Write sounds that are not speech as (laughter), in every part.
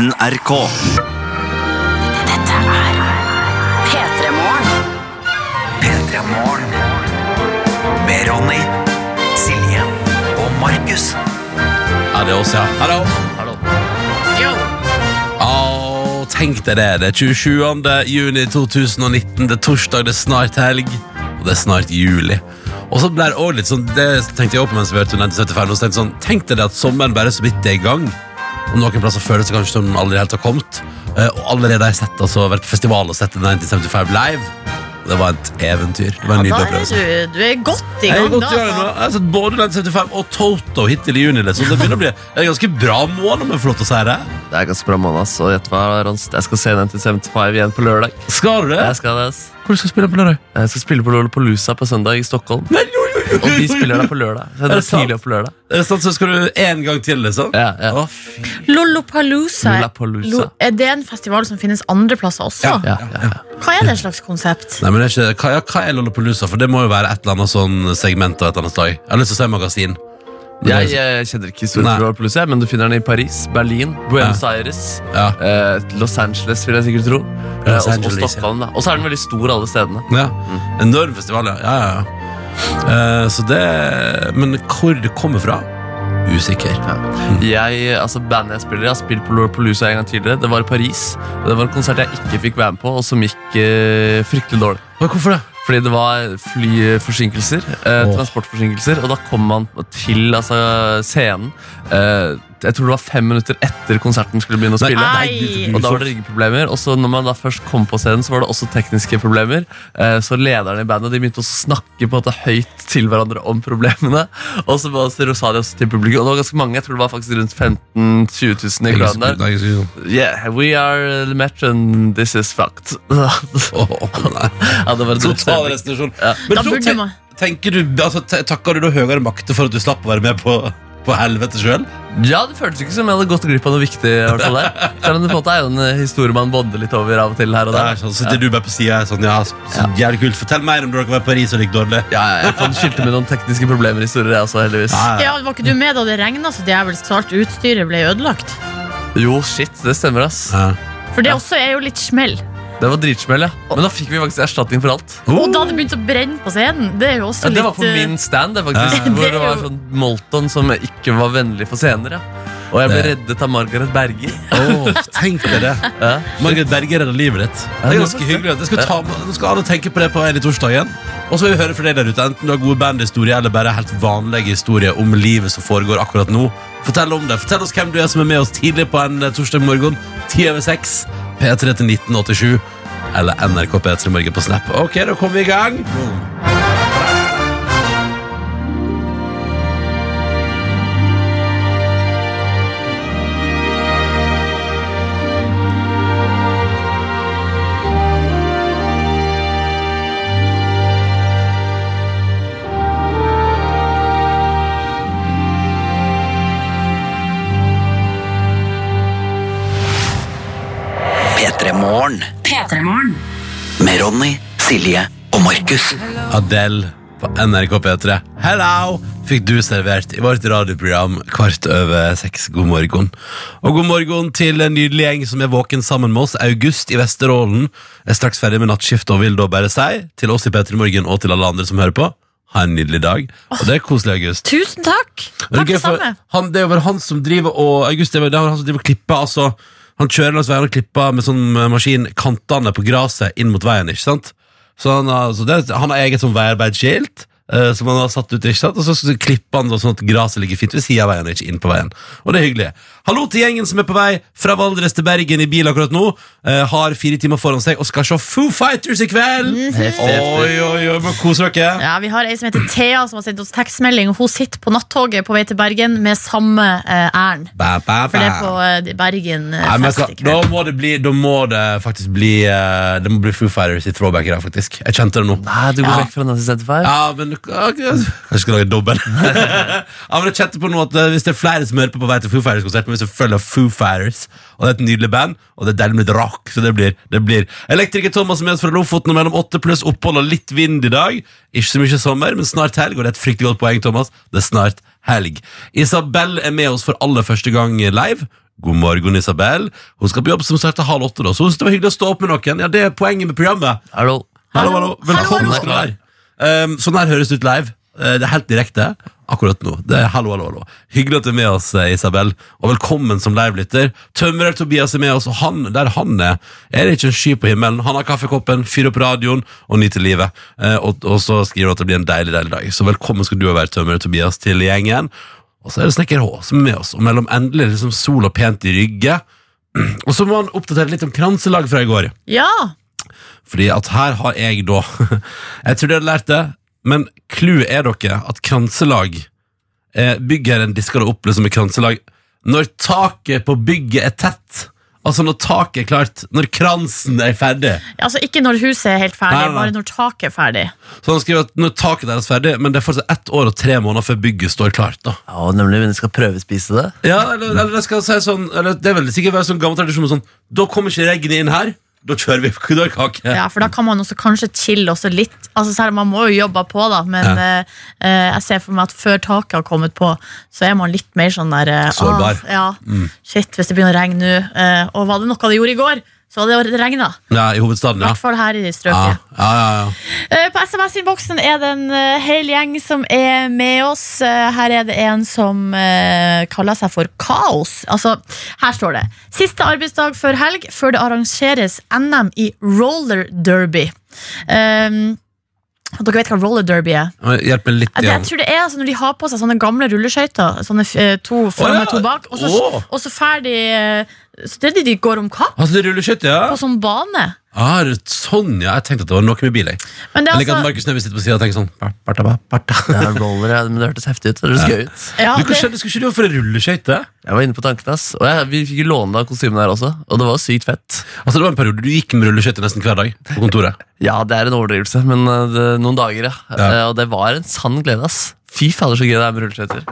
NRK. Dette er P3 Morgen. P3 Morgen. Med Ronny, Silje og Markus. Er det oss, ja. Hallo. Hallo. Å, tenk deg det. Det er 27. juni 2019. Det er torsdag, det er snart helg, og det er snart juli. Og så ble det også litt sånn Det tenkte jeg også på mens vi hørte 1975. Og så tenkte jeg sånn, Tenk deg det at sommeren bare så vidt er i gang. Og noen plasser føles det kanskje som den aldri helt har kommet. Eh, Og allerede har jeg sett, altså, vært på festival og sett 1975 live. Det var et eventyr. Det var en Da nydelig er opplevelse. du, du er godt i gang, godt da. i gang altså. jeg har sett både 1975 og Toto hittil i juni. Liksom. Det begynner å bli (laughs) en ganske bra måned, om jeg får lov til å si det. Det er ganske bra måned, ass. Og gjett hva, Rons? Jeg skal se den til 75 igjen på lørdag. Skal du det? Jeg skal, det, ass. Hvor skal du spille på lørdag? jeg skal spille på Lollapalooza på søndag i Stockholm. Men, Og de spiller der på lørdag. Så Er det er tidlig opp på lørdag. Er det sant, så skal du en gang til, liksom? Ja, ja. Å, fy. Lollapalooza. Lollapalooza. Lo- Er det en festival som finnes andre plasser også? Ja. Ja, ja. Hva er det slags konsept? Nei, men det er ikke, hva, ja, hva er Lollapalooza? For det må jo være et eller annet sånn segment av et eller annet slag. Jeg har lyst til å se magasin. Men Jeg, det er- jeg kjenner ikke historien Nei. til Lollapalooza, men du finner den i Paris, Berlin, Buenos Aires, Ja. eh, Los Angeles, vil jeg sikkert tro. Eh, Los og, og Angeles, ja. Stockholm. Da. Og så er den veldig stor, alle stedene. ja. Enorm festival, ja. ja, ja, ja. Eh, så det Men hvor det kommer fra? Usikker. Jeg, altså Bandet jeg spiller i, har spilt på Lollapalooza en gang tidligere. Det var i Paris. Det var en konsert jeg ikke fikk være med på, og som gikk eh, fryktelig dårlig. Hvorfor det? Fordi det var flyforsinkelser, eh, oh. transportforsinkelser, og da kom man til altså, scenen. Eh, jeg tror det var fem minutter etter konserten skulle begynne å spille. nei, Og da var det ryggeproblemer. Og så når man da først kom på scenen, så var det også tekniske problemer. Eh, så lederne i bandet de begynte å snakke på en måte høyt til hverandre om problemene. Og så var det også til publikum, og det var ganske mange, jeg tror det var faktisk rundt 15 000-20 000 i crowden der. Yeah, we are the match and this is fucked. (laughs) Åh, nei. ja, det var en Total restitusjon. Ja. Men Da så burde man- tenker du, altså, Takker du da høyere makter for at du slapp å være med på, på helvete sjøl? Ja, det føltes ikke som jeg hadde gått glipp av noe viktig. i hvert fall der Selv om det på en måte er jo en eh, historie man bonder litt over av og til her og der. Så sitter du bare på sida sånn, ja, så jævlig kult. Fortell mer om da dere var i Paris og gikk dårlig. Ja, ja, jeg kan skilte med noen tekniske problemer i historier, jeg også, heldigvis. Ja, ja. Ja, Var ikke du med da det regna så djevelsk så alt utstyret ble ødelagt? Jo, shit, det stemmer, ass. Ja. For det Ja. også er jo litt smell. Det var dritsmell, ja. Men da fikk vi faktisk erstatning for alt. Og da hadde det begynt å brenne på scenen. Det er jo også Ja, det var på eh, min stand, det, faktisk. Ja. Hvor Det det var sånn Molton som ikke var vennlig for scener, ja. Og jeg ble reddet av Margaret Berger. (laughs) Åh, tenk deg det. Ja. Margaret Berger redda livet ditt. Det er ganske hyggelig. Det skal ta, nå skal alle tenke på det på en i torsdagen. Og så vil vi høre fra deg der ute, enten du har gode bandhistorier eller bare helt vanlige historier om livet som foregår akkurat nå. Fortell om det. Fortell oss hvem du er som er med oss tidlig på en eh, torsdag morgen. 10 over 6. P3 til 1987. Eller NRK P3 Morgen på Snap. Ok, da kommer vi i gang. P3morgen. Med Ronny, Silje og Markus. Adele på NRK P3. Hello! Fikk du servert i vårt radioprogram kvart over seks. God morgen. Og god morgen til en nydelig gjeng som er våken sammen med oss. August i Vesterålen er straks ferdig med nattskiftet og vil da bare si til oss i P3 Morgen og til alle andre som hører på. Ha en nydelig dag. Og det er koselig, August. Tusen takk. takk det, er jo han som driver og August, det er han som driver og klipper altså han kjører langs veien og klipper med sånn eh, maskin kantene på gresset inn mot veien. ikke sant? Så han har, så det, han har eget sånn veiarbeidsskilt eh, som han har satt ut, ikke sant? og så, klipper han sånn at gresset ligger fint ved siden av veien ikke inn på veien. Og det er hyggelig. Hallo til gjengen som er på vei fra Valdres til Bergen i bil akkurat nå. eh, har fire timer foran seg og skal se Foo Fighters i kveld! Oi, oi, oi, men koser dere! Ja, Vi har ei som heter Thea, som har sendt oss tekstmelding. Hun sitter på nattoget på vei til Bergen med samme eh, ærend. Ba, ba, For det er ba. på eh, Bergen eh, Nei, men jeg fest skal, i da, kveld. må det bli, da må det faktisk bli eh, Det må bli Foo Fighters i throwback i dag, faktisk. Jeg kjente det nå. Nei, du går vekk fra 1975. Ja, men ok, Kanskje jeg skal lage dobbel. (laughs) ja, men jeg kjente på nå at eh, Hvis det er flere som hører på på vei til Foo Fighters-konsert, vi selvfølgelig ha Foo Fighters. Og det er et nydelig band, og det er deilig med rock. Så det blir, det blir Elektriker Thomas med oss fra Lofoten og mellom åtte pluss opphold og litt vind i dag. Ikke så mye sommer, men snart helg, og det er et fryktelig godt poeng, Thomas. Det er snart helg. Isabel er med oss for aller første gang live. God morgen, Isabel. Hun skal på jobb som starter halv åtte, da, så hun synes det var hyggelig å stå opp med noen. Ja, Det er poenget med programmet. Hallo. Hallo, hallo. Velkommen hallo. skal du være. Um, sånn her høres det ut live. Uh, det er helt direkte akkurat nå. Det er hallo, hallo, hallo. Hyggelig at du er med oss, eh, Isabel. Og velkommen som livelytter. Tømrer Tobias er med oss, og han, der han er, er det ikke en sky på himmelen. Han har kaffekoppen, fyrer opp radioen og nyter livet. Eh, og, og så skriver han at det blir en deilig, deilig dag. Så velkommen skal du være, Tømrer Tobias, til gjengen. Og så er det Snekker H som er med oss, og mellom endelig liksom sol og pent i rygge. (clears throat) Og så må han oppdatere litt om kranselag fra i går. Ja! Fordi at her har jeg da (laughs) Jeg tror dere har lært det, men clouet er dere at kranselag eh, en disker det opp liksom med kranselag når taket på bygget er tett. Altså når taket er klart, når kransen er ferdig. Altså Ikke når huset er helt ferdig, Nei, nei, bare når taket er ferdig. Så han skriver at når taket deres er ferdig, men det er fortsatt ett år og tre måneder før bygget står klart. da Ja, nemlig, men de skal prøvespise det. Ja, eller, eller det skal si sånn eller Det er vel sikkert være sånn gammel tradisjon sånn Da kommer ikke regnet inn her, da kjører vi på. Ja, For da kan man også kanskje chille også litt. Altså selv om Man må jo jobbe på, da, men ja. eh, jeg ser for meg at før taket har kommet på, så er man litt mer sånn der eh, Sårbar. Ah, ja, Shit, hvis det begynner å regne nå. Eh, og var det noe det gjorde i går, så hadde det regna. Ja, I hovedstaden, ja. I hvert fall her i strøket. ja, ja, ja. Eh, På SMS-innboksen er det en eh, hel gjeng som er med oss. Eh, Her er det en som kaller seg for Kaos. Altså, her står det Siste arbeidsdag før helg, før det arrangeres NM i roller derby. Um, dere vet hva roller derby er? Hjelp meg litt igjen. jeg tror det er altså, når de har på seg sånne gamle rulleskøyter. Sånne eh, to foran ja. og to bak. Og så, og så ferdig eh, Så det er de de går om kapp Altså, rulleskøyter, ja? på sånn bane. Ah, sånn, ja. Jeg tenkte at det var noe med bil. Jeg, Men det er liker at altså Markus Neby sitter på siden og tenker sånn barta, bar- barta. Det er roller, ja, men det hørtes heftig ut. Det hørtes gøy ut. ja, Du, det? Skulle ikke du for rulleskøyte? Jeg var inne på tanken, ass. Og jeg, vi fikk låne av kostymene her også, og det var sykt fett. Altså, det var en periode du gikk med rulleskøyte nesten hver dag på kontoret. (laughs) Ja, det er en overdrivelse, men uh, det, noen dager, ja. Ja. Eh, og det var en sann glede, ass. Fy fader, så gøy det er med rulleskøyter.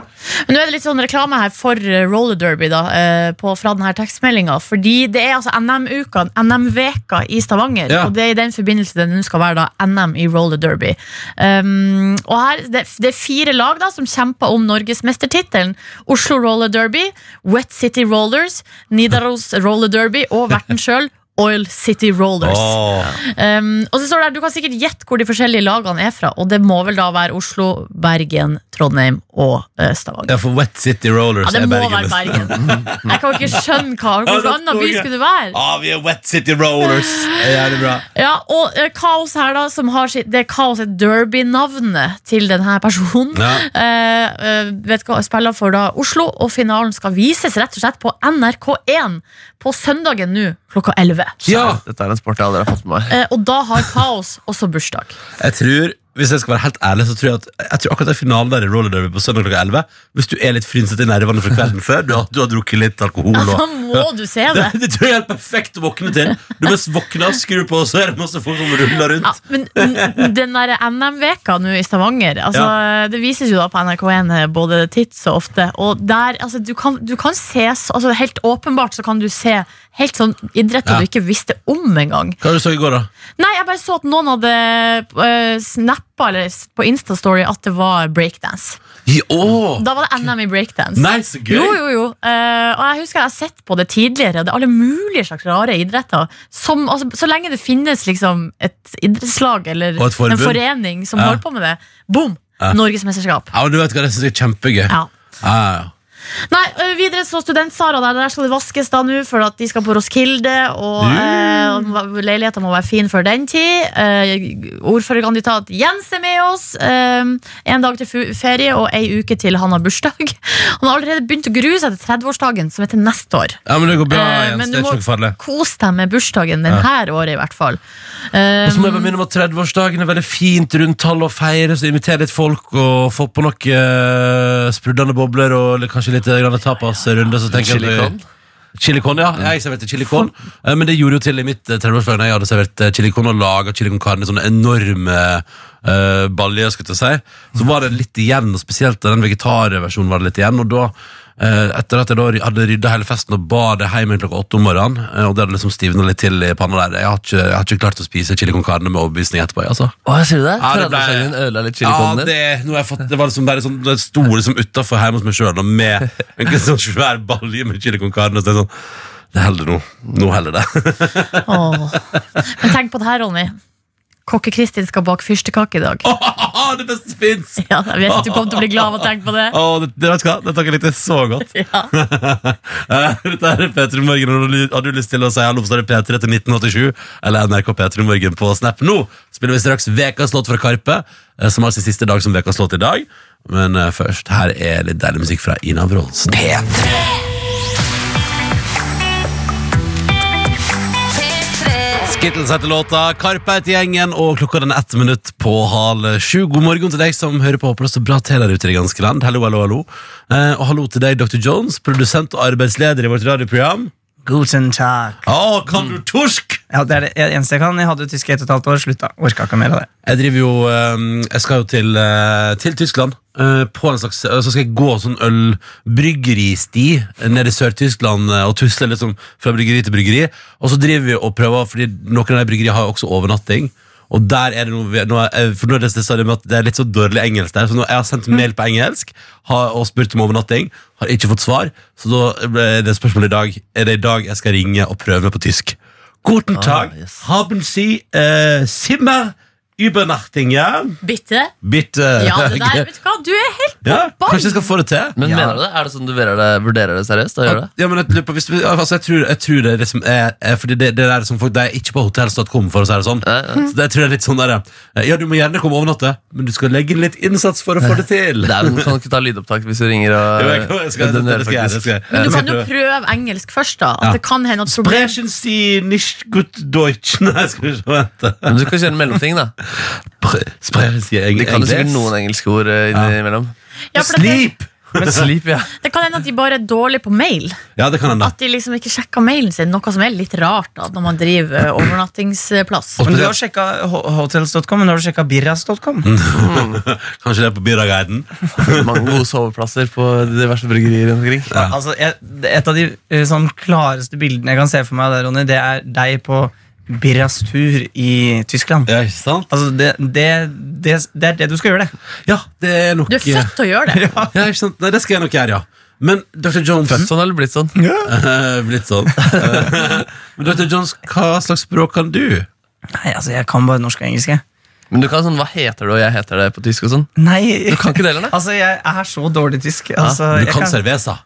Men nå er det litt sånn reklame her for eh, roller derby da, eh, på, fra denne tekstmeldinga. Fordi det er altså NM-uka, NM-veka i Stavanger. Ja. Og det er i den forbindelse det nå skal være da NM i roller derby. Um, og her, det, det er fire lag da som kjemper om norgesmestertittelen. Oslo Roller Derby, Wet City Rollers, Nidaros Roller Derby og verten sjøl. Oil City Rollers. Oh. Um, og så står det her, Du kan sikkert gjette hvor de forskjellige lagene er fra. Og det må vel da være Oslo, Bergen, Trondheim og eh, Stavanger. Ja, for Wet City Rollers Ja, det er må Bergen. være Bergen. (laughs) Jeg kan ikke skjønne hva det annen by skulle det være? Ja, vi er Wet City Rollers. Er jævlig bra. Ja, og uh, Kaos her da som har sitt, Det er Kaos er Derby-navnet til denne personen. Ja. Eh, vet hva, spiller for da Oslo, og finalen skal vises rett og slett på NRK1 på søndagen nå klokka 11. Ja, Dette er en sport jeg aldri har fått med meg. Eh, og da har Kaos også bursdag. jeg tror hvis jeg skal være helt ærlig, så tror jeg at Jeg tror akkurat den finalen der i roller derby på søndag klokka 11 Hvis du er litt frynsete i nervene fra kvelden før, du har, du har drukket litt alkohol Da og må du se det, (laughs) det. det tror jeg er helt perfekt å våkne til. Du mest våkner, skrur på, så er det masse folk som ruller rundt. Ja, men den der NM-veka nå i Stavanger altså, Det vises jo da på NRK1 både tids og ofte. Og der, altså, du, kan, du kan ses altså, Helt åpenbart så kan du se helt sånn idretter Ja. du ikke visste om engang. Hva du så i går, da? Nei, jeg bare så at noen hadde uh, snappa s- på Instastory at det var breakdance. I, Da var det NM i breakdance. Nei, så gøy! Jo, jo, jo. Uh, og jeg husker jeg har sett på det tidligere. Det er alle mulige slags rare idretter. Som, altså, så lenge det finnes liksom et idrettslag eller en forening som Ja. holder på med det, boom! Ja. Norgesmesterskap. Ja, du vet hva, Det synes jeg er kjempegøy. Ja, ja, ja. Nei, videre så Studentsara der, der skal det vaskes da nå For at de skal på Roskilde Og Mm. uh, leiligheten må være fin for den tid uh, Ordførerkandidat Jens er med oss uh, En dag til ferie Og ei uke til han har bursdag Han har allerede begynt å grue seg til 30-årsdagen Som er til neste år ja, men det går bra, Eh, Jens. men Det er du må ikke noe farlig. Kos deg med bursdagen denne ja. året i hvert fall Og så må jeg bare minne om at 30-årsdagen er veldig fint rundt tall å feire, så inviter litt folk og få på noe eh, sprudlende bobler og litt- kanskje litt grann tapas-runde. så tenker jeg at vi- Chilicon? Ja. Jeg serverte chilicon. Eh, Men det gjorde jo til i mitt eh, 30-årslag da jeg hadde servert eh, chilicon og laga chilicon carne i sånne enorme uh, baljer, skulle jeg til å si. Så var det litt igjen, og spesielt den vegetarversjonen var det litt igjen. Og da eh, etter at jeg da hadde rydda hele festen og bar det hjem klokka åtte om morgenen, eh, og det hadde liksom stivna litt til i panna der, jeg har ikke, jeg har ikke klart å spise chili con carne med overbevisning etterpå. Altså. Å, jeg ser du det? Ja, det ble- 30-årsdagen ødela litt chili Ja, det, nå har jeg fått, det var liksom bare sånn, det sto liksom utafor hjemme hos meg sjøl med en (laughs) sånn svær balje med chili con carne. Så det er sånn, det holder nå. Nå holder det. (laughs) Åh. Men tenk på det her, Ronny. Kokke-Kristin skal bake fyrstekake i dag. (laughs) det beste som fins! Ja, jeg vet du kommer til å bli glad av å tenke på det. Oh, det, det, vet du hva? Dette kan jeg litt så godt. (laughs) Ja. (laughs) Eh, Dette er P3 Morgen, og har du lyst til å si hallo, så er det P3 til 1987 eller NRK P3 Morgen på Snap. Nå spiller vi straks Vekas låt fra Karpe, eh, som har sin siste dag som Vekas låt i dag. Men eh, først, her er litt deilig musikk fra Ina Wroldsen. P3 Skittles heter låta, Karpe heter gjengen, og klokka den er ett minutt på halv sju. God morgen til deg som hører på. Håper det står bra til der ute i det ganske land. Hallo, hallo, hallo. Eh, og hallo til deg, Dr. Jones, produsent og arbeidsleder i vårt radioprogram. Guten Tag. Oh, kan du torsk? Ja, det er det eneste jeg kan. Jeg hadde jo tysk i ett og et halvt år. Slutta. Orka ikke mer av det. Jeg driver jo eh, Jeg skal jo til, eh, til Tyskland. eh, på en slags, Så skal jeg gå sånn ølbryggeristi nede i Sør-Tyskland eh, og tusle liksom fra bryggeri til bryggeri. Og så driver vi og prøver, fordi noen av de bryggeriene har jo også overnatting. Og der er det noe, noe er, for nå er det det med at det er litt så dårlig engelsk der. Så nå, jeg har sendt mail på engelsk har, og spurt om overnatting. Har ikke fått svar. Så da ble det spørsmålet i dag Er det i dag jeg skal ringe og prøve meg på tysk. Guten Tag. yes. Haben Sie uh, Zimmer Übernachting, ja? Bitte? Bitte. Ja, det der, (laughs) vet du hva? Du er helt Ja, kanskje jeg skal få det til? Men Ja. mener du det? Er det sånn du vurderer det, vurderer det seriøst? Da gjør det? Ja, men jeg, lurer på, hvis, vi- altså, jeg, tror, jeg tror det er det som er, er Fordi det, det der som folk Det er ikke på hotels.com, for å si det sånn. Ja, ja. Så det jeg tror jeg er litt sånn der ja. Ja, du må gjerne komme og overnatte, men du skal legge inn litt innsats for å få det til. Det er, men kan du ikke ta lydopptak hvis du ringer og Jo, jeg, kan- jeg skal, det, det, skal jeg, det skal jeg. Men du Jeg kan jo prøve. prøve engelsk først, da. At Ja. det kan hende at problem... Sprechen Sie nicht gut Deutsch? (laughs) Nei, skal vi se, vente. Men du kan kjøre en mellomting, da. Sprechen Sie De kan jo sikkert noen engelske ord eh, innimellom. Ja, for det, Sleep! Men sleep, ja. (laughs) det kan hende at de bare er dårlige på mail. Ja, det kan hende. At de liksom ikke sjekker mailen sin, noe som er litt rart da, når man driver eh, overnattingsplass. Men du har sjekka hotels.com, men har du sjekka birras.com? (laughs) Kanskje det er på Birraguiden. (laughs) Mange gode soveplasser på diverse bryggerier rundt omkring. Altså, et av de eh, sånn klareste bildene jeg kan se for meg der, Ronny, det er deg på Birras tur i Tyskland. Ja, ikke sant? Altså, det, det, det, det er det du skal gjøre, det. Ja, det er nok Du er født til å gjøre det. (laughs) Ja, ikke sant? Nei, det skal jeg nok gjøre, ja. Men Dr. Jones Født sånn eller blitt sånn? Ja. (laughs) Blitt sånn. Eh, (laughs) Men Dr. Jones, hva slags språk kan du? Nei, altså, jeg kan bare norsk og engelsk. jeg. Men du kan sånn, hva heter du, og jeg heter det på tysk og sånn? Nei, Du kan ikke det heller, nei? altså, jeg er så dårlig tysk. Altså, Du kan, kan cerveza.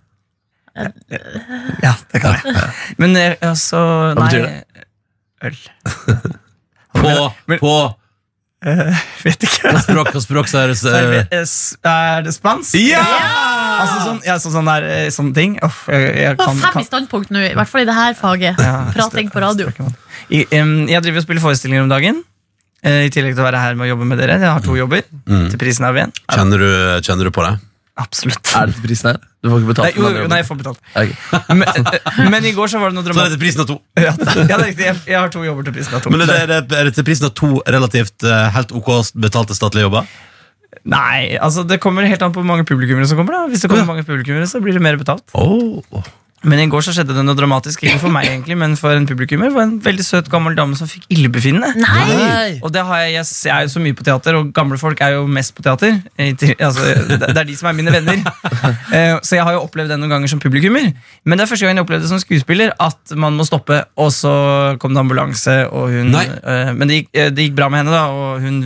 Ja, det kan jeg. Men altså, altså Hva betyr betyr Øl. (laughs) På, Men- på uh, vet ikke. språk hva språk, så er det så, eh, Er det spansk? Ja! Altså sånn, ja, så, sånn der, eh, sånne ting. Uff, jeg, jeg kan, fem i standpunkt nå, i hvert fall i det her faget. Ja, Prating på radio. I, um, jeg driver og spiller forestillinger om dagen. eh, I tillegg til å være her med å jobbe med dere. Jeg har to jobber. Til prisen av én. Kjenner du, kjenner du på det? Absolutt. Er det til prisen her? Du får ikke Nei, betalt jo, jo, nei, jeg får betalt. Okay. Men, eh, men i går så var det noe Så er det til prisen av to. Ja, ja, det er riktig. Jeg, jeg har to jobber til prisen av to. Men er det, er det, til prisen av to relativt uh, helt ok betalte statlige jobber? Nei, altså det kommer helt an på hvor mange publikummere som kommer. da Hvis det kommer Ja. mange publikummere, så blir det mer betalt. Oh. Men i går så skjedde det noe dramatisk. Ikke for meg, egentlig, men for en publikummer. Det var en veldig søt gammel dame som fikk illebefinnende. Nei! Og det har jeg, jeg, er jo så mye på teater, og gamle folk er jo mest på teater. Altså, det det er de som er mine venner. (laughs) Eh, Så jeg har jo opplevd det noen ganger som publikummer. Men det er første gang jeg opplevde det som skuespiller, at man må stoppe, og så kom det ambulanse, og hun Nei. eh, Men det gikk, eh, det gikk bra med henne, da, og hun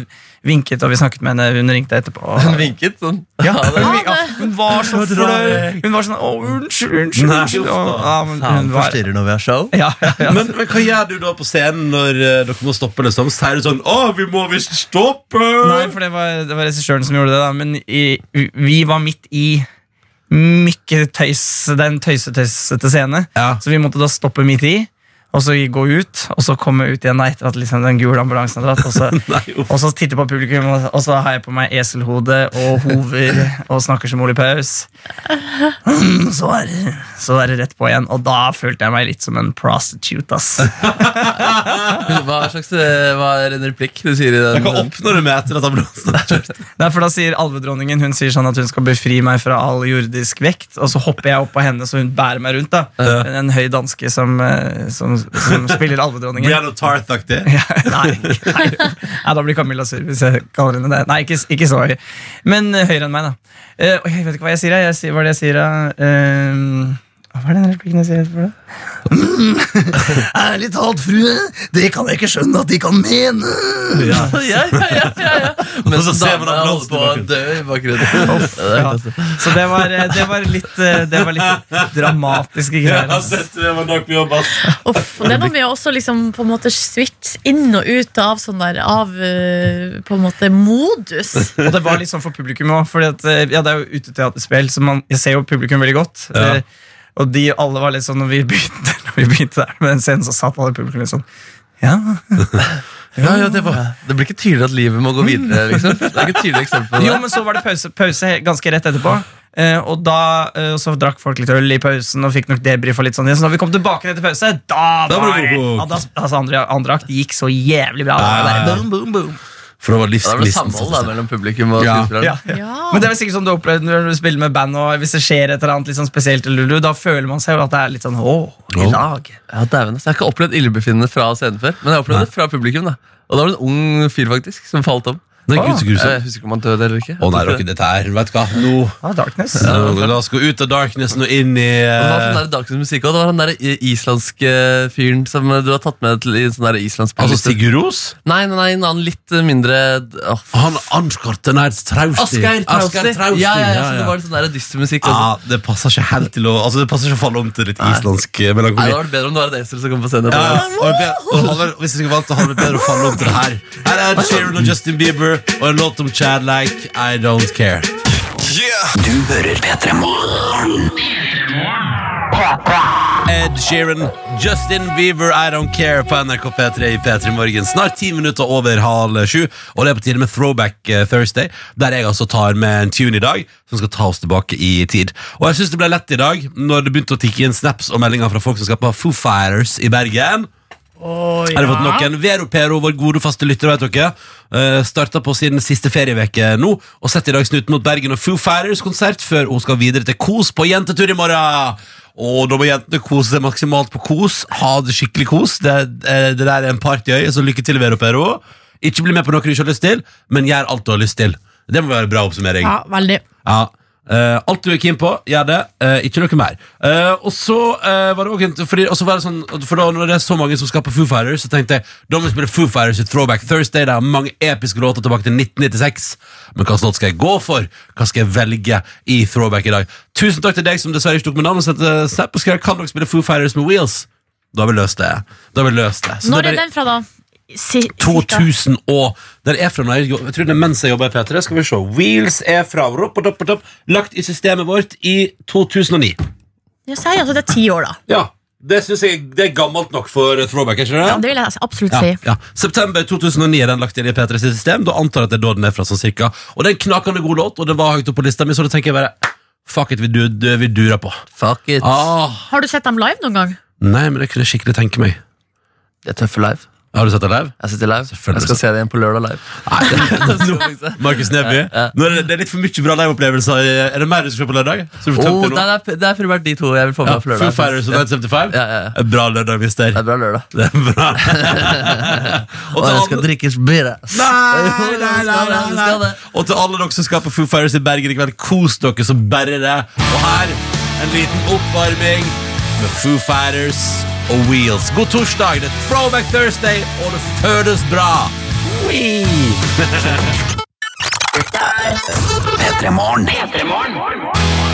vinket, og vi snakket med henne. Hun ringte etterpå. (laughs) Hun vinket sånn. Ja, hun, vink- ja, hun var så flau. Hun var sånn Å, unnskyld, unnskyld. Unnskyld. Og, ja, men hun var, når vi har show. ja, ja, ja. Men, men hva gjør du da på scenen når uh, dere må stoppe? liksom? Sier du sånn 'Å, vi må visst stoppe'? Nei, for det var, det var regissøren som gjorde det, da. Men i, vi var midt i mye tøys, den tøysetøysete scene. Ja. Så vi måtte da stoppe midt i. og så gå ut, og så komme ut igjen da, etter at liksom, den gule ambulansen har dratt. Og så, (laughs) Nei, og så titte på publikum, og, og så har jeg på meg eselhode og hover og snakker som Ole Paus. Mm, så, er, så er det rett på igjen, og da følte jeg meg litt som en prostitute. ass. (laughs) Hva, slags, eh, hva er en replikk du sier i den? Hva oppnår du med etter at ambulansen har kjørt? (laughs) Nei, for Da sier alvedronningen hun sier sånn at hun skal befri meg fra all jordisk vekt, og så hopper jeg opp på henne så hun bærer meg rundt. da En, en høy danske som, eh, som, som spiller alvedronningen. Brianna Tarth-aktig? (laughs) Ja, nei, nei. da blir Camilla sur hvis jeg kaller henne det. Nei, ikke, ikke så høy. Men eh, høyere enn meg, da. Uh, jeg vet ikke hva jeg sier. Jeg sier hva er det jeg sier, da? Hva er den replikken jeg sier for det? (laughs) Ærlig talt, frue, det kan jeg ikke skjønne at de kan mene. Ja, (laughs) ja, ja, ja, ja. Men Og så så ser man at ambulansen holder på å dø i bakgrunnen. (laughs) Ja. Så det var, eh, det var litt eh, Det var litt dramatiske greier. har sett det var nok mye jobb, ass. Uff, og det er noe med å også liksom på en måte switche inn og ut av sånn der Av eh, på en måte modus. Og det var litt sånn for publikum òg. Ja, det er jo uteteaterspill, så man, jeg ser jo publikum veldig godt. Ja. Og de alle var litt sånn Når vi begynte, (laughs) når vi begynte der med den scenen, så satt alle i publikum litt sånn Ja. (laughs) Ja, ja, det var Det blir ikke tydelig at livet må gå videre. liksom Det er ikke et tydelig eksempel. Jo, men så var det pause, pause ganske rett etterpå. Eh, og da eh, så drakk folk litt øl i pausen og fikk nok debrief. og litt sånn. Så da vi kom tilbake til pause, da Da var det ja, da, altså, andre, andre akt gikk så jævlig bra. Da, var bare boom, boom, boom. For det var Ja, det livsgnisten. samhold da, mellom publikum og Ja. skuespillerne. Ja, ja. Ja. Men det er sikkert sånn du opplever når du spiller med band, og hvis det skjer et eller annet litt sånn spesielt, eller da føler man seg jo at det er litt sånn åh, i lag. Ja, dæven, ass. Jeg har ikke opplevd illebefinnende fra scenen før, men jeg har opplevd det fra publikum. da Og da var det en ung fyr faktisk som falt om. Nei, så. Jeg husker ikke om han døde eller ikke. Å nei, dere, dette her, vet du hva Nå Ja, Darkness. nå, La oss gå ut av darknessen og inn i Det var sånn eh, der darkness-musikk også. Det var han der islandske fyren som du har tatt med til i en sånn der islandsk Altså. Sigurd Ros? Nei, nei, nei, en annen litt mindre oh. Han Ansgar Nær, Trausti. Asgeir Trausti. Trausti. Ja, ja, ja, så det var litt sånn der dystermusikk. også. Ja, det passer ikke helt til å Altså det passer ikke å falle om til litt islandsk melankoli. Nei, melankoli. det hadde vært bedre om det var et esel som kom på scenen. Ja. Og og Hvis jeg skulle valgt, hadde det vært bedre å falle om til det her. Her er Sheeran og Justin Bieber og en låt om Chad like I Don't Care. Du hører P3 Morgen. Ed Sheeran, Justin Bieber, I Don't Care på NRK P3 i P3 Morgen. Snart ti minutter over halv sju, og det er på tide med Throwback eh, Thursday, der jeg altså tar med en tune i dag som skal ta oss tilbake i tid. Og jeg syns det ble lett i dag når det begynte å tikke inn snaps og meldinger fra folk som skal på Foo Fighters i Bergen. Har jeg fått noen Vero Pero, vår gode faste lytter, vet dere? Uh, Starta på sin siste ferieveke nå Og setter i dag snuten mot Bergen og Foo Fighters konsert Før hun skal videre til Kos på jentetur i morgen. Og da må jentene kose seg maksimalt på Kos. Ha det skikkelig kos. Det, eh, det der er en partyøy, så lykke til Vero Pero. Ikke bli med på noe du ikke har lyst til Men gjør alt du har lyst til. Det må være en bra oppsummering. Ja, veldig. ja. Eh, alt du er keen på, gjør det. Uh, ikke noe mer. Uh, og så var det også, fordi, var det sånn For da når det er så mange som skal på Foo Fighters, så tenkte jeg da må vi spille Foo Fighters i Throwback Thursday. Det er mange episke låter tilbake til 1996. Men hva låt skal jeg gå for? Hva skal jeg velge i Throwback i dag? Tusen takk til deg som dessverre ikke tok med navn. og sendte snap og skrev Kan dere spille Foo Fighters med Wheels? Da har vi løst det. Da har vi løst det. Så Når er den fra, da? Si, 2000 og Der er fra når jeg, jeg tror det er mens jeg jobber i P3 Skal vi se Wheels er fra opp, og topp, og topp, Lagt i systemet vårt i 2009 Jeg sier altså det er ti år, da. Ja, det synes jeg Det er gammelt nok for throwback, ikke det? Ja, det vil jeg absolutt Ja, si. ja. September 2009 er den lagt inn i P3s system Da antar jeg at det er da den er fra sånn cirka Og det er en knakende god låt Og det var høyt opp på lista mi Så da tenker jeg bare Fuck it, vi, du, du, vi durer på Fuck it. ah, Har du sett dem live noen gang? Nei, men det kunne jeg skikkelig tenke meg Det er tøffe live. Har du sett det live? Jeg sitter live. Jeg skal se det igjen på lørdag live. Nå- (laughs) Markus Neby Nå er det, det er litt for mye bra live-opplevelser Er det mer du skal se på lørdag? Så du Oh, det det, er, det er primært de to jeg vil få med Ja, på lørdag. Foo Fighters og 1975 Ja, ja, ja. Bra lørdag, mister Det er bra lørdag. Det er bra (laughs) Og Og jeg skal drikke drikkes (laughs) beer. Nei, nei, nei, det, nei, nei. Og til alle dere som skal på Foo Fighters i Bergen i kveld Kos dere så bare det Og her en liten oppvarming Med Foo Fighters og Wheels God torsdag, det Throwback Thursday Og det føles bra Wee. P3 Morgen.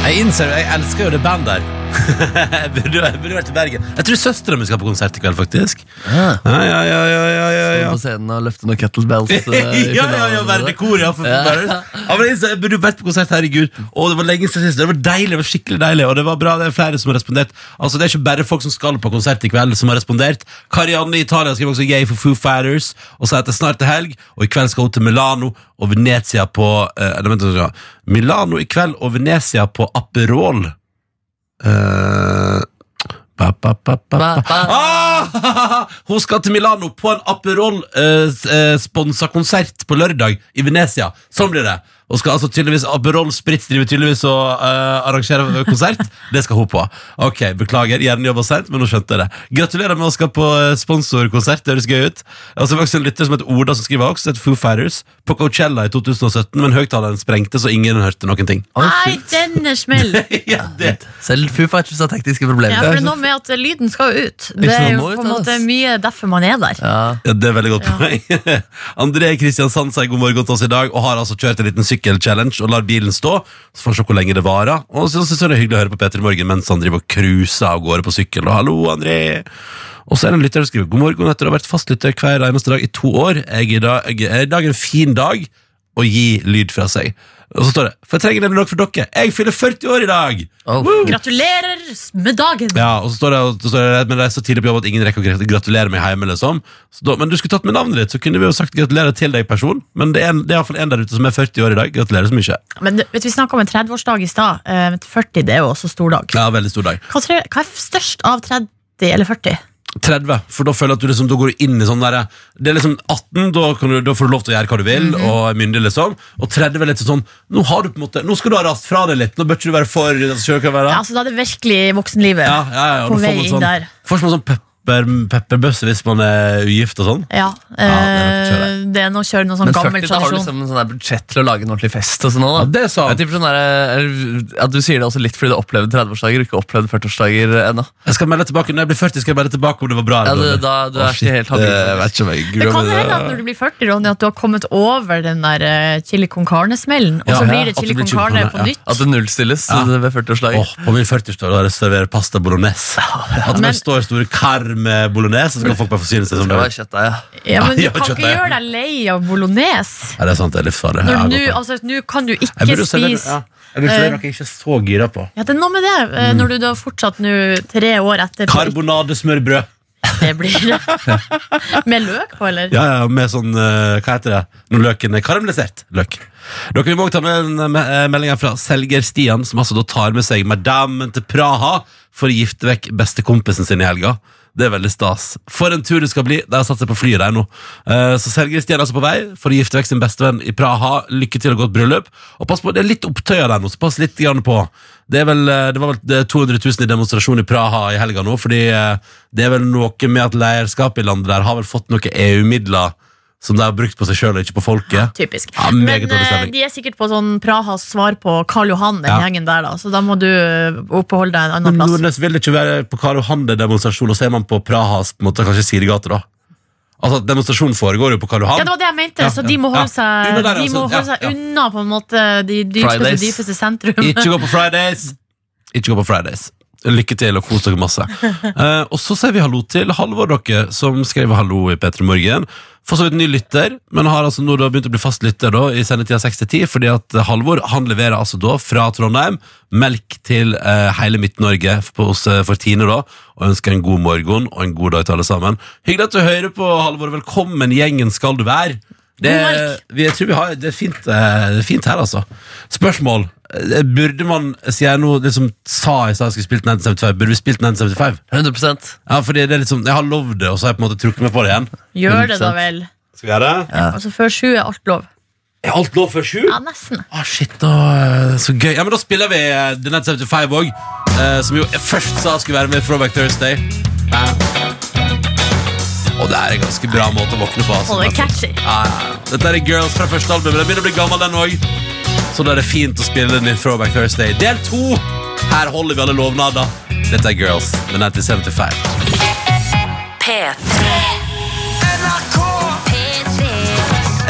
Jeg innser, jeg elsker jo det bandet der jeg, (laughs) burde, jeg burde vært i Bergen. Jeg tror søstera mi skal på konsert i kveld, faktisk. Ja. Ja, ja, ja, ja, ja, ja, ja. På scenen og løfte noen kettlebells. (laughs) eh, i ja, ja, ja, finalen. være dekor, ja. For, Ja. ja. men jeg, jeg burde jo vært på konsert, herregud. Og det var lenge siden sist. Det var deilig, det var skikkelig deilig, og det var bra. Det er flere som har respondert. Altså, Det er ikke bare folk som skal på konsert i kveld, som har respondert. Karianne i Italia skriver også yay for Foo Fighters, og sier at det snart er helg, og i kveld skal hun til Milano og Venezia på eh, nei, vent, vent, vent. Milano i kveld og Venezia på Aperol. Uh, ba, ba, ba. Ah! (laughs) Hun skal til Milano på en Aperol-sponsa konsert på lørdag i Venezia. Sånn blir det. Og skal altså tydeligvis Aperol Spritz driver tydeligvis og uh, arrangere konsert. Det skal hun på. Ok, Beklager, gjerne jobba seint, men nå skjønte jeg det. Gratulerer med å skal på eh, sponsorkonsert. Det høres gøy ut. Og så også en lytter som heter Oda, som skriver også, heter Foo Fighters, på Coachella i 2017, men høyttaleren sprengte, så ingen hørte noen ting. Nei, denne smellen! (laughs) smell! ja, det. Selv Foo Fighters har tekniske problemer. Ja, for det er noe med at lyden skal jo ut. Det er jo på en måte mye derfor man er der. Ja. Ja, det er veldig godt poeng. (laughs) André Kristiansand sier god morgen til oss i dag og har altså kjørt en liten sykkelchallenge og lar bilen stå. Så får vi se hvor lenge det varer. Og så synes jeg det er hyggelig å høre på Peter i Morgen mens han driver og cruiser av gårde på sykkel. Og hallo, André! Og så er det en lytter som skriver god morgen etter å ha vært fastlytter hver eneste dag i to år. Jeg er i dag, jeg er i dag en fin dag å gi lyd fra seg. Og så står det For jeg trenger nemlig noe for dere. Jeg fyller 40 år i dag! Oh. Gratulerer med dagen! Ja, og så står det, og så står det Men det er så tidlig på jobb at ingen rekker å gratulere meg hjemme. Liksom. Så da, men du skulle tatt med navnet ditt, så kunne vi jo sagt gratulerer til deg, person. Men det er, en, det er iallfall en der ute som er 40 år i dag. Gratulerer så mye. Men vet, Vi snakka om en 30-årsdag i stad. Eh, 40 det er jo også stor dag. Ja, veldig stor dag. Hva, tror, hva er størst av 30 eller 40? 30, for da føler jeg at du liksom, da går du inn i sånn der Det er liksom 18, da, kan du, da får du lov til å gjøre hva du vil, og er myndig, liksom. Og 30 er litt sånn Nå har du på en måte Nå skal du ha rast fra deg litt. Nå bør ikke du være for altså? Ja, altså Da er det virkelig voksenlivet Ja, ja, ja, på vei inn sånn, der. Får man sånn pepper, pepperbøsse hvis man er ugift og sånn. Ja, det er eh, det er noe å kjøre noe sånn Men 40 da har du liksom en sånn budsjett til å lage en ordentlig fest. og sånn også, Ja, det er sant. Jeg tipper sånn der, at Du sier det også litt fordi du har opplevd 30-årsdager og ikke opplevd 40-årsdager ennå. Jeg skal melde tilbake Når jeg blir 40, skal jeg melde tilbake om det var bra. Ja, du, da, du er ikke helt det habil. vet ikke om jeg Det kan hende at når du blir 40, Ronny, at du har kommet over den der eh, chili con carne-smellen, og Ja, så blir det chili con carne på ja. nytt. At det nullstilles Ja. ved 40-årsdager. Åh, på min 40-årsdag da serverer jeg pasta bolognese. At det står store kar med bolognese, så kan folk bare forsyne seg som Det kjøttdeig, ja. Ja, men (laughs) du kan ikke gjøre deg lei av bolognese. Ja, det er sant, det er livsfarlig. Poeng. altså, nå kan du ikke spise ja. Jeg burde servere Eh, noe jeg ikke er så gira på. Ja, det er noe med det. Mm. eh, Når du da fortsatt nå, tre år etter Karbonadesmørbrød. Det blir det. (laughs) Med løk på, eller? Ja, ja, med sånn, eh, hva heter det? Når løken er karamellisert. Løk. Dere vil også ta med en melding fra Selger Stian, som altså da tar med seg madammen til Praha for å gifte vekk bestekompisen sin i helga. Det er veldig stas. For en tur det skal bli. De har satt seg på flyet der nå. Eh, Så Selger Stian er altså på vei for å gifte vekk sin bestevenn i Praha. Lykke til og godt bryllup. Og pass på, det er litt opptøyer der nå, så pass litt grann på. Det, er vel, eh, det var vel er 200 000 i demonstrasjon i Praha i helga nå, fordi eh, det er vel noe med at leierskapet i landet der har vel fått noen EU-midler som de har brukt på seg sjøl og ikke på folket. Typisk. Ja, Men eh, de er sikkert på sånn Prahas svar på Karl Johan, den Ja. gjengen der, da. Så da må du eh, oppholde deg en annen Men plass. Nordnes vil ikke være på Karl Johan-demonstrasjon, og så er man på Prahas på en måte, kanskje sidegate, da. Altså, Demonstrasjonen foregår jo på Karl Johan. Ja, det var det jeg mente, Ja, så de må ja. holde seg, der, de må altså. holde seg ja. unna på en måte de dypeste, dypeste sentrum. Ikke gå på Fridays! Ikke gå på Fridays. Lykke til og kos dere masse. (laughs) Eh, og så sier vi hallo til Halvor, dere, som skrev hallo i P3 Morgen. For så vidt ny lytter, men har altså nå da begynt å bli fast lytter da, i sendetida 6-10, fordi at Halvor han leverer altså da fra Trondheim melk til eh, hele Midt-Norge for, hos, eh, for Tine, da, og ønsker en god morgen og en god dag til alle sammen. Hyggelig at du hører på, Halvor. Velkommen, gjengen skal du være. Det, vi, jeg tror vi har, det, er fint, eh, det er fint her, altså. Spørsmål. Eh, Burde man, sier jeg nå liksom sa jeg sa jeg skulle spilt 1975, burde vi spilt 1975? 100% Ja, fordi det er liksom, Jeg har lovd det, og så har jeg på en måte trukket meg på det igjen. Gjør det da vel. Skal vi gjøre det? Altså Før sju er alt lov. Er alt lov før sju? Ja, nesten. Ah, shit, da, eh, så gøy. Ja, men Da spiller vi The Net 75 òg, eh, som jo jeg først sa skulle være med i Throwback Thursday. Ja. Og det er en ganske bra måte å våkne på. Altså, Og det er catchy. Ja. Dette er Girls fra første album. Den begynner å bli gammel, den òg. Så da er det fint å spille den i Throwback Thursday. Del to! Her holder vi alle lovnader. Dette er Girls med 1975. P3.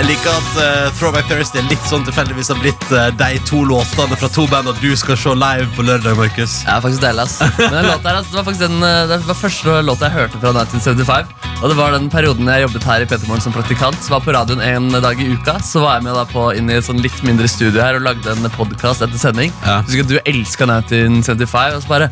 Jeg liker at uh, Throwback Thursday litt sånn tilfeldigvis har blitt uh, de to låtene fra to band at du skal se live på lørdag, Markus. Ja, faktisk deilig, ass. Men den låten her, ass, det var faktisk den, eh, det var første låta jeg hørte fra 1975. Og det var den perioden jeg jobbet her i Petermorgen som praktikant. Så var på radioen en dag i uka. Så var jeg med da på inn i et sånn litt mindre studio her og lagde en podkast etter sending. Ja. Husker at du elska 1975, og så bare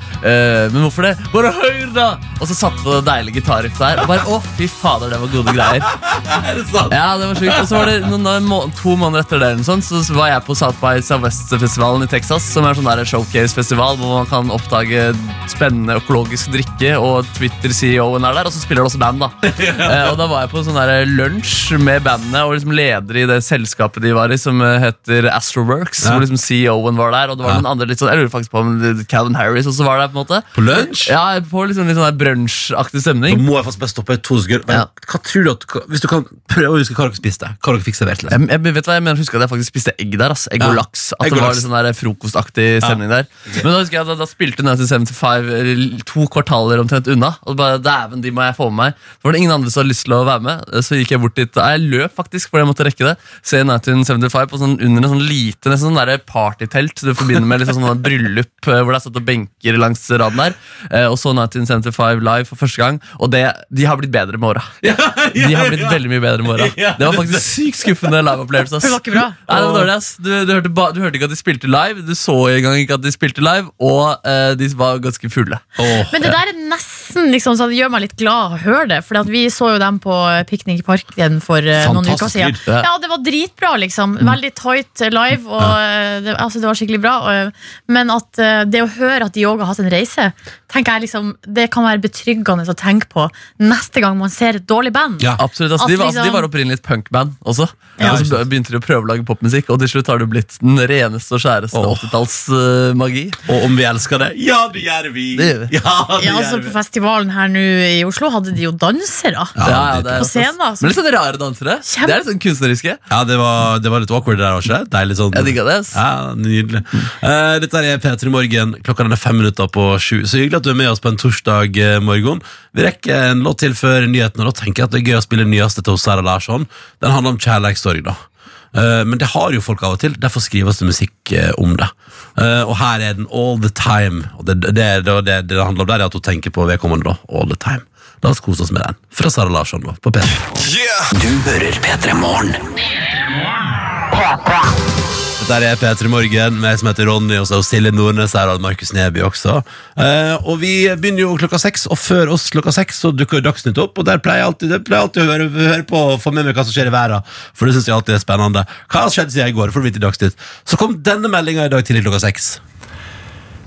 Men hvorfor det? Bare hør, da! Og så satte på det deilige gitarriff der, og bare å, fy fader, det var gode greier. (laughs) Er det sant? Ja, det var sjukt. Var det noen, må- to måneder etter det noe så, var jeg på South by Southwest-festivalen i Texas, som er sånn der showcase-festival hvor man kan oppdage spennende økologisk drikke, og Twitter-CEO-en er der, og så spiller det også band, da. (laughs) eh, og da var jeg på sånn der lunsj med bandene, og liksom leder i det selskapet de var i, som heter Astroworks, Ja. hvor liksom CEO-en var der, og det var Ja. noen andre litt sånn, jeg lurer faktisk på om Calvin Harris også var der, på en måte. På lunsj? Ja, på liksom litt sånn der brunsjaktig Da stemning. må jeg faktisk bare stoppe to sekunder. Ja. hva tror du at, Hvis du kan prøve å huske hva dere spiste, hva dere fikk servert? Liksom. Jeg, jeg vet hva jeg mener, husker at jeg faktisk spiste egg der. ass. Egg og laks. At det var litt sånn der frokostaktig stemning der. Men da husker jeg da, da spilte 1975 eh, to kvartaler omtrent unna. Og bare, dæven, de må jeg få med meg. For det ingen andre som hadde lyst til å være med. Så gikk jeg bort dit. Jeg løp faktisk, fordi jeg måtte rekke det. Se 1975 på sånn, under en sånn lite nesten sånn der partytelt du forbinder med liksom sånn bryllup eh, hvor det er satt og benker langs raden der. Eh, Og så 1975 live for første gang. Og det, de har blitt bedre med åra. De har blitt veldig mye bedre med åra. Det var faktisk sykt skuffende liveopplevelse. Det var ikke bra. Nei, det var dårlig, ass. Du, du, hørte ba, du hørte ikke at de spilte live, du så engang ikke at de spilte live, og eh, de var ganske fulle. Oh, Men det der er nesten liksom, så det gjør meg litt glad å høre det. For vi så jo dem på Piknik i parken for eh, noen uker siden. Ja. Det var dritbra, liksom. Veldig tight eh, live. Og eh, det, altså, det var skikkelig bra. Og, men at eh, det å høre at de òg har hatt en reise, tenker jeg liksom, det kan være betryggende å tenke på neste gang man ser et dårlig band. Ja. Absolutt, Altså, De, var, altså, liksom- de var opprinnelig et punkband også. Ja, og så begynte de å prøve å lage popmusikk, og til slutt har det blitt den reneste og skjæreste oh. 80-tallsmagi. Og om vi elsker det? Ja, det gjør vi! Det gjør vi. Ja, det Ja, altså gjør På festivalen her nå i Oslo hadde de jo dansere. Ja, Ja, er På scenen, altså. Men litt sånn rare dansere. Kjem... Det er litt sånn kunstneriske. Ja, det var, det var litt awkward det der, var ikke det? Deilig sånn. Jeg digga det. Ja, nydelig. Uh, dette er P3 Morgen. Klokka er fem minutter på sju. Så hyggelig at du er med oss på en torsdag eh, morgen. Vi rekker en låt til før nyhetene. Da tenker jeg at det er gøy å spille nyeste til Sara Larsson. Den handler om kjærlighetssorg, da. Eh, men det har jo folk av og til, derfor skrives det musikk eh, om det. Eh, og her er den All The Time. Og det, det, det, det, det det handler om der er at hun tenker på vedkommende da. All The Time. La oss kose oss med den. Fra Sara Larsson da, på P3. Du hører P3 Morgen. Dette er P3 Morgen, med som heter Ronny, og så er Silje Nordnes her, og Markus Neby også. Eh, og vi begynner jo klokka seks, og før oss klokka seks så dukker Dagsnytt opp, og der pleier jeg alltid, der pleier jeg alltid å høre, høre på og få med meg hva som skjer i verden, for det synes jeg alltid er spennende. Hva har skjedd siden i går, får du vite i Dagsnytt. Så kom denne meldinga i dag tidlig klokka seks.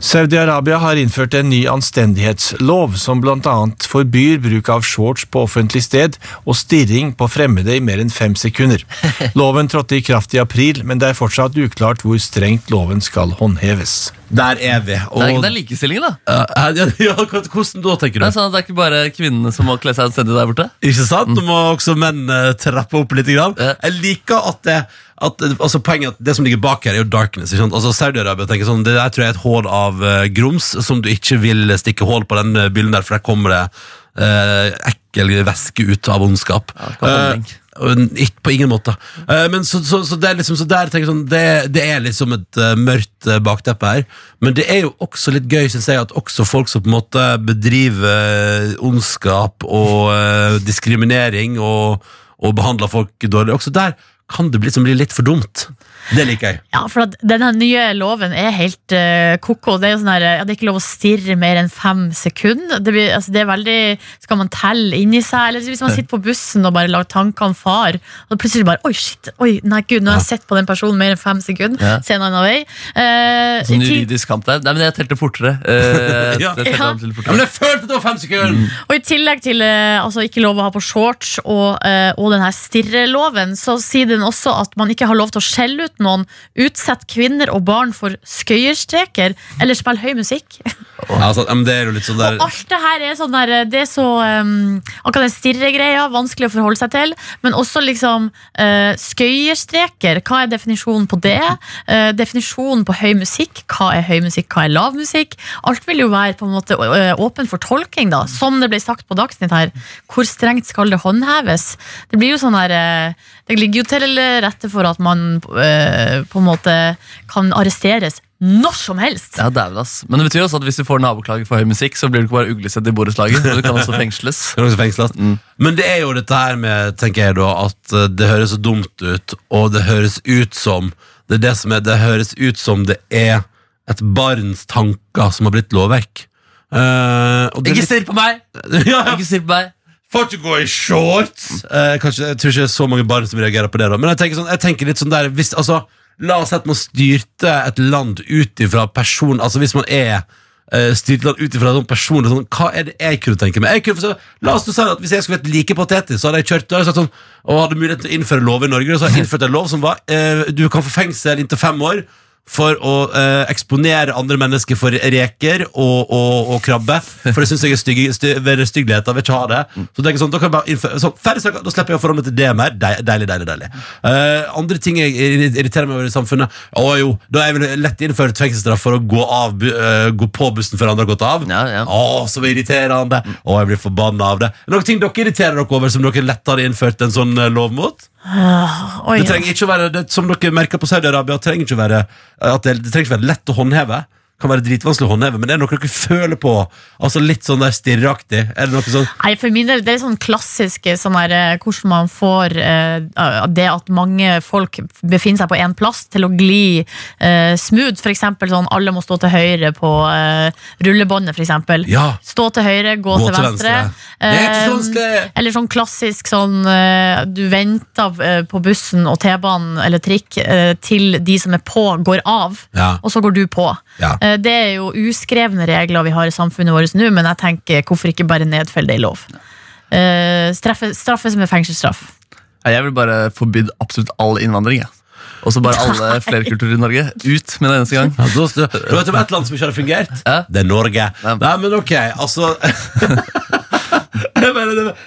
Saudi-Arabia har innført en ny anstendighetslov som bl.a. forbyr bruk av shorts på offentlig sted og stirring på fremmede i mer enn fem sekunder. (laughs) Loven trådte i kraft i april, men det er fortsatt uklart hvor strengt loven skal håndheves. Der er vi. Og, Det er, det er likestilling, da. Ja, ja, ja, hvordan da, tenker Det du? er sånn at det er ikke bare kvinnene som må kle seg anstendig der borte. Ikke sant? Nå må også menn eh, trappe opp litt. Grann. Ja. Jeg liker at det at, altså Poenget at det som ligger bak her, er jo darkness. Ikke sant? Altså Saudi-Arabia tenker sånn Det der tror jeg er et hull av uh, grums som du ikke vil stikke hull på den eh, byllen der, for der kommer det uh, ekkel væske ut av ondskap. det ikke på ingen måte. Eh, men så, så, så det er liksom så der tenker jeg sånn det, det er liksom et eh, mørkt eh, bakteppe her. Men det er jo også litt gøy, syns jeg, at også folk som på en måte bedriver ondskap og diskriminering og, og behandler folk dårlig, også der kan det bli, liksom bli litt for dumt. Det liker jeg. Ja, for at denne nye loven er helt uh, koko. Det er jo sånn her, ja, det er ikke lov å stirre mer enn fem sekunder. Det, blir, altså, det er veldig Skal man telle inni seg? Eller hvis man sitter på bussen og bare lager tanker om far, og plutselig bare Oi, shit! Oi, nei, gud, nå har jeg sett på den personen mer enn fem sekunder. Ja. Se en annen vei. Eh, Sånn juridisk kamp der. Nei, men jeg telte fortere. (laughs) Uh, Ja. jeg Ja. fortere. men jeg følte at det var fem sekunder! Og i tillegg til uh, altså ikke lov å ha på shorts og, og denne stirreloven, så sier den også at man ikke har lov til å skjelle ut noen, utsette kvinner og barn for skøyerstreker eller spille høy musikk. Ja, altså, men det er jo litt sånn der Og alt det her er sånn der Det er så um, Akkurat den stirregreia, vanskelig å forholde seg til. Men også liksom uh, skøyerstreker. Hva er definisjonen på det? Uh, definisjonen på høy musikk. Hva er høy musikk, hva er lav musikk? Alt vil jo være på en måte uh, åpen for tolking, da. Som det ble sagt på Dagsnytt her. Hvor strengt skal det håndheves? Det blir jo sånn her uh, Det ligger jo til rette for at man eh, på en måte kan arresteres når som helst. Ja, dæven, ass. Men det betyr også at hvis du får naboklage for høy musikk, så blir du ikke bare uglesett i borettslaget. Du kan også fengsles. (laughs) kan også fengsles. Mm. Men det er jo dette her med tenker jeg da, at eh, det høres så dumt ut, og det høres ut som det, er det, som er, det høres ut som det er et barns tanker som har blitt lovverk. Uh, og det Ikke litt- stirr på meg! (laughs) ja, ja. Ikke stirr på meg! Får ikke gå i shorts! Eh, kanskje, jeg tror ikke det er så mange barn som reagerer på det. da Men jeg tenker, sånn, jeg tenker litt sånn der hvis, altså, La oss si at man styrte et land ut ifra person Altså hvis man er uh, styrt land ut ifra sånn person sånn, Hva er det jeg kunne tenke meg? La oss si at Hvis jeg skulle vært like patetisk, så hadde jeg kjørt da sånn, og hadde mulighet til å innføre lov i Norge. Og Så hadde jeg innført en lov som var eh, Du kan få fengsel inntil fem år for å eh, eksponere andre mennesker for reker og, og, og krabbe. For det syns jeg er stygg, sty, styggligheter. styggeligheter. Vil ikke ha det. Så tenker jeg sånn, da kan jeg bare innføre så, Ferdig snakka, da slipper jeg å forholde meg til det mer. Deilig, deilig, deilig. Eh, andre ting jeg irriterer meg over i samfunnet Å jo, da er vel lett innført fengselsstraff for å gå, av, eh, gå på bussen før andre har gått av. Ja, ja. Å, så irriterende. Å, jeg blir forbanna av det. Noen ting dere irriterer dere over som dere lett hadde innført en sånn eh, lov mot? Oi, Det trenger ikke å være det, Som dere merker på Saudi-Arabia trenger ikke å være, at det, det trenger ikke være lett å håndheve Kan være dritvanskelig å håndheve Men det er noe dere føler på Altså litt sånn der stirreaktig Er det noe sånn Nei, for min del, det er sånn klassisk eh, sånn der, eh, hvordan man får eh, det at mange folk befinner seg på en plass til å gli eh, smooth. For eksempel sånn alle må stå til høyre på eh, rullebåndet, for eksempel. Ja. Stå til høyre, gå, til, venstre. Det er ikke så Eh, vanskelig Eller sånn klassisk sånn Du venter på bussen og T-banen eller trikk til de som er på, går av, Ja. og så går du på. Ja. Eh, Det er jo uskrevne regler vi har i samfunnet vårt nå, men jeg tenker hvorfor ikke bare nedfelle det i lov? Straffes Straffe, straffes med fengselsstraff. Jeg vil bare forbyde absolutt all innvandring. Ja. Og så bare alle (laughs) flerkulturer i Norge. Ut med det eneste gang. ja, du vet du om et land som ikke hadde fungert Ja. Det er Norge Nei, men ok, altså (laughs)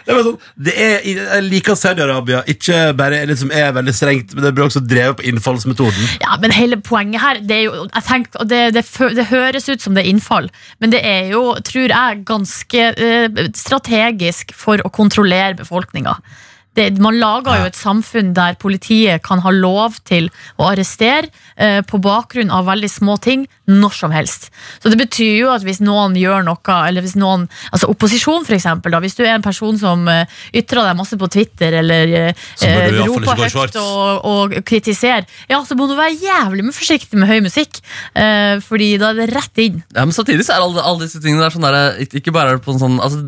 det, er sånn, det er, Jeg liker Saudi-Arabia ikke bare liksom, er veldig strengt Men det blir også drevet på innfallsmetoden Ja, men hele poenget her det, jo, tenker, det, det, det høres ut som det er innfall, men det er jo, tror jeg, ganske uh, strategisk for å kontrollere befolkninga. Det, man lager jo et samfunn der politiet kan ha lov til å arrestere eh, på bakgrunn av veldig små ting når som helst. Så det betyr jo at hvis noen gjør noe, eller hvis noen Altså opposisjon, for eksempel. Da, hvis du er en person som eh, ytrer deg masse på Twitter, eller eh, fall roper høyt og, og kritiserer, ja, så må du være jævlig med forsiktig med høy musikk. Eh, fordi da er det rett inn. Ja, men samtidig så er alle, alle disse tingene der sånn der, ikke- bare på en sånn altså,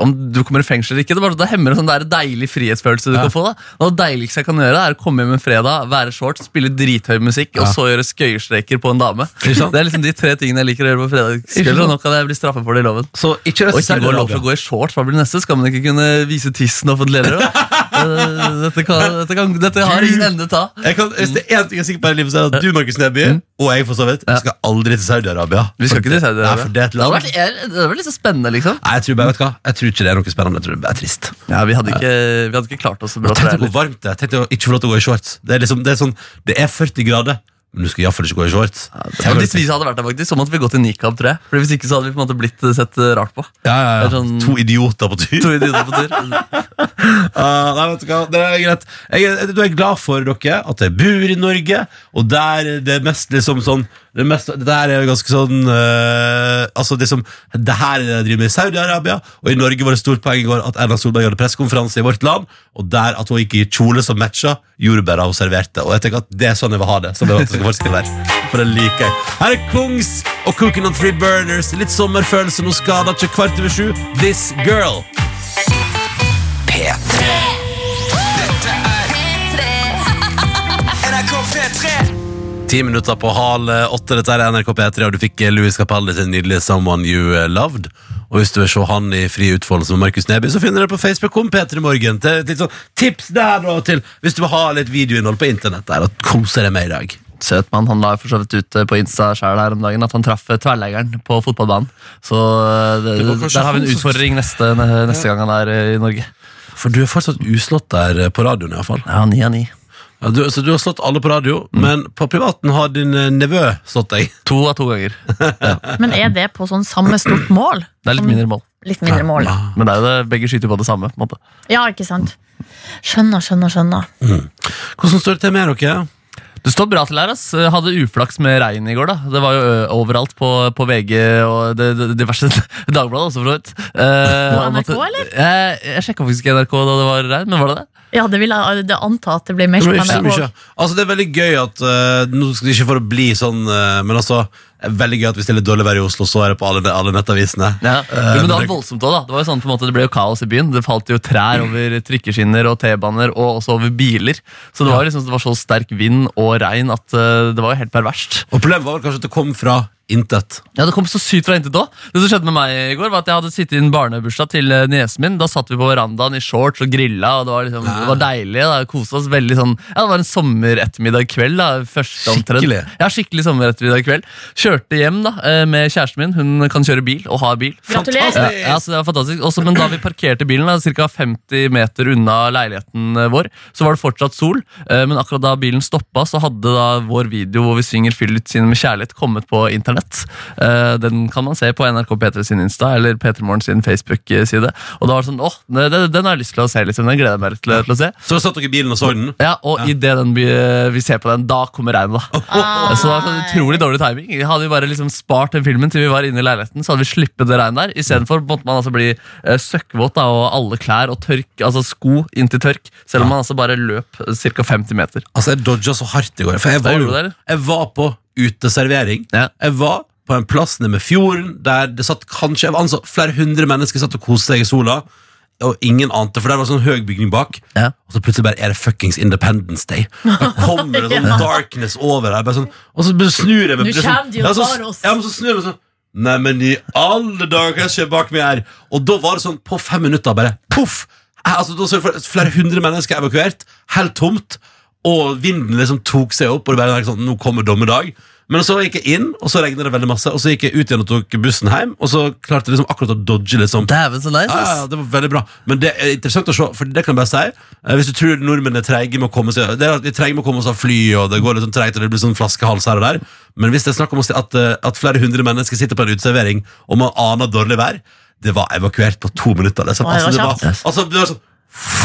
Om du kommer i fengsel eller ikke, det, bare, det hemmer en sånn der deilig frihetsfølelse du kan få. da Og Det deiligste jeg kan gjøre, er å komme hjem en fredag, være shorts, spille drithøy musikk, og så gjøre skøyestreker på en dame. Det er liksom de tre tingene jeg liker å gjøre på fredagskvelder, og nå kan jeg bli straffet for det i loven. Så ikke Og ikke gå lov til å gå i shorts, hva blir det neste? Skal man ikke kunne vise tissen offentlig heller? (laughs) Dette, kan, dette, kan, dette har ingen ende ta. Jeg kan, hvis det er én ting jeg er sikker på i livet, så er det at du, Markus Neby, og jeg for så vidt, Ja. skal aldri til Saudi-Arabia. Vi skal ikke til Saudi-Arabia. Det er et Det vært, det hadde vært litt så spennende, liksom. Nei, jeg tror bare, vet hva? Jeg tror ikke det er noe spennende. Jeg tror det er trist. Ja, Vi hadde ikke, vi hadde ikke klart oss så bra. Tenk hvor varmt det er. Tenk å ikke få lov til å gå i shorts. Det er, liksom, det er, sånn, det er 40 grader, men du skal iallfall ikke gå i shorts. Ja, hvis vi hadde vært der, faktisk, så måtte vi gått i nikab, tror jeg. For Hvis ikke så hadde vi på en måte blitt sett rart på. Ja, ja, ja. sånn- To idioter på tur. To idioter på tur. (laughs) uh, nei, vet du hva, det er greit jeg, jeg, Du er glad for dere at jeg bor i Norge Og der det er mest liksom sånn Det, mest, der er jo ganske sånn eh, Altså det som Det her er det jeg driver med i Saudi-Arabia Og i Norge var det stort poeng i går At Erna Solberg hadde pressekonferanse i vårt land Og der at hun gikk i kjole som matcha Jordbæra hun serverte. Og jeg tenker at det er sånn jeg vil ha det Sånn jeg vil være. For det liker jeg. Her er Kongs og Cooking on Three Burners. Litt sommerfølelse Nå skader ikke kvart over sju. This Girl. P3. Ti minutter på hal åtte, dette er NRK P3, og du fikk Louis Capaldi sin nydelige Someone You Loved. Og hvis du vil se han i fri utfoldelse med Markus Neby, så finner du det på Facebook om P3 Morgen. Til et litt sånn tips der da, til hvis du vil ha litt videoinnhold på internett der, og kose deg med i dag. Søt mann. Han la for så vidt ut eh, på Insta selv her om dagen at han traff eh, tverrleggeren på fotballbanen. Så eh, det, Det der har vi en utfordring neste, neste gang han er i Norge. For du er fortsatt uslått der på radioen, iallfall. Ja, ni av ni. Ja, du, så du har slått alle på radio, men på privaten har din eh, nevø slått deg. (laughs) To av to ganger. Men er det på sånn samme stort mål? Det er litt mindre mål. litt mindre mål. ja. Men det er jo det, begge skyter på det samme. på en måte. Ja, ikke sant? Skjønner, skjønner, skjønner. Hvordan står det til med dere? Det står bra til her. ass. Jeg Hadde uflaks med regn i går. da Det var jo ø, overalt på, på VG og det, det, diverse (laughs) Dagbladet også, for så vidt. Eh, På om NRK, eller? Jeg, jeg sjekka faktisk ikke NRK da det var regn, men var det det? Ja, det vil jeg det anta at det blir meldt var ikke så mye. Altså, det er veldig gøy at eh, Nå skal det ikke for å bli sånn, eh, men altså det er Veldig gøy at hvis det er litt dårlig vær i Oslo, så er det på alle, alle nettavisene. Ja. Eh, Jo, men det var voldsomt også, da. Det var jo sånn på en måte, det ble jo kaos i byen. Det falt jo trær over trikkeskinner og T-baner, og også over biler. Så det var liksom, det var så sterk vind og regn at eh, det var jo helt perverst. Og problemet var vel kanskje at det kom fra intet. Ja, Det kom så sykt fra intet òg. Det som skjedde med meg i går, var at jeg hadde sittet i en barnebursdag til eh, niesen min. Da satt vi på verandaen i shorts og grilla, og det var, liksom, det var deilig. Da. Koste oss veldig sånn Ja, det var en sommerettermiddag kveld. da første omtrent. Skikkelig? Ja, skikkelig sommerettermiddag kveld. Kjørte hjem da eh, med kjæresten min. Hun kan kjøre bil, og har bil. Gratulerer. Ja, ja, så det var fantastisk. Også, men da vi parkerte bilen ca. 50 meter unna leiligheten eh, vår, så var det fortsatt sol. Men akkurat da bilen stoppa, så hadde da vår video hvor vi synger 'Fyll ut sinnet med kjærlighet' kommet på internett. Eh, Den kan man se på NRK P3 sin Insta eller P3 Morgen sin Facebook-side. Og da var det sånn, åh, den, den har jeg lyst til å se, liksom. Den gleder jeg meg til, til å se. Så da satt dere i bilen og så den. Ja, Og i idet vi ser på den, da kommer regnet, da. (laughs) Så det var sånn utrolig dårlig timing. Hadde vi bare liksom spart den filmen til vi var inne i leiligheten, så hadde vi sluppet det regnet der. Istedenfor måtte man altså bli uh, søkkvåt da, og alle klær og tørk, altså sko inntil tørk, selv om man altså bare løp ca. 50 meter. Altså, jeg dodga så hardt i går. For jeg var, jeg var på uteservering. Ja. Jeg var på en plass nede med fjorden der det satt kanskje altså, flere hundre mennesker satt og koste seg i sola. Og ingen ante, for der var sånn høy bygning bak. Ja. Og så plutselig bare er det fuckings Independence Day. Da kommer det (laughs) sånn darkness over her. Sånn, og så snur jeg meg. Nå bare kommer de og ja, så, tar oss. Ja, men så snur jeg meg sånn Nei, men i alle dager, hva skjer bak meg her? Og da var det sånn, på fem minutter, bare poff! Altså, da så flere hundre mennesker evakuert, helt tomt, og vinden liksom tok seg opp, og det bare sånn, nå kommer dommedag. Men så gikk jeg inn, og så regnet det veldig masse, og så gikk jeg ut igjen og tok bussen hjem, og så klarte jeg liksom akkurat å dodge liksom. Dæven, så nice! Ja, ja, det var veldig bra. Men det er interessant å se, for det kan jeg bare si. eh, Hvis du tror nordmenn er treige med å komme seg Det er at vi er med å komme oss av fly, og det går litt sånn treigt, og det blir sånn flaskehals her og der. Men hvis det er snakk om at, eh, at flere hundre mennesker sitter på en uteservering, og man aner dårlig vær Det var evakuert på to minutter. Liksom. Altså, det var, altså, det var sånn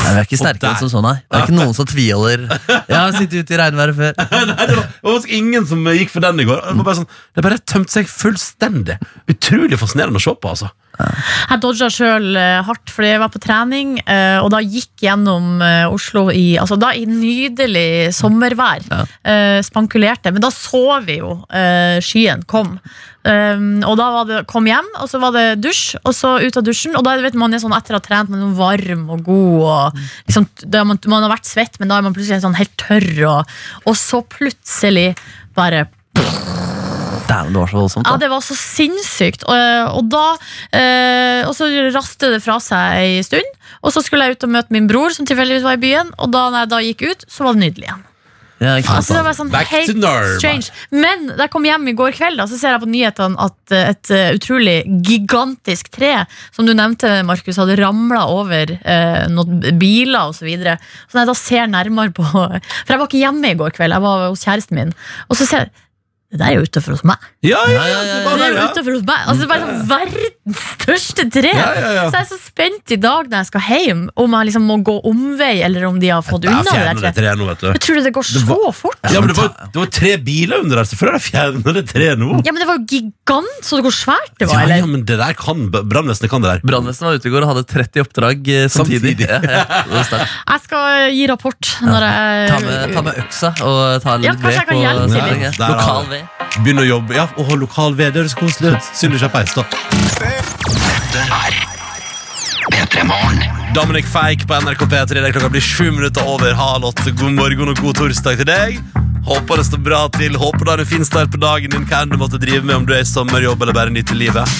Nei, vi er ikke sterkere som sånn, nei. Det er ikke noen som tviholder. Jeg har sittet ute i regnværet før. (laughs) Nei, det var, det var ingen som gikk for den i går. Det, var bare sånn, det bare tømte seg fullstendig. Utrolig fascinerende å se på. altså Jeg dodga sjøl hardt, fordi jeg var på trening, eh, og da gikk gjennom eh, Oslo i, altså da i nydelig sommervær. Ja. eh, Spankulerte. Men da så vi jo eh, skyen kom. Um, og da var det, kom hjem, og så var det dusj, og så ut av dusjen. Og da vet man er sånn etter å ha trent, man er sånn varm og god. Og liksom, man, man har vært svett, men da er man plutselig sånn helt tørr. Og, og så plutselig bare Dæven, det var så voldsomt. ja, det var så sinnssykt. Og, og da eh, Og så raste det fra seg ei stund. Og så skulle jeg ut og møte min bror, som tilfeldigvis var i byen. Og da når jeg da gikk ut, så var det nydelig igjen. Ja. Altså, det var sånn Back helt to normal. strange. Men da jeg kom hjem i går kveld, da, så ser jeg på nyhetene at eh, et eh, utrolig gigantisk tre, som du nevnte, Markus, hadde ramla over eh, noen biler osv. Så, videre. så når jeg da ser nærmere på (laughs) For jeg var ikke hjemme i går kveld, jeg var hos kjæresten min. Og så ser jeg det der er jo utenfor hos meg. Ja, ja, Ja, ja, ja, ja, det er jo utenfor hos meg. Altså, det er bare sånn verdens største tre. Ja, ja, ja. Så jeg er så spent i dag når jeg skal hjem, om jeg liksom må gå omvei, eller om de har fått unna det der det treet. nå, vet du. Jeg tror det går Det var- så fort. Ja, men det var, det var tre biler under der, så før jeg fjernet det treet nå. Ja, men det var jo gigant, så det hvor svært det var, Ja, ja, men det der kan Brannvesenet kan det der. Brannvesenet var ute i går og hadde 30 oppdrag eh, samtidig. Samtidig. (laughs) Jeg skal gi rapport når jeg ta, med, ta med øksa og ta litt Ja, kanskje jeg ved kan på hjelpe til litt. Lokal ved. Begynne å jobbe Ja, og lokal VD høres koselig ut. Synd du ikke har peis, da. Dominic Feik på NRK P3. Det er klokka blir sju minutter over halv åtte. God morgen og god torsdag til deg. Håper det står bra til. Håper du har en fin start på dagen din. Hva enn du måtte drive med, om du er i sommerjobb eller bare nyter livet.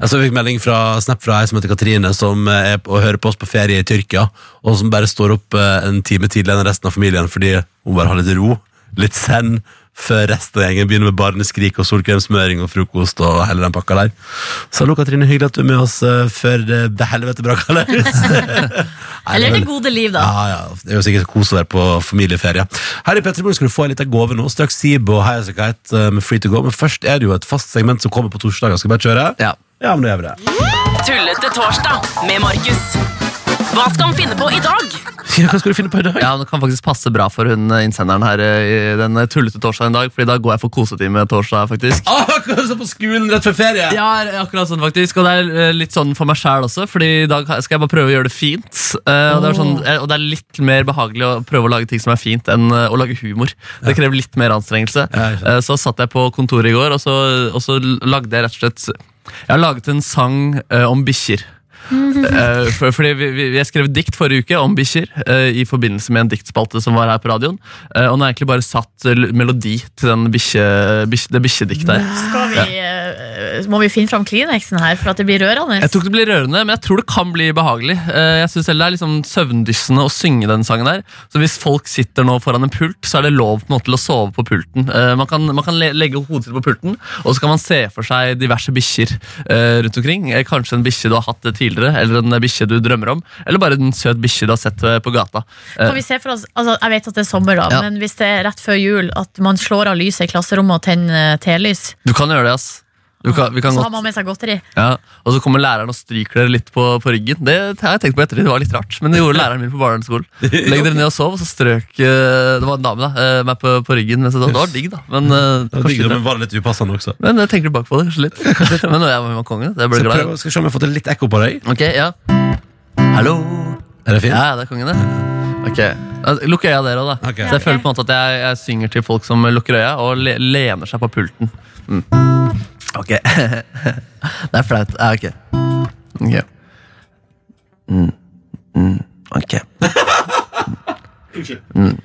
Jeg så fikk melding fra Snap fra ei som heter Katrine, som er på, og hører på oss på ferie i Tyrkia, og som bare står opp eh, en time tidligere enn resten av familien fordi hun bare har litt ro, litt zen, før resten av gjengen begynner med barneskrik og solkremsmøring og frokost og hele den pakka der. Så hallo, Katrine, hyggelig at du er med oss eh, før det helvete braker (laughs) løs. Eller det gode liv, da. ja, ja, Det er jo sikkert kos å være på familieferie. Her i Petterborg skal du få en liten gave nå. Straks Sibo og Highasakite med Free to go. Men først er det jo et fast segment som kommer på torsdager. Skal vi bare kjøre? Ja. Ja, men da gjør vi det. Tullete torsdag med Markus. Hva skal han finne på i dag? Ja, hva skal du finne på i dag? Ja, Det kan faktisk passe bra for hun eh, innsenderen her eh, i den eh, tullete torsdagen i dag, Fordi da går jeg for kosetime torsdag, faktisk. Ah, akkurat som på skolen rett før ferie! Ja, akkurat sånn faktisk Og det er litt sånn for meg selv også Fordi i dag skal jeg bare prøve å gjøre det fint Uh, og, det er sånn, og det er litt mer behagelig å prøve å lage ting som er fint Enn å lage humor Det krever litt mer anstrengelse. Eh, Så satt jeg på kontoret i går Og så, og så lagde jeg rett og slett Jeg har laget en sang uh, om bikkjer Eh, fordi vi, vi, Jeg skrev dikt forrige uke om bikkjer eh, i forbindelse med en diktspalte som var her på radioen. Eh, og nå har jeg egentlig bare satt melodi til den bikkje, bikkje, det bikkjediktet her. Skal vi, eh, må vi finne fram Kleenexen her for at det blir rørende? Jeg tror ikke det blir rørende, men jeg tror det kan bli behagelig. Eh, Jeg synes selv Det er liksom søvndyssende å synge den sangen her. Så hvis folk sitter nå foran en pult, så er det lov på en måte til å sove på pulten. Eh, Man kan, man kan legge hodet sitt på pulten, og så kan man se for seg diverse bikkjer eh, rundt omkring. Eh, Kanskje en bikkje du har hatt tidligere, eller en bikkje du drømmer om. Eller bare en søt bikkje du har sett eh, på gata. Eh, Kan vi se for oss, altså Jeg vet at det er sommer, da, Ja. men hvis det er rett før jul at man slår av lyset i klasserommet og tenner eh, telys, Du kan gjøre det, ass. Kan, vi kan så godt har man med seg godteri. Ja, og så kommer læreren og stryker dere litt på, på ryggen. Det har jeg tenkt på etter, det var litt rart, men det gjorde (laughs) læreren min på barneskolen. Legg dere ned og sov, og så strøk eh, Det var en dame da, eh, meg på, på ryggen. Men så, det var digg, da. Men, eh, Det var digg, men var det litt upassende også? men jeg tenker tilbake på det kanskje litt. (laughs) men jeg var med kongen, det ble glad. skal vi se om jeg har fått litt ekko på deg. Ok, ja. Hallo. Er det fint? Ja, det er kongen, det. Ok, Lukker Lukk øya dere òg, da. Okay. Så jeg føler på en måte at jeg, jeg synger til folk som lukker øya og le, lener seg på pulten. Mm. Ok. (laughs) det er flaut. Ja, ok. Ok. Mm. Mm. Ok. Mm.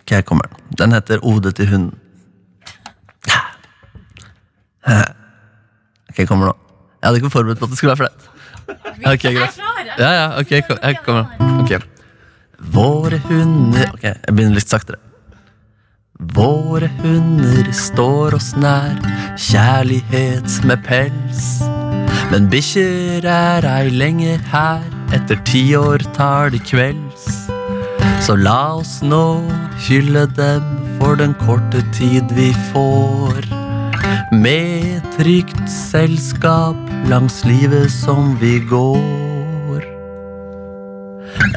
Ok, jeg kommer. Den heter Ode til hunden. Ok, jeg kommer nå. Jeg hadde ikke forberedt på at det skulle være flaut. Ok, greit. Ja, ja, ok, kom- jeg kommer. Ok. Våre hunder Ok, jeg begynner litt saktere. Våre hunder står oss nær, kjærlighet med pels. Men bikkjer er ei lenger her, etter ti år tar de kvelds. Så la oss nå hylle dem for den korte tid vi får. Med trygt selskap langs livet som vi går.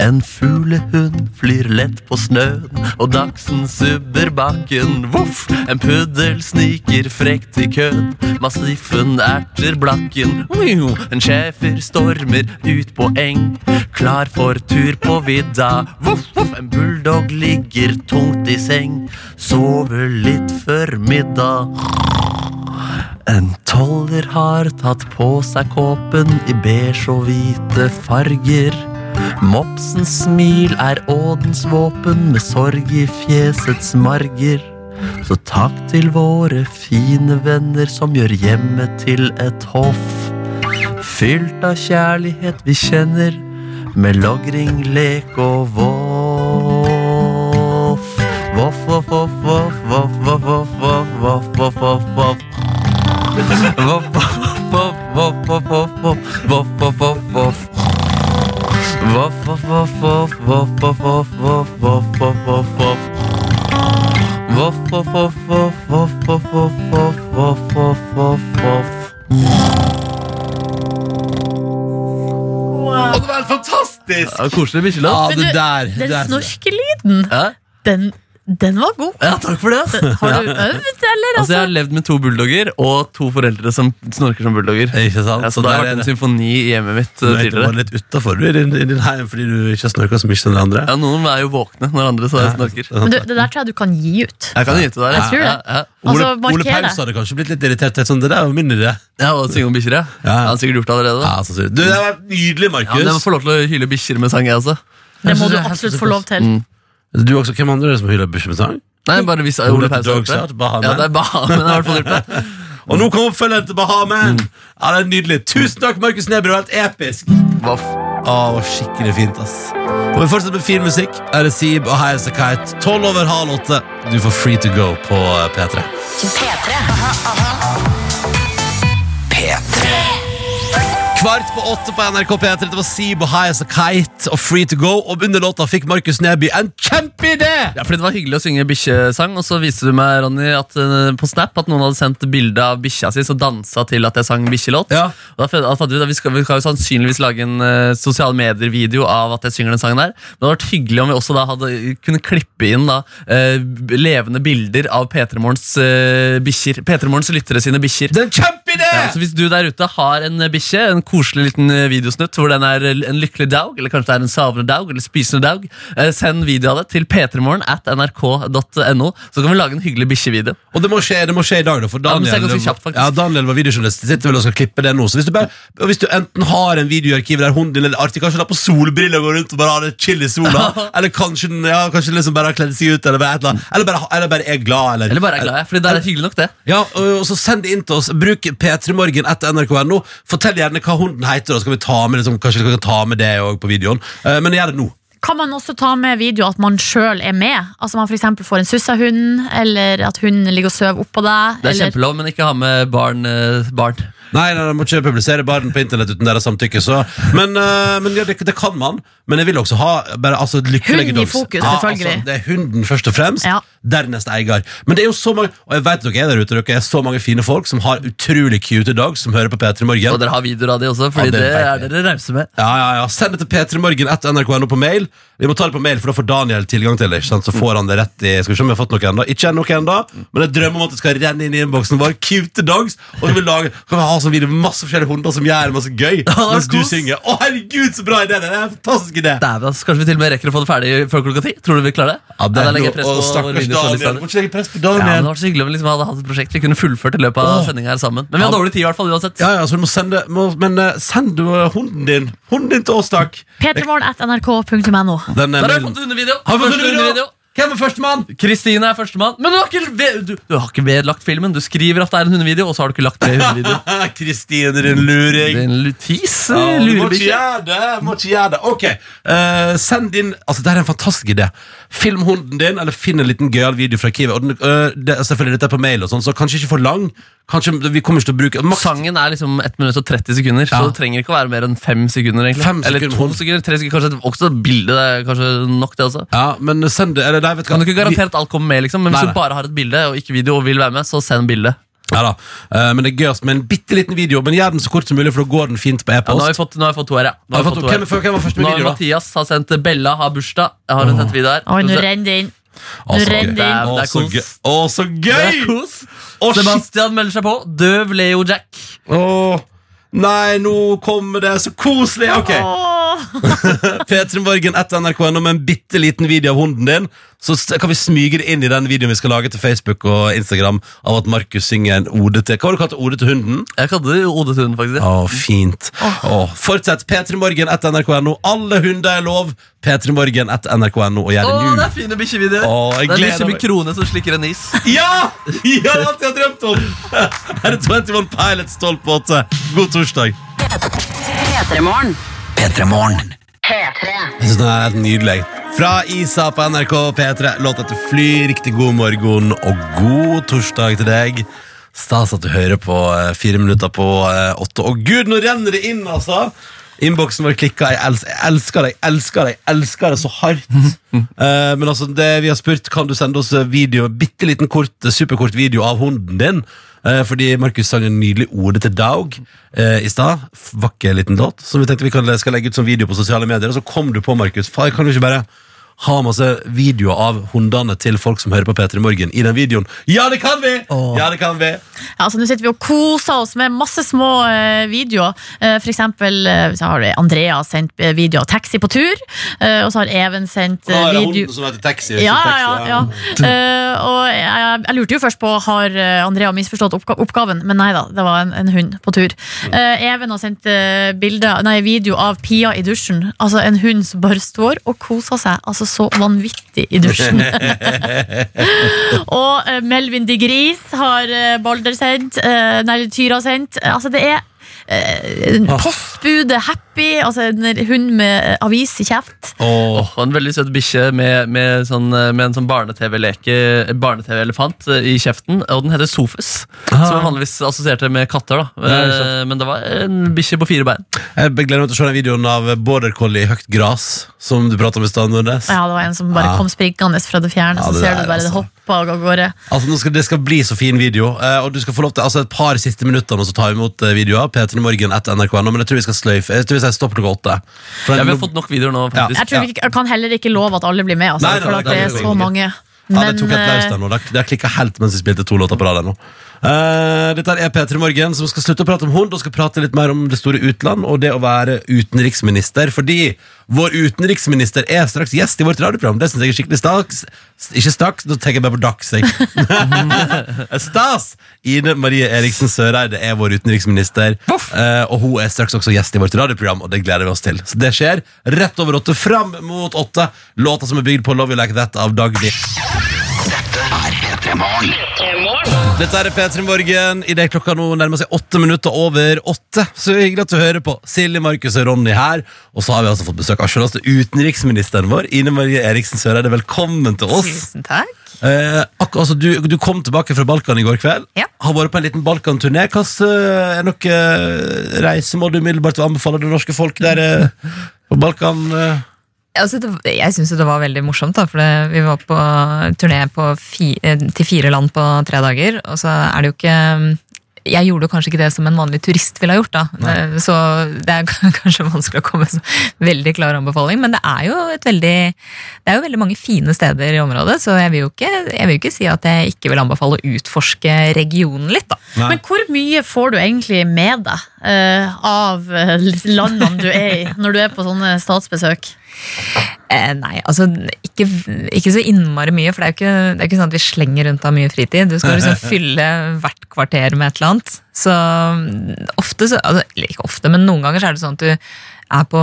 En fuglehund flyr lett på snøen, og dachsen subber bakken. Voff! En puddel sniker frekt i køen, massiffen erter blakken. En schæfer stormer ut på eng, klar for tur på vidda. Voff, voff! En bulldog ligger tungt i seng, sover litt før middag. En toller har tatt på seg kåpen i beige og hvite farger. Mopsens smil er ådens våpen med sorg i fjesets marger. Så takk til våre fine venner som gjør hjemmet til et hoff. Fylt av kjærlighet vi kjenner, med logring, lek og voff. Voff, voff, voff, voff, voff, voff, voff, voff, voff, voff, voff, voff. Voff, voff, voff, voff, voff, voff, voff, voff, voff, voff, voff. Voff, voff, voff, voff, voff, voff, voff, voff, voff, voff, voff, voff. Voff, voff, voff, voff, voff, voff, voff, voff, voff, voff, voff, voff. Å, det var helt fantastisk! Ja, koselig bikkjelåt. Ja, det der. Den snorkelyden, den, den var god. ja, takk for det. (laughs) Har du øvd, eller? Altså, jeg har Altså? levd med to bulldogger og to foreldre som snorker som bulldogger. Ikke sant? Ja, så det har vært en symfoni i hjemmet mitt Du uh, tidligere. du litt utafor i din, i din heim fordi du ikke har snorka så mye som de andre. Ja, Noen er jo våkne når andre så snorker. Men du, det der tror jeg du kan gi ut. Jeg kan gi ut det der. Jeg tror det. Ja, ja. Ole, Altså, Ole Paus det. hadde kanskje blitt litt irritert. Sånn, det der var min idé. ja og synge om bikkjer, ja. Ja. Han har sikkert gjort det allerede. Ja, Da. så sykt. du, det var nydelig, Markus. Ja, men jeg må få lov til å hyle bikkjer med sang, jeg også. Det må du er absolutt få lov til. Mm. Du også, Hvem andre er det som hyller Bush med sang? Nei, bare hvis Ole Paus har gjort det. Bahamen. Ja, det er Bahamen. har i hvert fall gjort (laughs) det. Og nå kommer oppfølgeren til Bahamen! Ja, det er nydelig. Tusen takk, Markus. Det var helt episk. Voff. Å, skikkelig fint, ass. Og vi fortsetter med fin musikk. Her er Sib og High As A Kite. Tolv over halv åtte. Du får Free To Go på P3. P3. Aha, aha. P3. Kvart på åtte på NRK P3. Det var Seabo High as a Kite og Free to Go. Og under låta fikk Markus Neby en kjempeidé! Ja, fordi Det var hyggelig å synge bikkjesang, og så viste du meg Ronny, at, eh, på Snap at noen hadde sendt bilde av bikkja si som dansa til at jeg sang bikkjelåt. Ja. Og da fant da vi skal, vi skal jo sannsynligvis lage en uh, sosiale medier-video av at jeg synger den sangen der. Men det hadde vært hyggelig om vi også da hadde kunne klippe inn da uh, levende bilder av P3 Morgens uh, bikkjer. P3 Morgens lyttere sine bikkjer. Det en kjempeidé! Ja, så Hvis du der ute har en eh, bikkje, en koselig liten eh, videosnutt hvor den er en lykkelig daug, eller kanskje det er en savende daug, eller spisende daug, eh, send video av det til p3morgen at nrk.no, så kan vi lage en hyggelig bikkjevideo. Og det må, skje, det må skje i dag, da. For det Daniel, ja, kjapt, ja, Daniel var videojournalist. Sitter vel og skal klippe det nå. Så hvis du, bare, og hvis du enten har en video i arkivet der hunden din er artig, kanskje er på solbriller og går rundt og bare har det chill i sola, eller kanskje, den- ja, kanskje liksom bare har kledd seg ut, eller bare, eller, eller bare, eller bare er glad, eller, Eller bare er glad, ja, fordi det er hyggelig nok, det. Ja, og, og så Send det inn til oss. Bruk p3morgen etter nrk.no. Fortell gjerne hva hunden heter. så skal vi ta med liksom, Kanskje vi kan ta med det på videoen. Eh, men gjør det nå. Kan man også ta med video at man sjøl er med? Altså Man for eksempel får en sussahund, eller at hunden ligger og sover oppå deg. Det er eller... kjempelov, men ikke ha med barn. eh, barn. Nei, nei, nei, må ikke publisere barn på internett uten deres samtykke. Så. Men, eh, men ja, det, det kan man. Men jeg vil også ha bare, altså, lykkelige Hund i dogs. fokus, Ja, selvfølgelig. altså, det er hunden først og fremst. Ja. Dernest eier. Men det er jo så mange Og jeg vet dere er der ute Dere er så mange fine folk som har utrolig cute dogs som hører på P3 Morgen. Og dere har videoer av de også, fordi Ja, det det, vet er dere rause med. Ja, ja, ja. Send det til p3morgen etter nrk.no på mail. Vi må ta det på mail, for da får Daniel tilgang til det. Ikke sant? Så får han det rett i Skal vi se om vi har fått noe ennå. Ikke ennå, enda, men jeg drømmer om at det skal renne inn i innboksen vår. Cute dogs. Og så vil vi lage, kan vi ha sånn video med masse forskjellige hunder som gjør masse gøy mens du synger. Å, herregud, så bra idé! Det er en fantastisk idé. Dæven, altså, Kanskje vi til og med rekker å få det ferdig før klokka ti? Tror du vi klarer det? Ja, det er noe- Å, stakkars Daniel. Må ikke legge press på Ja, men det Daniel. var så hyggelig om vi liksom hadde hatt et prosjekt vi kunne fullført i løpet av Åh. sendinga her sammen. Men vi har dårlig tid i hvert fall uansett. Ja, ja, så du må sende må, Men eh, send du eh, hunden din Hunden din til oss, takk. P3morgen.nrk.no. Den, eh, Der har vi mailen- fått hundevideo! Har vi fått Første hundevideo? Hvem er førstemann? Kristine er førstemann. Men du har, ikke du, du har ikke vedlagt filmen. Du skriver at det er en hundevideo, og så har du ikke lagt ved hundevideo. (laughs) Kristine, din luring. Er en lutis, Ja, du må ikke lurebikkje. gjøre det! Må ikke gjøre det. Ok, uh, send inn Altså, det er en fantastisk idé. Film hunden din, eller finn en liten gøyal video fra Kiwi. Og den, uh, det, selvfølgelig dette er på mail, og sånn, så kanskje ikke for lang. Kanskje Vi kommer ikke til å bruke makt. Sangen er liksom 1 minutt og 30 sekunder, Ja. så det trenger ikke å være mer enn 5 sekunder. egentlig Fem Eller 2 sekunder, 3 sekunder, kanskje også et bilde. Er kanskje nok, det også. Ja, men send det nei, vet du hva? Kan du ikke garantere at alt kommer med, liksom men hvis Nei, nei. du bare har et bilde og ikke video og vil være med, så send bildet. Ja da. Eh, men det er gøyest med en bitte liten video. Men gjør den så kort som mulig, for da går den fint på Ja, nå, har vi e-post. fått, nå har vi fått to her, ja. Nå Har vi vi fått- hvem, hvem var første med Nå har video, da? Mathias har sendt Bella har bursdag. Jeg har hun sendt video her. Oi, nå renner det inn. Å, så gøy. det inn. Å, Det er så kos. gøy. Å, så Det er gøy! kos. Å, shit. Sebastian melder seg på. Døv Leo Jack. Åh, Nei, nå kommer det så koselig! Ok, Åh, (laughs) P3 Morgen etter NRK.no med en bitte liten video av hunden din. Så kan vi smyge det inn i den videoen vi skal lage til Facebook og Instagram av at Markus synger en ode til Hva har du kalt ode til hunden? Jeg kalte det Ode til hunden, faktisk. Å, fint. Åh, fortsett P3 Morgen etter NRK.no. Alle hunder er lov. P3 Morgen etter NRK.no og gjør Å, det det nå. er fine bikkjevideoer. Det er bikkje med krone som slikker en is. (laughs) Ja! Ja, det er alt jeg har drømt om! Her (laughs) er 21 Pilots 12 på 8. God torsdag. P3morgen. P3. Det er nydelig. Fra Isa på NRK P3. Låt etter Fly. Riktig god morgen og god torsdag til deg. Stas at du hører på eh, fire minutter på eh, åtte. Og gud, nå renner det inn, altså! Innboksen vår klikka. Jeg, els jeg elsker deg, elsker deg, elsker deg så hardt. Eh, men altså, det vi har spurt, kan du sende oss video, bitte liten kort, superkort video av hunden din? Eh, fordi Markus sang en nydelig ode til Daug eh, i stad. F- Vakker liten låt. Som vi tenkte vi kan, skal legge ut som video på sosiale medier. Og så kom du på, Markus. Faen, Kan du ikke bare ha masse videoer av hundene til folk som hører på P3 Morgen i den videoen? Ja, det kan vi! Ja, det kan vi. Ja, altså, nå sitter vi og koser oss med masse små uh, videoer. Uh, for eksempel uh, så har Andrea sendt video av taxi på tur. eh, og så har Even sendt uh, det video hunden som heter Taxi. ja, taxi, ja, ja. Eh, og jeg, jeg lurte jo først på Har Andrea misforstått oppga oppgaven, men nei da, det var en, en hund på tur. Eh, Even har sendt eh, bilde, nei, video av Pia i dusjen. Altså En hund som bare står og koser seg altså så vanvittig i dusjen. (laughs) og eh, Melvin de Gris har eh, Balder sendt, eh, nei, Tyra sendt. Altså Det er eh, postbudet Happy puppy, altså en hund med avis i kjeft. Åh, og en veldig søt bikkje med, med, sånn, eh, med en sånn barne-TV-leke Barne-TV-elefant eh, i kjeften. Og den heter Sofus, som er vanligvis assosierte med katter. da Ja. Eh, Men det var en bikkje på fire bein. Jeg gleder meg til å se den videoen av border collie i høyt gras, som du prata om i stad, Ja, det var en som bare Ja. kom springende fra det fjerne, Ja, så ser der, du bare det altså. hopper av gårde. Altså, nå skal, det skal bli så fin video, eh, og du skal få lov til altså, et par siste minutter nå så tar vi imot eh, videoer. P3 Morgen etter NRK.no, men jeg tror vi skal sløyfe. Jeg tror vi sier stopp klokka åtte. For Ja, Vi har fått nok videoer nå, Ja. faktisk. Jeg, tror vi ikke- jeg kan heller ikke love at alle blir med, altså, Nei, nei, for nei, at det det er så mange. Ja, det tok et eh, der nå. Det har- Det klikka helt mens vi spilte to låter på rad nå. Eh, dette er P3 Morgen, som skal slutte å prate om hund og skal prate litt mer om det store utland og det å være utenriksminister. Fordi vår utenriksminister er straks gjest i vårt radioprogram. Det syns jeg er skikkelig stas. Ikke stas, nå tenker jeg bare på dags. jeg. (laughs) Stas! Ine Marie Eriksen Søreide er vår utenriksminister. eh, og hun er straks også gjest i vårt radioprogram, og det gleder vi oss til. Så det skjer rett over åtte, fram mot åtte. Låta som er bygd på Love You Like That av Dagny. Dette er P3 Morgen. I det klokka nå nærmer seg åtte minutter over åtte. Så hyggelig at du hører på. Silje, Markus og Ronny her. Og så har vi altså fått besøk av selveste utenriksministeren vår, Ine Marie Eriksen Søreide. Velkommen til oss. Tusen takk. Eh, akkurat, altså, du, du kom tilbake fra Balkan i går kveld. Ja. Har vært på en liten Balkanturné. Hvilke uh, er noe eh, reisemål du umiddelbart vil anbefale det norske folk der eh, på Balkan? eh? Altså, det, jeg syns det var veldig morsomt, da, for det, vi var på turné på fi, eh, til fire land på tre dager. Og så er det jo ikke Jeg gjorde jo kanskje ikke det som en vanlig turist ville ha gjort, da. det, Så det er (laughs) kanskje vanskelig å komme med en veldig klar anbefaling, men det er jo et veldig Det er jo veldig mange fine steder i området, så jeg vil jo ikke, jeg vil ikke si at jeg ikke vil anbefale å utforske regionen litt, da. Nei. Men hvor mye får du egentlig med deg uh, av eh, landene du er i, når du er på sånne statsbesøk? Eh, nei, altså ikke, ikke så innmari mye, for det er jo ikke, det er ikke sånn at vi slenger rundt av mye fritid. Du skal liksom (laughs) fylle hvert kvarter med et eller annet. Så mm, ofte, så, altså, ikke ofte, men noen ganger så er det sånn at du er på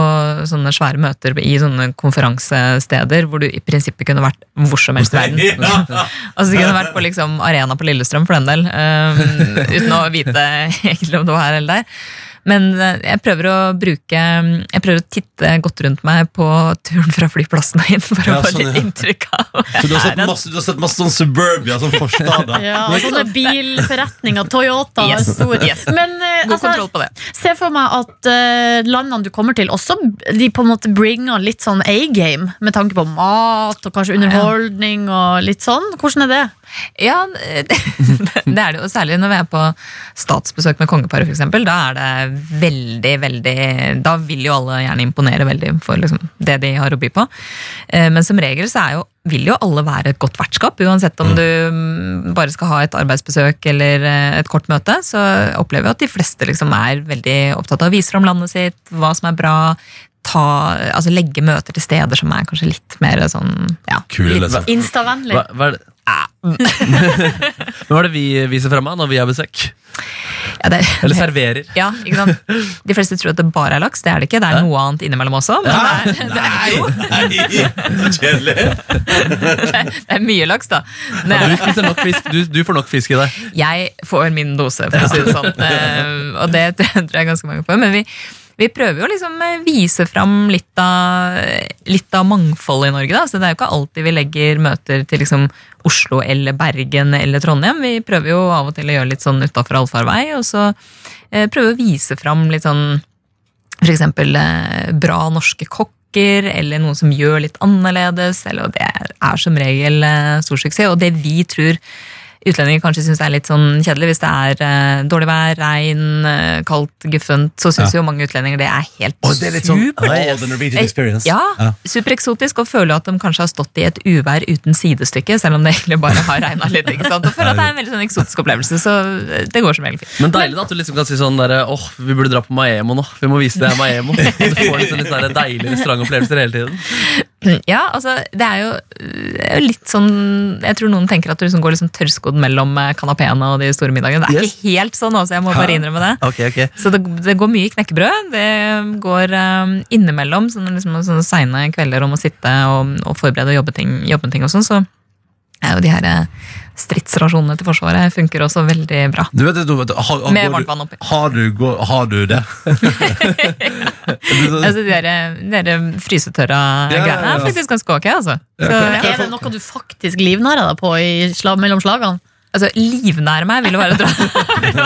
sånne svære møter i sånne konferansesteder hvor du i prinsippet kunne vært hvor som helst i verden. (laughs) (laughs) altså Du kunne vært på liksom Arena på Lillestrøm for den del, um, uten å vite egentlig om det var her eller der. Men eh, jeg prøver å bruke Jeg prøver å titte godt rundt meg på turen fra flyplassen og inn for Ja, å få sånn, litt ja. inntrykk av (laughs) Så du har sett masse, du har sett masse sånn suburbia, sånn forstad? Ja, sånne bilforretninger. Toyota er stor. Yes. Men eh, God altså, kontroll på det. se for meg at uh, landene du kommer til, også de på en måte bringer litt sånn A-game, med tanke på mat og kanskje underholdning og litt sånn. Hvordan er det? Ja, det, (laughs) det er det jo. Særlig når vi er på statsbesøk med kongeparet, f.eks. Da er det veldig, veldig Da vil jo alle gjerne imponere veldig for liksom, det de har å by på. Eh, Men som regel så er jo, vil jo alle være et godt vertskap. Uansett om du mm, bare skal ha et arbeidsbesøk eller eh, et kort møte, så opplever jeg at de fleste liksom er veldig opptatt av å vise fram landet sitt, hva som er bra. Ta, altså legge møter til steder som er kanskje litt mer sånn ja, Kule, litt- liksom. Instavennlig. Hva, hva er det? (laughs) Men hva er det vi viser frem av når vi har besøk? ja, det, Eller serverer? Ja? De fleste tror at det bare er laks. Det er det ikke. Det er noe annet innimellom også. Men det, er, det, er, Nei! Kjedelig. (laughs) det er mye laks, da. Ja, Du er, spiser nok fisk, du, du får nok fisk i deg. jeg får min dose, for å si det sånn. Eh, Og det (laughs) tror jeg ganske mange får. Men vi, vi prøver jo liksom eh, vise fram litt av, litt av mangfoldet i Norge. Da. Så det er jo ikke alltid vi legger møter til liksom Oslo eller Bergen eller Trondheim. Vi prøver jo av og til å gjøre litt sånn utafor allfarvei, og så prøver prøve å vise fram litt sånn eksempel eh, bra norske kokker, eller noen som gjør litt annerledes. Eller, det er som regel eh, stor suksess. Og det vi tror utlendinger kanskje syns er litt sånn kjedelig, hvis det er eh, dårlig vær, regn, eh, kaldt, guffent, så syns jo mange utlendinger det er helt oh, det er litt sånn supert. oh, the Norwegian experience. Ja, Ja. supereksotisk, og føler at de kanskje har stått i et uvær uten sidestykke, selv om det egentlig bare har regna litt. ikke sant? Og føler at det er en veldig sånn eksotisk opplevelse, så det går som regel fint. Men deilig da, at du liksom kan si sånn der, åh, vi burde dra på Maemo nå. Vi må vise det er Maemo. (laughs) Du får liksom litt sånne deilige restaurantopplevelser hele tiden. Ja, altså, det er jo litt sånn Jeg tror noen tenker at du liksom går liksom tørrskodd mellom eh, kanapeene og de store middagene. Det er Yes. ikke helt sånn, også, jeg må bare innrømme det. Okay, okay. Så det, det går mye knekkebrød. Det går um, innimellom sånne, liksom, sånne seine kvelder om å sitte og, og forberede og jobbe ting, jobbe ting og sånn. Så er jo de her eh, stridsrasjonene til Forsvaret funker også veldig bra. Du vet, du, vet, har, Med går varmt vann oppi. Har du, går, har du det? (laughs) (laughs) Altså, de der, frysetørra Ja, ja, greiene ja. er faktisk ganske ok. Altså. Så, ja. Er det noe du faktisk livnærer deg på i slag, mellom slagene? altså, livnære meg vil jo være å dra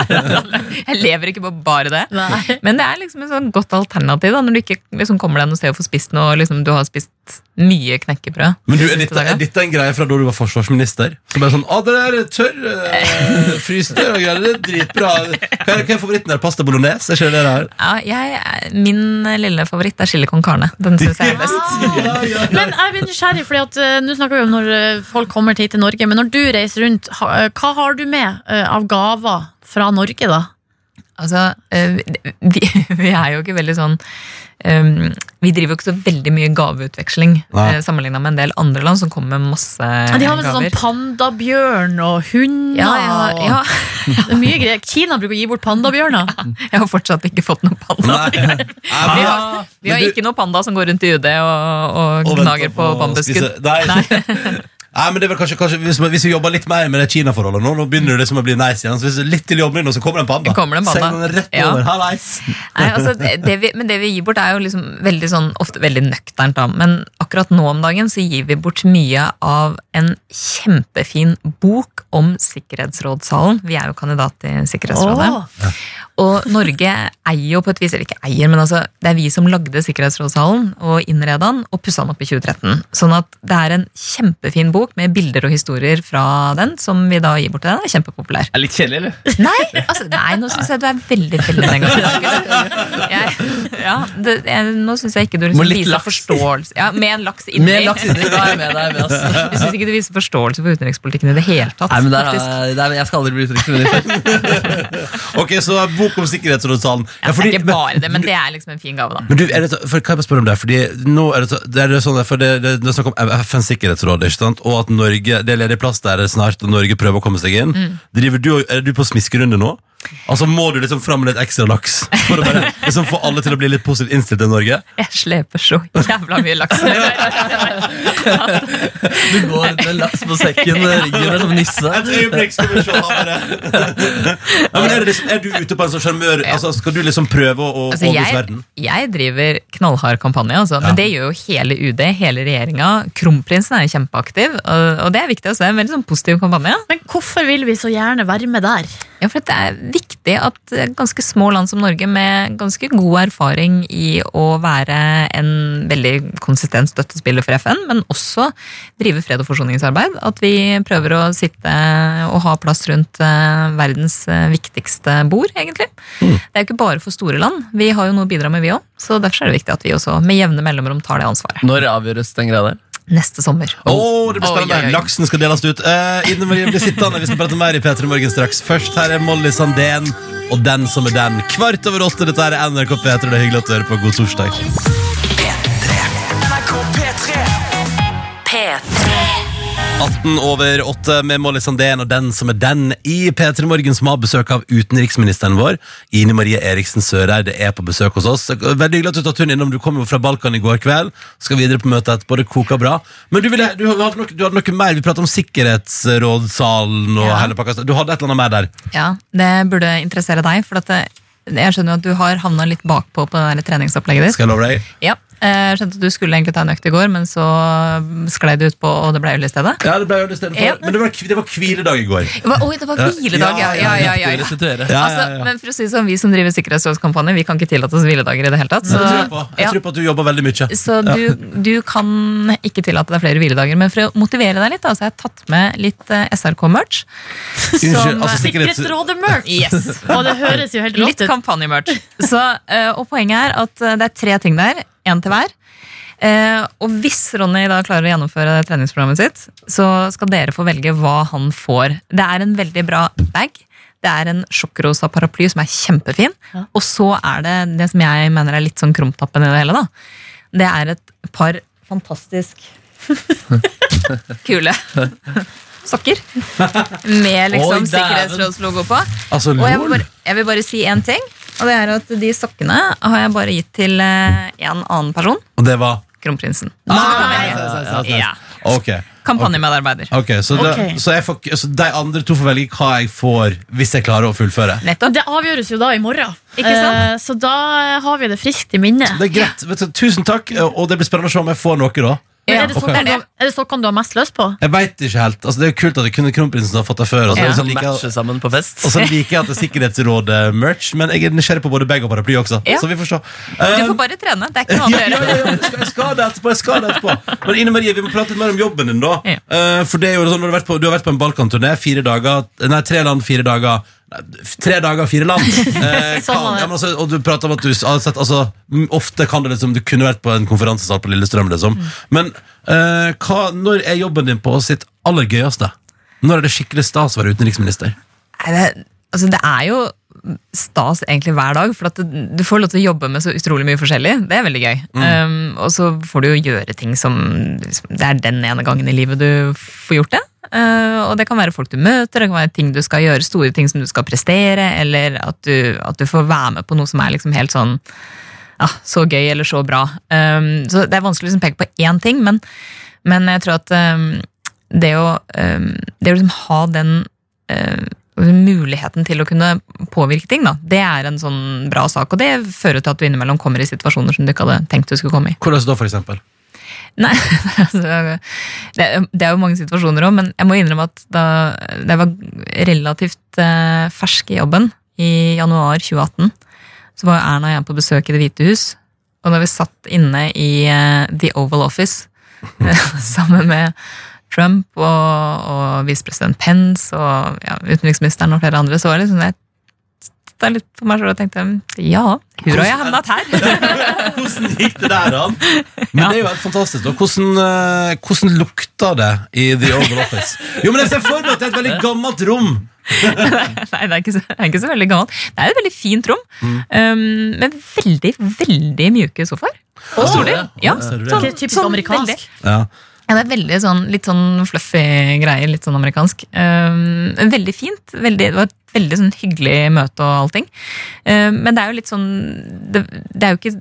(laughs) Jeg lever ikke på bare det. Nei. Men det er liksom et sånn godt alternativ da, når du ikke liksom kommer deg noe sted og får spist noe, liksom, du har spist mye knekkebrød. Men du, er, dette, er dette en greie fra da du var forsvarsminister? Som bare sånn, ah, det der er tørr uh, frysetørr og greier, det er dritbra. Hva er, hva er favoritten der? Pasta bolognese? Er ikke det det der? Ja, jeg, min lille favoritt er chili con carne. Den syns jeg er best. Ja, ja, ja. Men jeg blir nysgjerrig, fordi at uh, nå snakker vi om når eh, folk kommer hit til Norge. Men når du reiser rundt, ha, uh, hva har du med uh, av gaver fra Norge, da? Altså, eh, vi, (laughs) vi er jo ikke veldig sånn eh, Vi driver jo ikke så veldig mye gaveutveksling uh, sammenligna med en del andre land som kommer med masse Ja, de har med sånn gaver. pandabjørn og hunder. Ja, ja, ja. og- Det mye greier. Kina bruker å gi bort pandabjørner. (laughs) Jeg har fortsatt ikke fått noen panda. (laughs) Vi har, vi har du- ikke noen panda som går rundt i UD og, og Og gnager på bambuskudd. Nei. (laughs) Nei, men det er vel kanskje, kanskje hvis, hvis vi jobber litt mer med det Kina-forholdet nå, nå begynner det liksom å bli nice igjen. Så hvis det er litt til jobben nå, så kommer det en panda. Kommer det en panda. Den rett Ja. over. Hallais. Nei, altså, det, det vi, men det vi gir bort er jo liksom veldig sånn, ofte veldig nøkternt da. Men akkurat nå om dagen så gir vi bort mye av en kjempefin bok om Sikkerhetsrådssalen. Vi er jo kandidat i Sikkerhetsrådet. Åh. Og Norge eier jo på et vis, eller ikke eier, men altså, det er vi som lagde Sikkerhetsrådssalen og innreda den og pussa den opp i 2013. Sånn at det er en kjempefin bok med bilder og historier fra den, som vi da gir bort til den. Er kjempepopulær. Er litt kjedelig, eller? (laughs) Nei, altså, nei nå syns jeg du er veldig veldig. Jeg, ja, det, jeg, nå syns jeg ikke du liksom viser laks. forståelse ja, Med en laks inni. Med laks inni, da er jeg med deg. Med, oss. Jeg syns ikke du viser forståelse for utenrikspolitikken i det hele tatt. Nei, men der, er- der, jeg skal aldri bli utenriksminister. (laughs) Ok, så bok om Sikkerhetsrådsalen. Ja, det er ikke bare det, men det er liksom en fin gave, da. Men du, er det, for, kan jeg spørre om det? Fordi nå er det, det er sånn, for det, det, det er snakk om FNs sikkerhetsråd, ikke sant? og at Norge, det er ledig plass der snart, og Norge prøver å komme seg inn. Mm. Driver du, er du på smiskerunde nå? Altså Må du liksom fram med litt ekstra laks for å bare liksom få alle til å bli litt positivt innstilt til Norge? Jeg sleper så jævla mye laks. (laughs) Du går med laks på sekken, (laughs) ryggen er som nisse. Et øyeblikk skal vi se ja, men er, liksom, er du ute på en sånn sjarmør altså, Skal du liksom prøve å å Altså, overbevise verden? jeg driver knallhard kampanje, altså. men det gjør jo hele UD, hele regjeringa. Kronprinsen er jo kjempeaktiv, og, og det er viktig også. Det er en veldig sånn positiv kampanje. Men hvorfor vil vi så gjerne være med der? Ja, for Det er viktig at ganske små land som Norge, med ganske god erfaring i å være en veldig konsistent støttespiller for FN, men også drive fred- og forsoningsarbeid, at vi prøver å sitte og ha plass rundt eh, verdens eh, viktigste bord, egentlig. Det er jo ikke bare for store land. Vi har jo noe å bidra med, vi òg. Så derfor er det viktig at vi også med jevne mellomrom tar det ansvaret. Når avgjøres den greia der? Neste sommer. Åh, det blir Oi, spennende. oi, oi. Laksen skal deles ut. Uh, Ine Marie blir sittende. Vi skal prate mer i P3 Morgen straks. Først her er Molly Sandén og Den som er den. Kvart over åtte. Dette er NRK P3. Det er hyggelig at du hører på. God torsdag. NRK P3 P3. 18 over 8 med Molly Sandén og Den som er den i P3 Morgen, som har besøk av utenriksministeren vår. Ine Marie Eriksen Søreide er på besøk hos oss. Veldig hyggelig at du tar turen innom. Du kom jo fra Balkan i går kveld. Skal videre på møtet etterpå. Det koker bra. Men du, ville, du, hadde noe, du hadde noe mer. Vi pratet om Sikkerhetsrådssalen og Ja. hele pakka. Du hadde et eller annet mer der. Ja, det burde interessere deg, for at det, jeg skjønner jo at du har havna litt bakpå på det der treningsopplegget ditt. Skal jeg love deg? Ja, jeg skjønte at du skulle egentlig ta en økt i går, men så sklei det ut på, og det ble øl i stedet. Ja, det ble jo i stedet for. Ja. Men det var, det var hviledag i går. Det var- Oi, det var hviledag, ja. ja, ja, ja, ja. Ja, Altså, men for å si sånn, Vi som driver sikkerhetsrådskampanje, vi kan ikke tillate oss hviledager i det hele tatt. Så, Så, tror jeg. Jeg tror på at du jobber veldig mye. så du, du kan ikke tillate deg flere hviledager. Men for å motivere deg litt, da, så har jeg tatt med litt eh, SRK-merch. Altså. Sikkerhetsrådet-merch! Yes. Og det høres jo helt Litt rått ut. kampanjemerch. Så, eh, og poenget er at eh, det er tre ting der. Én til hver. Eh, og hvis Ronny da klarer å gjennomføre treningsprogrammet sitt, så skal dere få velge hva han får. Det er en veldig bra bag. Det er en sjokkrosa paraply som er kjempefin. Og så er det det som jeg mener er litt sånn krumtappen i det hele. da. Det er et par fantastisk (laughs) kule sokker. Med liksom sikkerhetsrådslogo på. Altså, Og jeg vil, bare, jeg vil bare si én ting. Og det er at de sokkene har jeg bare gitt til eh, en annen person. Og det var kronprinsen. Ah, ah. Ja. okay. Kampanjemedarbeider. Okay, så, det, okay. så, jeg får, så de andre to får velge hva jeg får hvis jeg klarer å fullføre. Nettopp. Det avgjøres jo da i morgen, Ikke sant? Eh, så da har vi det friskt i minnet. Det er greit. Vet du, tusen takk, og det blir spennende å se om jeg får noe da. Men Ja, er, det så, okay. er, du, er det sånn du har mest lyst på? Jeg vet ikke helt. Altså, det er jo kult at jeg kunne kronprinsen ha fått det før. Og så, Ja. er det sånn, Som liker, matcher sammen på fest. og så liker jeg at det er Sikkerhetsrådet-merch, men jeg er nysgjerrig på både bag og paraply også. Ja. Så vi får se. Du får bare trene. Det er ikke noe annet å gjøre. jeg skal- det etterpå. Jeg skal det etterpå. Men Ine Marie, vi må prate litt mer om jobben din, da. Ja. Eh, for det er jo sånn, du, har vært på, du har vært på en Balkan-turné. Fire dager Nei, tre land, fire dager. Tre dager, fire land. (laughs) Eh, kan, ja, men altså, og du prater om at du har sett altså, mm, Ofte kan det liksom Du kunne vært på en konferansesal på Lillestrøm, liksom. Men eh, hva, når er jobben din på sitt aller gøyeste? Når er det skikkelig stas å være utenriksminister? Det, altså det er jo stas egentlig hver dag, for at du, får lov til å jobbe med så utrolig mye forskjellig. Det er veldig gøy. Um, og så får du jo gjøre ting som liksom, Det er den ene gangen i livet du får gjort det. Uh, og det kan være folk du møter, det kan være ting du skal gjøre, store ting som du skal prestere, eller at du, at du får være med på noe som er liksom helt sånn ja, så gøy eller så bra. Um, så det er vanskelig å liksom peke på én ting, men, men jeg tror at um, det å, um, det å liksom ha den uh, muligheten til å kunne påvirke ting, da, det er en sånn bra sak. Og det fører til at du innimellom kommer i situasjoner som du ikke hadde tenkt du skulle komme i. Hvordan da, for eksempel? Nei, (laughs) altså, det, er- jo mange situasjoner òg, men jeg må innrømme at da, jeg var relativt eh, fersk i jobben, i januar 2018, så var Erna og jeg på besøk i Det hvite hus. Og da vi satt inne i eh, The Oval Office (laughs) sammen med Trump og, og visepresident Pence og ja, utenriksministeren og flere andre, så var det liksom jeg titta litt på meg selv og tenkte ja, hvor har jeg havnet her? (laughs) Hvordan gikk det der an? Men det er jo helt fantastisk. Og Hvordan, eh, hvordan lukta det i The Oval Office? Jo, men Jeg ser for meg at det er et veldig gammelt rom. Nei, det er, ikke så, det er ikke så veldig gammelt. Det er et veldig fint rom, um, med veldig, veldig mjuke sofaer. Og stoler. Ja, ser du det? sånn- typisk sånn amerikansk. veldig. Ja. Ja, det er veldig sånn, litt sånn fluffy greier, litt sånn amerikansk. Um, veldig fint. Veldig, det var et veldig sånn hyggelig møte og allting. Um, men det er jo litt sånn Det, det er jo ikke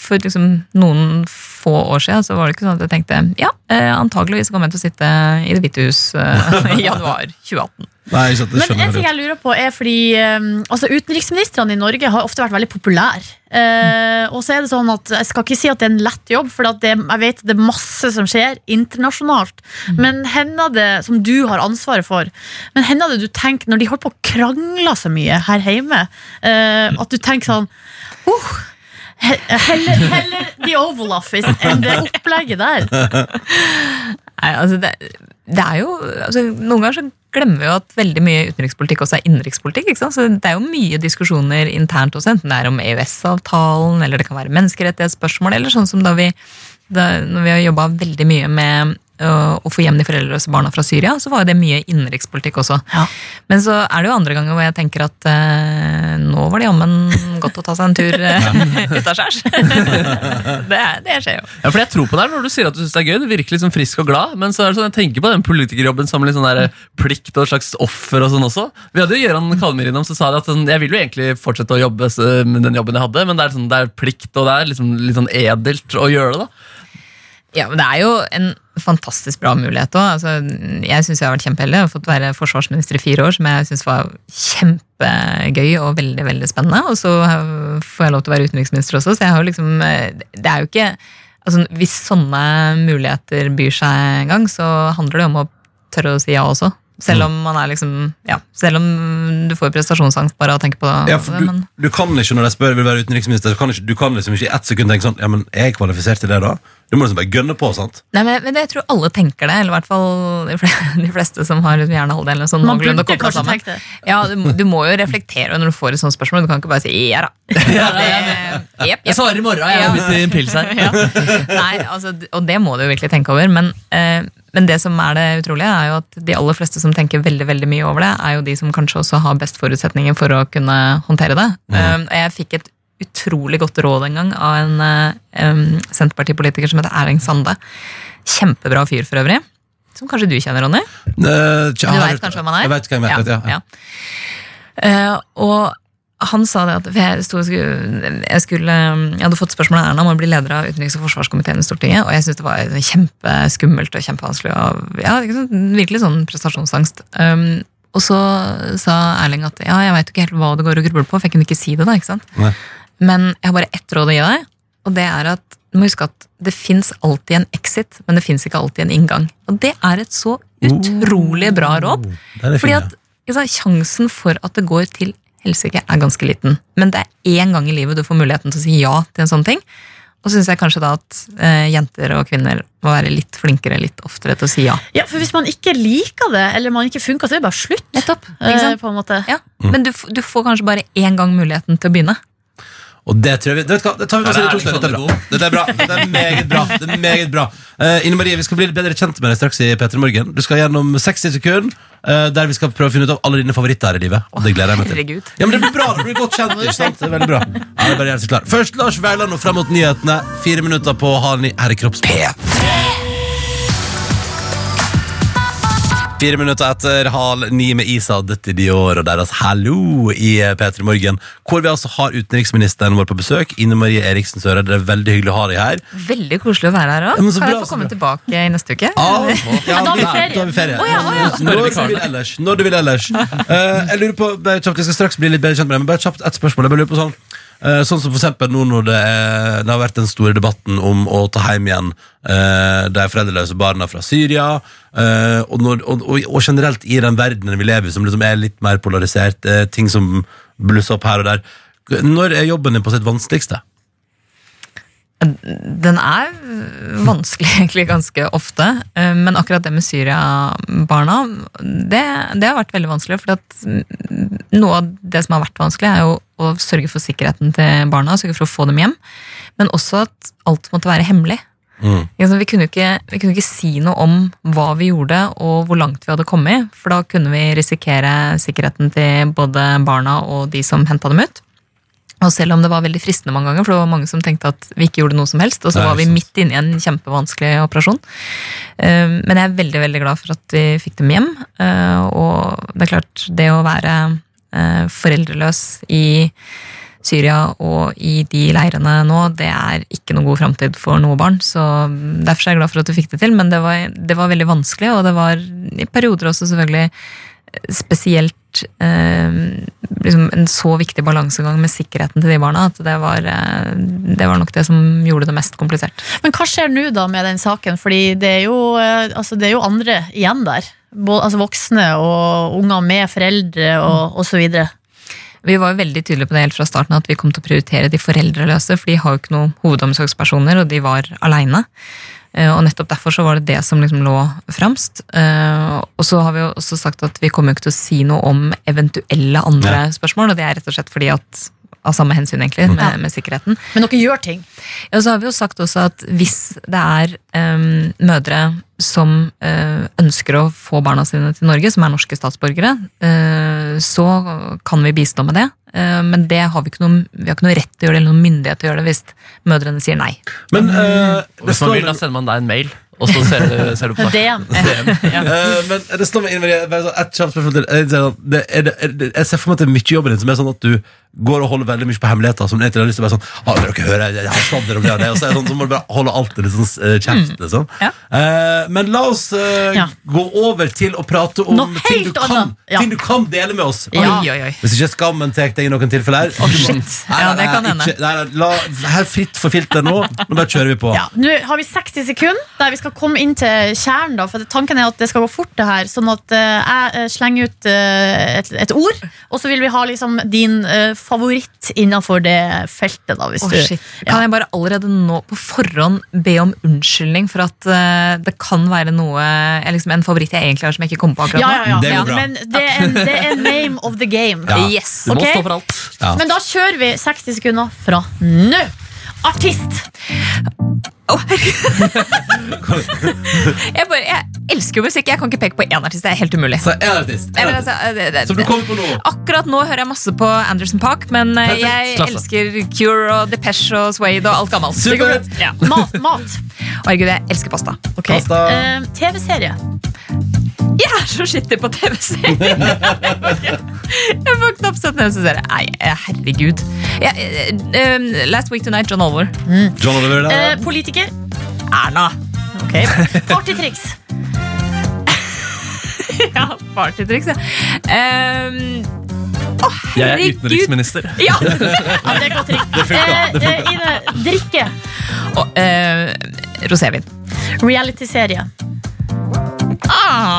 for liksom noen få år siden så var det ikke sånn at jeg tenkte ja, eh, antageligvis kommer jeg til å sitte i Det hvite hus eh, i januar 2018. Nei, ikke sant, det Men en ting jeg. lurer på er fordi um, altså Utenriksministrene i Norge har ofte vært veldig populære. Eh, og så er det sånn at Jeg skal ikke si at det er en lett jobb, for at det, jeg vet at det er masse som skjer internasjonalt. Men hender det, som du har ansvaret for, men hender det du tenker når de holder på å krangle så mye her hjemme, eh, at du tenker sånn he- Heller, heller The Oval Office enn det opplegget der. Nei, altså det, det er jo altså Noen ganger så glemmer vi jo at veldig mye utenrikspolitikk også er innenrikspolitikk. ikke sant? Så Det er jo mye diskusjoner internt også, enten det er om EØS-avtalen, eller det kan være menneskerettighetsspørsmål, eller sånn som da vi, da, når vi har jobba veldig mye med å få hjem de foreldreløse barna fra Syria, så var jo det mye innenrikspolitikk også. Ja. Men så er det jo andre ganger hvor jeg tenker at eh, nå var det jammen godt å ta seg en tur eh, (laughs) utaskjærs. (laughs) det, er- det skjer jo. Ja, for jeg tror på deg når du sier at du synes det er gøy. Du virker sånn frisk og glad. Men så er det sånn, jeg tenker på den politikerjobben som litt sånn der plikt og et slags offer. og sånn også. Vi hadde jo Gøran Kalmyr innom, så sa de at sånn, jeg vil jo egentlig fortsette å jobbe med den jobben jeg hadde, men det er, sånn, det er plikt og det er liksom, litt sånn edelt å gjøre det. da. Ja, men Det er jo en fantastisk bra mulighet òg. Altså, jeg syns jeg har vært kjempeheldig. og fått være forsvarsminister i fire år, som jeg syns var kjempegøy og veldig veldig spennende. Og så får jeg lov til å være utenriksminister også, så jeg har jo liksom øh, Det er jo ikke altså, Hvis sånne muligheter byr seg en gang, så handler det om å tørre å si ja også. Selv om man er liksom Ja, selv om du får prestasjonsangst bare av å tenke på det. Ja, for du, men du kan ikke når de spør vil være utenriksminister, så kan ikke, du kan liksom ikke i ett sekund tenke sånn Ja, men er jeg kvalifisert til det, da? Du må liksom bare gønne på. sant? Nei, men, men jeg tror alle tenker det, eller i hvert fall de fleste, (laughs) de fleste som har hjernehalvdelen sånn Man noenlunde burde kanskje sammen. tenke det. Ja, du, du må jo reflektere når du får et sånt spørsmål. Du kan ikke bare si ja da. (laughs) Det- jep, jep. Jeg svarer i morgen. Jeg Ja. har begynt i en pils her. (laughs) Ja. Nei, altså, og det må du jo virkelig tenke over. Men, eh, men det som er det utrolige, er jo at de aller fleste som tenker veldig veldig mye over det, er jo de som kanskje også har best forutsetninger for å kunne håndtere det. Eh, jeg fikk et utrolig godt råd en gang av en um, em, Senterpartipolitiker som heter Erling Sande. Kjempebra fyr for øvrig. Som kanskje du kjenner, Ronny? Eh, tja, Du veit kanskje hvem han er? Jeg vet hvem jeg vet, ja. ja. ja. Uh, og han sa det at jeg, skulle, jeg, skulle, jeg hadde fått spørsmål av Erna om å bli leder av utenriks- og forsvarskomiteen i Stortinget, og jeg syntes det var kjempeskummelt og kjempevanskelig. Og, ja, virkelig sånn prestasjonsangst. Um, og så sa Erling at ja, jeg veit ikke helt hva det går og grubler på, for jeg kunne ikke si det. da, ikke sant? Nei. Men jeg har bare ett råd å gi deg, og det er at du må huske at det fins alltid en exit, men det fins ikke alltid en inngang. Og det er et så utrolig bra råd. Er Fordi at Sjansen for at det går til helsike, er ganske liten. Men det er én gang i livet du får muligheten til å si ja til en sånn ting. Og syns jeg kanskje da at eh, jenter og kvinner må være litt flinkere litt oftere til å si ja. Ja, for Hvis man ikke liker det, eller man ikke funker, så er det bare slutt. Nettopp, eh, på en måte. Ja. Men du, du får kanskje bare én gang muligheten til å begynne. Og det tror jeg vi, det, vet du hva, det tar vi med oss inn i torsdag. Dette er bra. Dette er bra. Er meget bra. Det er meget bra. Eh, Ine Marie, vi skal bli litt bedre kjent med deg straks i P3 Morgen. Du skal gjennom 60 sekunder eh, der vi skal prøve å finne ut av alle dine favoritter her i livet. Og det gleder jeg meg til. Herregud. Ja, men Det blir bra, det blir godt kjent. ikke sant? Det er veldig bra ja, det er bare å gjøre seg klar. Først Lars Vauland og frem mot nyhetene. Fire minutter på halv ni. Her er Kroppssport. Fire minutter etter halv ni med Isa Dette Dior og deres Hallo i P3 Morgen. Hvor vi altså har utenriksministeren vår på besøk. Ine Marie Eriksen Søre, Det er veldig hyggelig å ha deg her. Veldig koselig å være her òg. Kan bra, jeg få komme tilbake i neste uke? Ah, ja, da har vi ferie. Ja, ja. Når du vil ellers. Når du vil ellers. Uh, jeg lurer på, bare kjapt, jeg skal straks bli litt bedre kjent med deg, men bare kjapt et spørsmål. Jeg bare lurer på sånn Sånn som for eksempel nå når det, er, det har vært den store debatten om å ta hjem igjen eh, de foreldreløse barna fra Syria, eh, og, når, og, og, generelt i den verdenen vi lever i, som liksom er litt mer polarisert, eh, ting som blusser opp her og der. Når er jobben din på sitt vanskeligste? Den er vanskelig (laughs) egentlig ganske ofte, eh, men akkurat det med Syria-barna, det, det har vært veldig vanskelig. For at noe av det som har vært vanskelig, er jo å sørge for sikkerheten til barna, sørge for å få dem hjem, men også at alt måtte være hemmelig. Mm. Vi kunne, ikke, vi kunne ikke si noe om hva vi gjorde og hvor langt vi hadde kommet, for da kunne vi risikere sikkerheten til både barna og de som henta dem ut. Og selv om det var veldig fristende mange ganger, for det var mange som tenkte at vi ikke gjorde noe som helst, og så Nei, var vi midt inne i en kjempevanskelig operasjon. Eh, Men jeg er veldig veldig glad for at vi fikk dem hjem. eh, Og det er klart, det å være eh, foreldreløs i Syria og i de leirene nå, det er ikke noe god framtid for noe barn. Så derfor er jeg glad for at du fikk det til, men det var, det var veldig vanskelig, og det var i perioder også selvfølgelig spesielt eh, liksom en så viktig balansegang med sikkerheten til de barna at det var, eh, det var nok det som gjorde det mest komplisert. Men hva skjer nå da med den saken? Fordi det er jo, eh, altså det er jo andre igjen der. Både, altså voksne og unger med foreldre og, videre. Vi var jo veldig tydelige på det helt fra starten at vi kom til å prioritere de foreldreløse, for de har jo ikke noen hovedomsorgspersoner, og de var aleine. Eh, Og nettopp derfor så var det det som liksom lå fremst. Eh, Og så har vi jo også sagt at vi kommer jo ikke til å si noe om eventuelle andre spørsmål, og det er rett og slett fordi at av samme hensyn, egentlig, med, med sikkerheten. Men dere gjør ting. Ja, så har vi jo sagt også at hvis det er um, mødre som uh, ønsker å få barna sine til Norge, som er norske statsborgere, uh, så kan vi bistå med det. Eh, men det har vi, ikke noe, vi har ikke noe rett til å gjøre det, eller noen myndighet til å gjøre det hvis mødrene sier nei. Men eh, Hvis man vil, da sender man deg en mail, og så ser du, ser du på (laughs) DM. Eh, men det står med bare sånn, et kjapt spørsmål til. Jeg, ser det, jeg ser for meg at det er mye i jobben din som er sånn at du går og holder veldig mye på hemmeligheter. Som egentlig har lyst til å være sånn ah, vil dere høre, jeg har sladder om det og det. Og så, er det sånn, så må du bare holde alt uh, kjeft. Liksom. Ja. Eh, men la oss eh, Ja. gå over til å prate om Noe ting du, kan. Ja. ting du kan dele med oss. Hvis ikke skammen tar deg i noen tilfeller. Oh, shit. Ja, det kan hende. Nei, nei, la, her fritt for filter nå. Nå bare kjører vi på. Ja, Nå har vi 60 sekunder der vi skal komme inn til kjernen. Da, for tanken er at det skal gå fort, det her. Sånn at uh, jeg eh, slenger ut uh, et, et ord, og så vil vi ha liksom din eh, favoritt innenfor det feltet. Da, hvis oh, du, shit. Kan jeg bare allerede nå på forhånd be om unnskyldning for at uh, det kan være noe liksom, En favoritt jeg egentlig har som jeg ikke kommer på akkurat ja, nå? ja, ja. Det går bra. Men det er, en, det er name of the game. Ja. Yes! Du må okay? stå for alt. Ja. Men da kjører vi 60 sekunder fra nå. Artist. Jeg, bare, jeg elsker jo musikk. Jeg kan ikke peke på én artist. Det er helt umulig. Så en artist. En artist. artist. altså, det, det, Som du kommer på nå. Akkurat nå hører jeg masse på Anderson Park, men eh, Perfekt. jeg Klasse. elsker Cure og Depeche og Suede og alt gammelt. Supert. Ja. Mat. mat. Herregud, jeg elsker pasta. Okay. Pasta. Uh, TV-serie. Jeg er så skittig på TV-serier. jeg får knapt sett og Nei, eh, herregud. Ja, eh, last Week Tonight, John Oliver. John Oliver da. Eh, politiker. Erna. Ok. (laughs) Partytriks. (laughs) ja, partytriks, ja. Um, Oh, Jeg er utenriksminister. (laughs) Ja. Ja, det er godt trikk. Eh, Ine, drikke. Og, eh, rosévin. Reality-serie. Ah,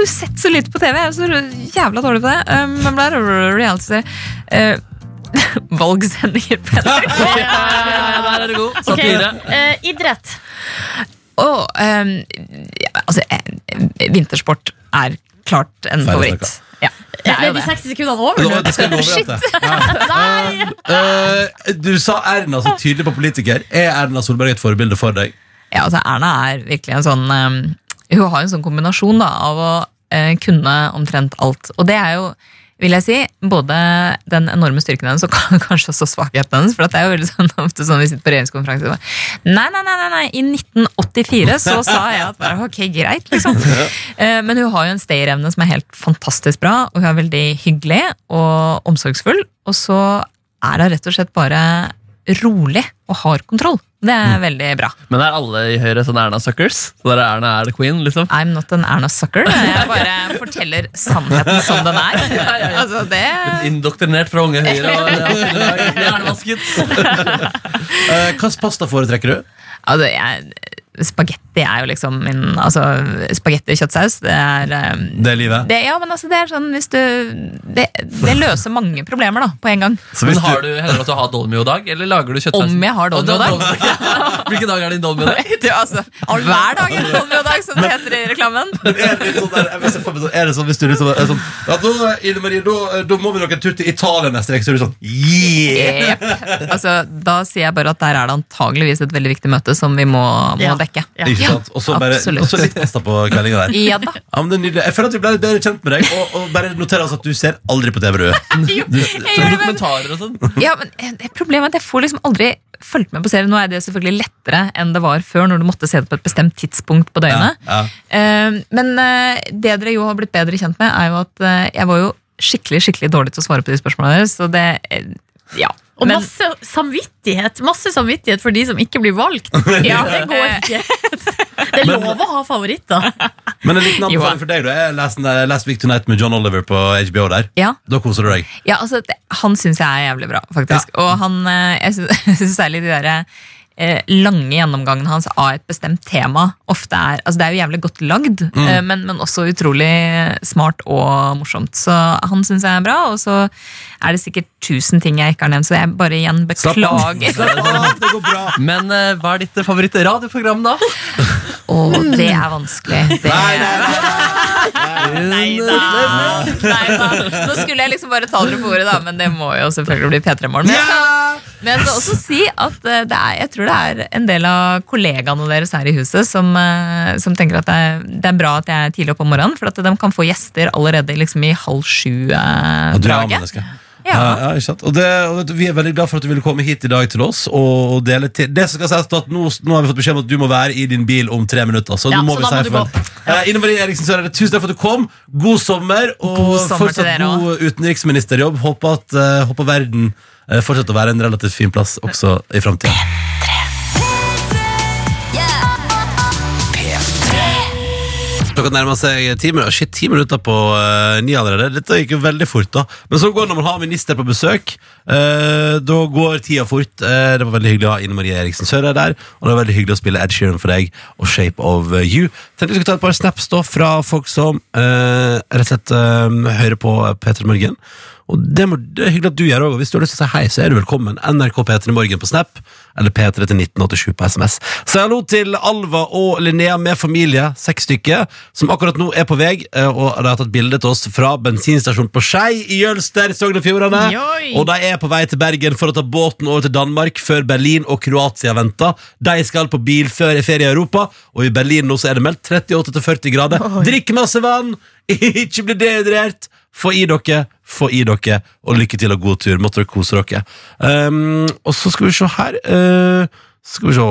får du sett så lite på TV. Jeg er så jævla dårlig på det. Um, men det reality uh, (laughs) Valgsendinger ja, ja, Der er du god. Ok, Okay. Uh, idrett. Oh, um, ja, altså, eh, vintersport er klart en favoritt. Ja, det er jo det. de det. 60 sekundene over Nå, det skal det. Nei! Eh, du sa Erna så tydelig på politiker. Er Erna Solberg et forbilde for deg? Ja, altså Erna er virkelig en sånn um, Hun har en sånn kombinasjon da, av å eh, kunne omtrent alt. Og det er jo, vil jeg si, både den enorme styrken hennes og (laughs) kanskje også svakheten hennes. For det er jo veldig sånn, ofte sånn vi sitter på regjeringskonferanse og bare, Nei, nei, nei, nei, i 1984 så sa jeg at bare, ok, greit, liksom. (laughs) Eh, Men hun har jo en stayerevne som er helt fantastisk bra, og hun er veldig hyggelig og omsorgsfull. Og så er hun rett og slett bare rolig og har kontroll. Det er veldig bra. Men er alle i Høyre sånn Erna-suckers? Så der er Erna er the queen, liksom? I'm not an Erna sucker. Jeg bare (laughs) forteller sannheten som den er. Altså, det Indoktrinert fra unge Høyre. (laughs) og ja, Hjernevasket. Uh, (laughs) Hvilken pasta foretrekker du? altså, jeg, Spagetti er jo liksom min Altså, spagetti og kjøttsaus, det er um, Det er livet. det, Ja, men altså, det er sånn hvis du det, det løser mange problemer, da, på en gang. Så Men har du, heller at du har dolmio-dag, eller lager du kjøttsaus? Om jeg har dolmio-dag? (laughs) Hvilken dag er din dolmio-dag? (laughs) Du, altså, hver dag er dolmio-dag, som det heter i reklamen. (laughs) er det sånn der, jeg sånn- er det sånn hvis du liksom er sånn Ja, da, Ine Marie, da, da må vi nok en tur til Italia neste uke. Så er du sånn Yeah! Yep. Altså, da sier jeg bare at der er det antageligvis et veldig viktig møte som vi må, må Ja. dekke. Ja. Ikke sant? Og så bare- og så litt pasta på kveldinga der. Ja da. Ja, men det er nydelig. Jeg føler at vi ble litt bedre kjent med deg, og, og bare noter oss at du ser aldri på TV, du. (laughs) Jo, det, dokumentarer og sånn. Ja, men eh, Problemet er at jeg får liksom aldri fulgt med på serien. Nå er det selvfølgelig lettere enn det var før, når du måtte se det på et bestemt tidspunkt på døgnet. Ja, ja. men eh, det dere jo har blitt bedre kjent med, er jo at eh, jeg var jo skikkelig skikkelig dårlig til å svare på de spørsmålene deres. Så det, eh, ja. Og Men- masse samvittighet Masse samvittighet for de som ikke blir valgt. (laughs) Ja, Det går ikke. Det er lov å ha favoritter. (laughs) Men en liten anbefaling for deg, da. Jeg leste Last Week Tonight med John Oliver på HBO der. Ja. Da koser du deg. Ja, altså, det, han syns jeg er jævlig bra, faktisk. Og han, eh, jeg (laughs) syns- særlig de derre eh, lange gjennomgangen hans av et bestemt tema ofte er Altså, det er jo jævlig godt lagd, eh, men, men også utrolig smart og morsomt. Så han syns jeg er bra, og så er det sikkert tusen ting jeg ikke har nevnt, så jeg bare igjen Slapp av. beklager. Slapp (laughs) av, det går bra. Men eh, hva er ditt favoritt-radioprogram, da? (laughs) Og det er vanskelig. Det, Nei, nei, Nei. Nei da. Nå skulle jeg liksom bare ta dere på ordet, da, men det må jo selvfølgelig bli P3 Morgen. Men jeg skal, men også si at eh, det er, jeg tror det er en del av kollegaene deres her i huset som, eh, som tenker at det er, det er bra at jeg er tidlig oppe om morgenen, for at de kan få gjester allerede liksom i halv sju-draget. A-menneske. Ja. Ikke sant? Og, det, og vet du, Vi er veldig glad for at du ville komme hit i dag til oss. Og, dele til Det som skal sies at nå, nå har vi fått beskjed om at du må være i din bil om tre minutter. Så Ja, nå må så vi da må si du farvel. Eh, Ine Marie Eriksen Søreide, tusen takk for at du kom. God sommer, og God sommer til fortsatt dere god utenriksministerjobb. Håper at eh, håper verden eh, fortsetter å være en relativt fin plass også i framtida. Klokka nærmer seg ti minutter, shit, ti minutter på uh, ni allerede. Dette gikk jo veldig fort, da. Men så går det når man har minister på besøk. Uh, da går tida fort. Uh, det var veldig hyggelig å ha Ine Marie Eriksen Søre der. Og det var veldig hyggelig å spille Ed Sheeran for deg og Shape of You. Tenkte vi skulle ta et par snaps da fra folk som rett og slett hører på P3 Morgen. Og det, må, det er hyggelig at du gjør og Hvis du har lyst til å si hei, så er du velkommen. NRK P3 Morgen på Snap, eller P3 til 1987 på SMS. Si hallo til Alva og Linnea med familie, seks stykker, som akkurat nå er på vei, eh, og de har tatt bilde til oss fra bensinstasjonen på Skei i Jølster, Sogn og Fjordane. Og de er på vei til Bergen for å ta båten over til Danmark før Berlin og Kroatia venter. De skal på bilferie i Europa, og i Berlin nå så er det meldt 38-40 grader. Drikk masse vann, (laughs) ikke bli dehydrert. Få i dere, få i dere, og lykke til og god tur. Måtte dere kose dere. Um, og så skal vi se her. Uh, Skal vi se.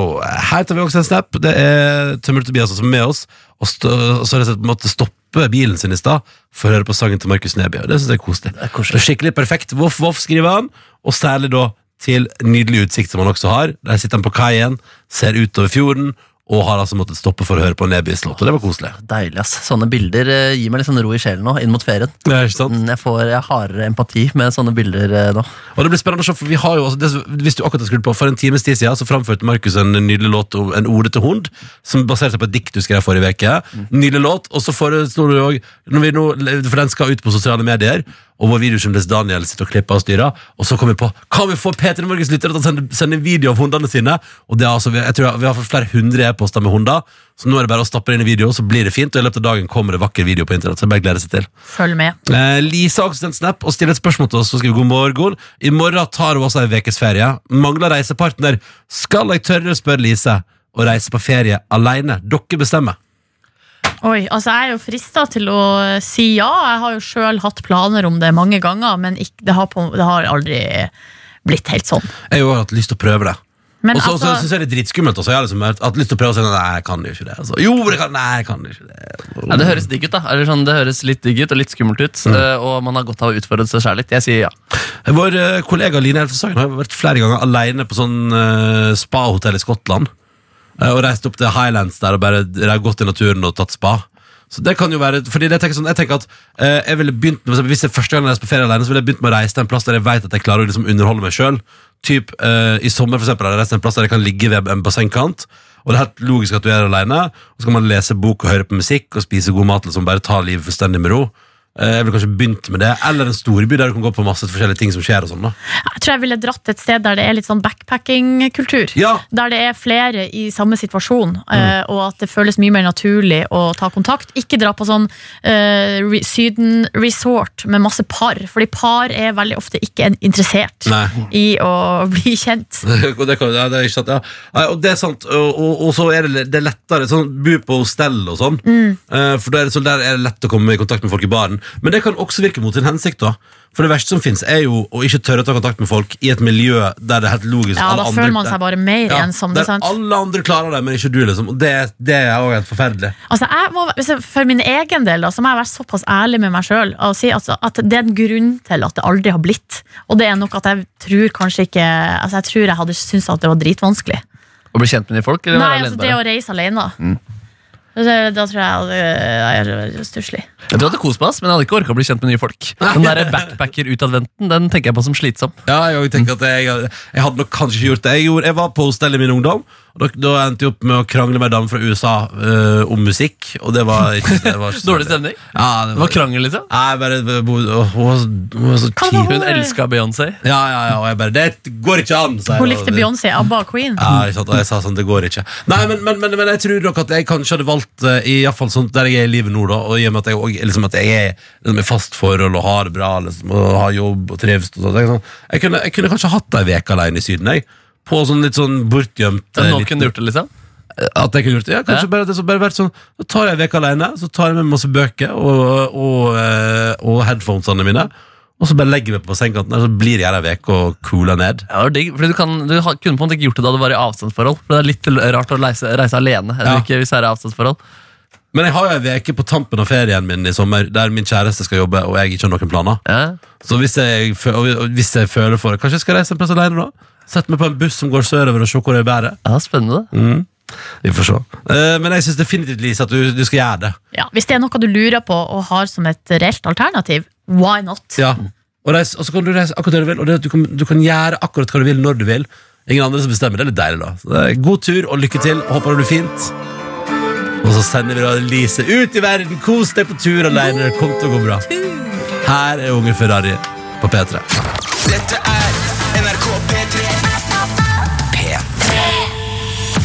Her tar vi også en snap. Det er Tømmer Tobias som er med oss. Og, stå, og så har jeg sett på en måte stoppe bilen sin i stad for å høre på sangen til Markus Neby. Og det synes jeg er koselig. Det er, skikkelig perfekt. Voff, voff, skriver han. Og særlig da til nydelig utsikt som han også har. Der sitter han på kaien, ser utover fjorden, og har altså måttet stoppe for å høre på Nebys låt. Og det var koselig. Deilig, ass. Sånne bilder eh, gir meg litt sånn ro i sjelen nå, inn mot ferien. Er ikke sant? Mm, Jeg får jeg har hardere empati med sånne bilder eh, nå. Og det blir spennende å se, for vi har jo også, det, Hvis du akkurat har skrudd på For en times tid siden så framførte Markus en nydelig låt om en ordete hund, som baserte seg på et dikt du skrev forrige uke. Nydelig låt. Og så foreslo du òg For den skal ut på sosiale medier, og vår videojournalist Daniel sitter og klipper og styrer. Og så kom vi på Kan vi få P3 Morgens lyttere til å sende, sende video av hundene sine? Og det er altså, jeg tror Vi har fått flere hundre e-poster med hunder, så nå er det bare å stappe inn i video, så blir det fint. Og i løpet av dagen kommer det vakker video på internett. Så er bare gleder seg til. Følg med. Eh, Lisa har også sendt snap og stiller et spørsmål til oss. Så skriver god morgen. I morgen tar hun også en ukes ferie. Mangler reisepartner. Skal jeg tørre å spørre Lise å reise på ferie alene? Dere bestemmer. Oi, altså Jeg er jo frista til å si ja. Jeg har jo sjøl hatt planer om det mange ganger, men ikke, det, har på, det har aldri blitt helt sånn. Jeg har jo hatt lyst til å prøve det. Og så altså, synes jeg det er litt skummelt. Også. Jeg har liksom hatt lyst til å prøve å si nei, jeg kan jo ikke det. Altså. Jo, det kan, nei, jeg kan ikke det. Ja, det høres digg ut, da. Eller sånn, det høres litt digg ut og litt skummelt ut. Mm. Og man har godt av å utfordre seg sjøl litt. Jeg sier ja. Vår eh, kollega Line Elfesagen har vært flere ganger alene på sånn uh, spa-hotell i Skottland. Eh, og reist opp til Highlands der og bare gått i naturen og tatt spa. Så det kan jo være, fordi jeg tenker sånn, jeg tenker at eh, jeg ville begynt med, Hvis jeg første gang jeg reiser på ferie alene, så ville jeg begynt med å reise til en plass der jeg vet at jeg klarer å liksom underholde meg sjøl. Typ, eh, I sommer for eksempel, har jeg reist til en plass der jeg kan ligge ved en bassengkant. Og det er helt logisk at du er alene, og så kan man lese bok og høre på musikk og spise god mat. liksom Bare ta livet fullstendig med ro. Eh, jeg ville kanskje begynt med det. Eller en storby der du kan gå på masse forskjellige ting som skjer. og sånn da jeg tror jeg ville dratt et sted der det er litt sånn backpacking-kultur. Ja, Der det er flere i samme situasjon, eh, og at det føles mye mer naturlig å ta kontakt. Ikke dra på sånn uh, re Syden-resort med masse par, fordi par er veldig ofte ikke interessert Nei. i å bli kjent. (laughs) Det, kan, ja, det er sant, ja. Nei, og det er sant, og, og, og så er det, det er lettere sånn, Bo på hostell og sånn Eh, For der, så der er det lett å komme i kontakt med folk i baren Men det kan også virke mot sin hensikt da For det verste som finnes er jo å ikke tørre å ta kontakt med folk I et miljø der det er helt logisk Ja, alle Da andre- føler man seg bare mer ja, ensom. Der er sant? alle andre klarer det, men ikke du liksom Og det, det er også helt forferdelig Altså, jeg må, hvis jeg- for min egen del da, så må jeg være såpass ærlig med meg sjøl og si altså, at det er en grunn til at det aldri har blitt. Og det er nok at jeg tror kanskje ikke altså, Jeg tror jeg hadde syntes at det var dritvanskelig. Å bli kjent med de folk? Eller Nei, altså, det bare? å reise alene. Da, da tror jeg jeg hadde jeg er stusslig. Jeg tror jeg hadde kost meg, oss, men jeg hadde ikke orka å bli kjent med nye folk. Den der backpacker-utadventen den tenker jeg på som slitsom. Ja, jeg tenker at jeg, jeg hadde nok kanskje ikke gjort det Jeg, gjorde, jeg var på hostell i min ungdom da, da endte jeg opp med å krangle med en dame fra USA eh, Om musikk Og det var ikke det var ikke (laughs) så- Dårlig stemning. Ja, det var, var krangel, liksom. Nei, bare Hun var, hun var så var Hun elska Beyoncé. Ja, ja, ja, og jeg bare Det går ikke an! sa jeg Hun likte Beyoncé, ABBA Queen. Ja, ikke sant, og jeg sa sånn, det går ikke Nei, men, men, men, men jeg tror nok at jeg kanskje hadde valgt eh, I hvert fall sånn der jeg er i livet nå da Og i og med at jeg, også- liksom, at jeg er liksom, i fast forhold Og har det bra liksom, Og har jobb og trives og sånt, jeg, sånn, jeg, kunne, jeg kunne kanskje hatt en vek alene i syden jeg På sånn litt sånn bortgjemt eh, liten- kunne gjort det, liksom. At jeg kunne gjort det, ja, kanskje Ja. bare, at det så bare vært sånn Så tar jeg en vek alene Så tar jeg med masse bøker Og, og, eh, og headphonesene mine Og så bare legger jeg meg på sengekanten der, Så blir jeg der en vek og cooler ned Ja, det var digg, fordi du, kan, du ha- kunne på en måte ikke gjort det da du var i avstandsforhold. For Det er litt rart å reise, reise alene eller Ja. ikke hvis det er i avstandsforhold. Men jeg har jo en veke på tampen av ferien min i sommer Der min kjæreste skal jobbe Og jeg ikke har noen planer Ja. Så hvis jeg, fø- og hvis jeg føler for det Kanskje jeg skal reise en plass alene da Sett meg på en buss som går sørover og se hvor det bærer. Ja, Spennende. mm. Vi får se. Eh, Men jeg synes definitivt Lise at du, du skal gjøre det. Ja, hvis det er noe du lurer på og har som et reelt alternativ, why not? Ja. Og, reise, og så kan du reise akkurat der du vil Og det, du, kan, du kan gjøre akkurat hva du vil når du vil. Ingen andre som bestemmer, det. Er litt deilig da. Så det er God tur og lykke til, håper det blir fint. Og så sender vi da Lise ut i verden. Kos deg på tur alene, det kommer til å gå bra. Her er Unge Ferrari på P3. Dette er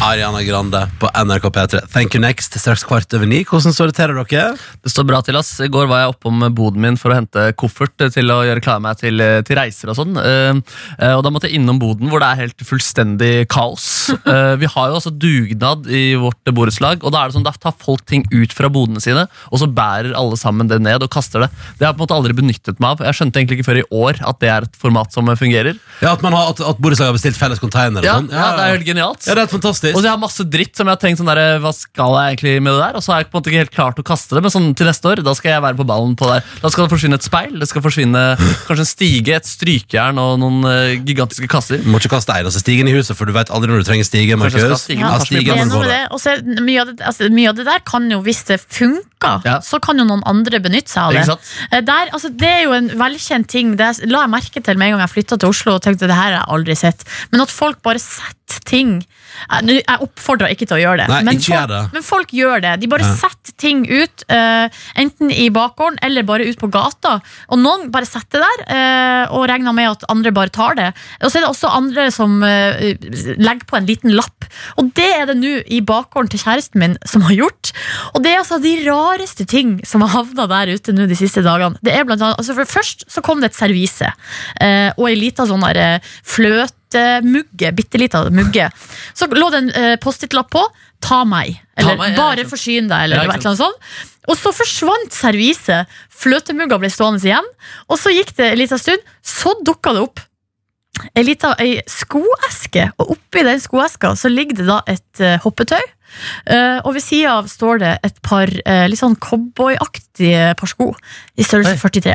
Ariana Grande på NRK P3. Thank you next. Straks kvart over ni. Hvordan står det til dere? Det står bra til, ass. I går var jeg oppom boden min for å hente koffert til å gjøre klar meg til, til reiser og sånn. Eh, eh, og da måtte jeg innom boden hvor det er helt fullstendig kaos. (laughs) Eh, vi har jo også dugnad i vårt borettslag, og da er det sånn, da tar folk ting ut fra bodene sine, og så bærer alle sammen det ned og kaster det. Det har jeg på en måte aldri benyttet meg av. Jeg skjønte egentlig ikke før i år at det er et format som fungerer. Ja, At, man har, at, at borettslaget har bestilt felles container og Ja, sånn? ja, det er helt genialt. Ja, det er helt fantastisk. Og så jeg har masse dritt som jeg har tenkt sånn der, Hva skal jeg egentlig med det der? Og så har jeg på en måte ikke helt klart å kaste det, men sånn til neste år da skal jeg være på ballen på der. Da skal det forsvinne et speil, det skal forsvinne kanskje en stige, et strykejern og noen uh, gigantiske kasser. Du må ikke kaste eiendomsstigen stigen i huset, for du vet aldri når du trenger stige. Jeg Markus. Ja, Ja, mye, av det, altså, mye av det der kan jo, hvis det funker, Ja. så kan jo noen andre benytte seg av det. Eh, Der, altså, det er jo en velkjent ting. Det la jeg merke til med en gang jeg flytta til Oslo. og tenkte det her har jeg aldri sett Men at folk bare setter ting Jeg oppfordrer ikke til å gjøre det, Nei, men, folk, det. men folk gjør det. De bare Ja. setter ting ut, uh, enten i bakgården eller bare ut på gata. Og noen bare setter det der, uh, og regner med at andre bare tar det. Og så er det også andre som uh, legger på en liten lapp. Og det er det nå i bakgården til kjæresten min som har gjort. Og det er altså de rareste ting som har havna der ute nå de siste dagene. Det er blant annet, altså Først så kom det et servise og ei lita sånn der fløtemugge. Bitte lita mugge. Så lå det en eh, Post-It-lapp på. Ta meg. Eller meg, ja, bare ikke sant. forsyn deg. Eller Ja, et ikke eller annet sånt. Og så forsvant serviset. Fløtemugga ble stående igjen. Og så gikk det en liten stund. Så dukka det opp ei lita ei skoeske, og oppi den skoeska så ligger det da et eh, hoppetøy. Eh, og ved sida av står det et par eh, litt sånn cowboyaktige par sko i størrelse Oi. 43.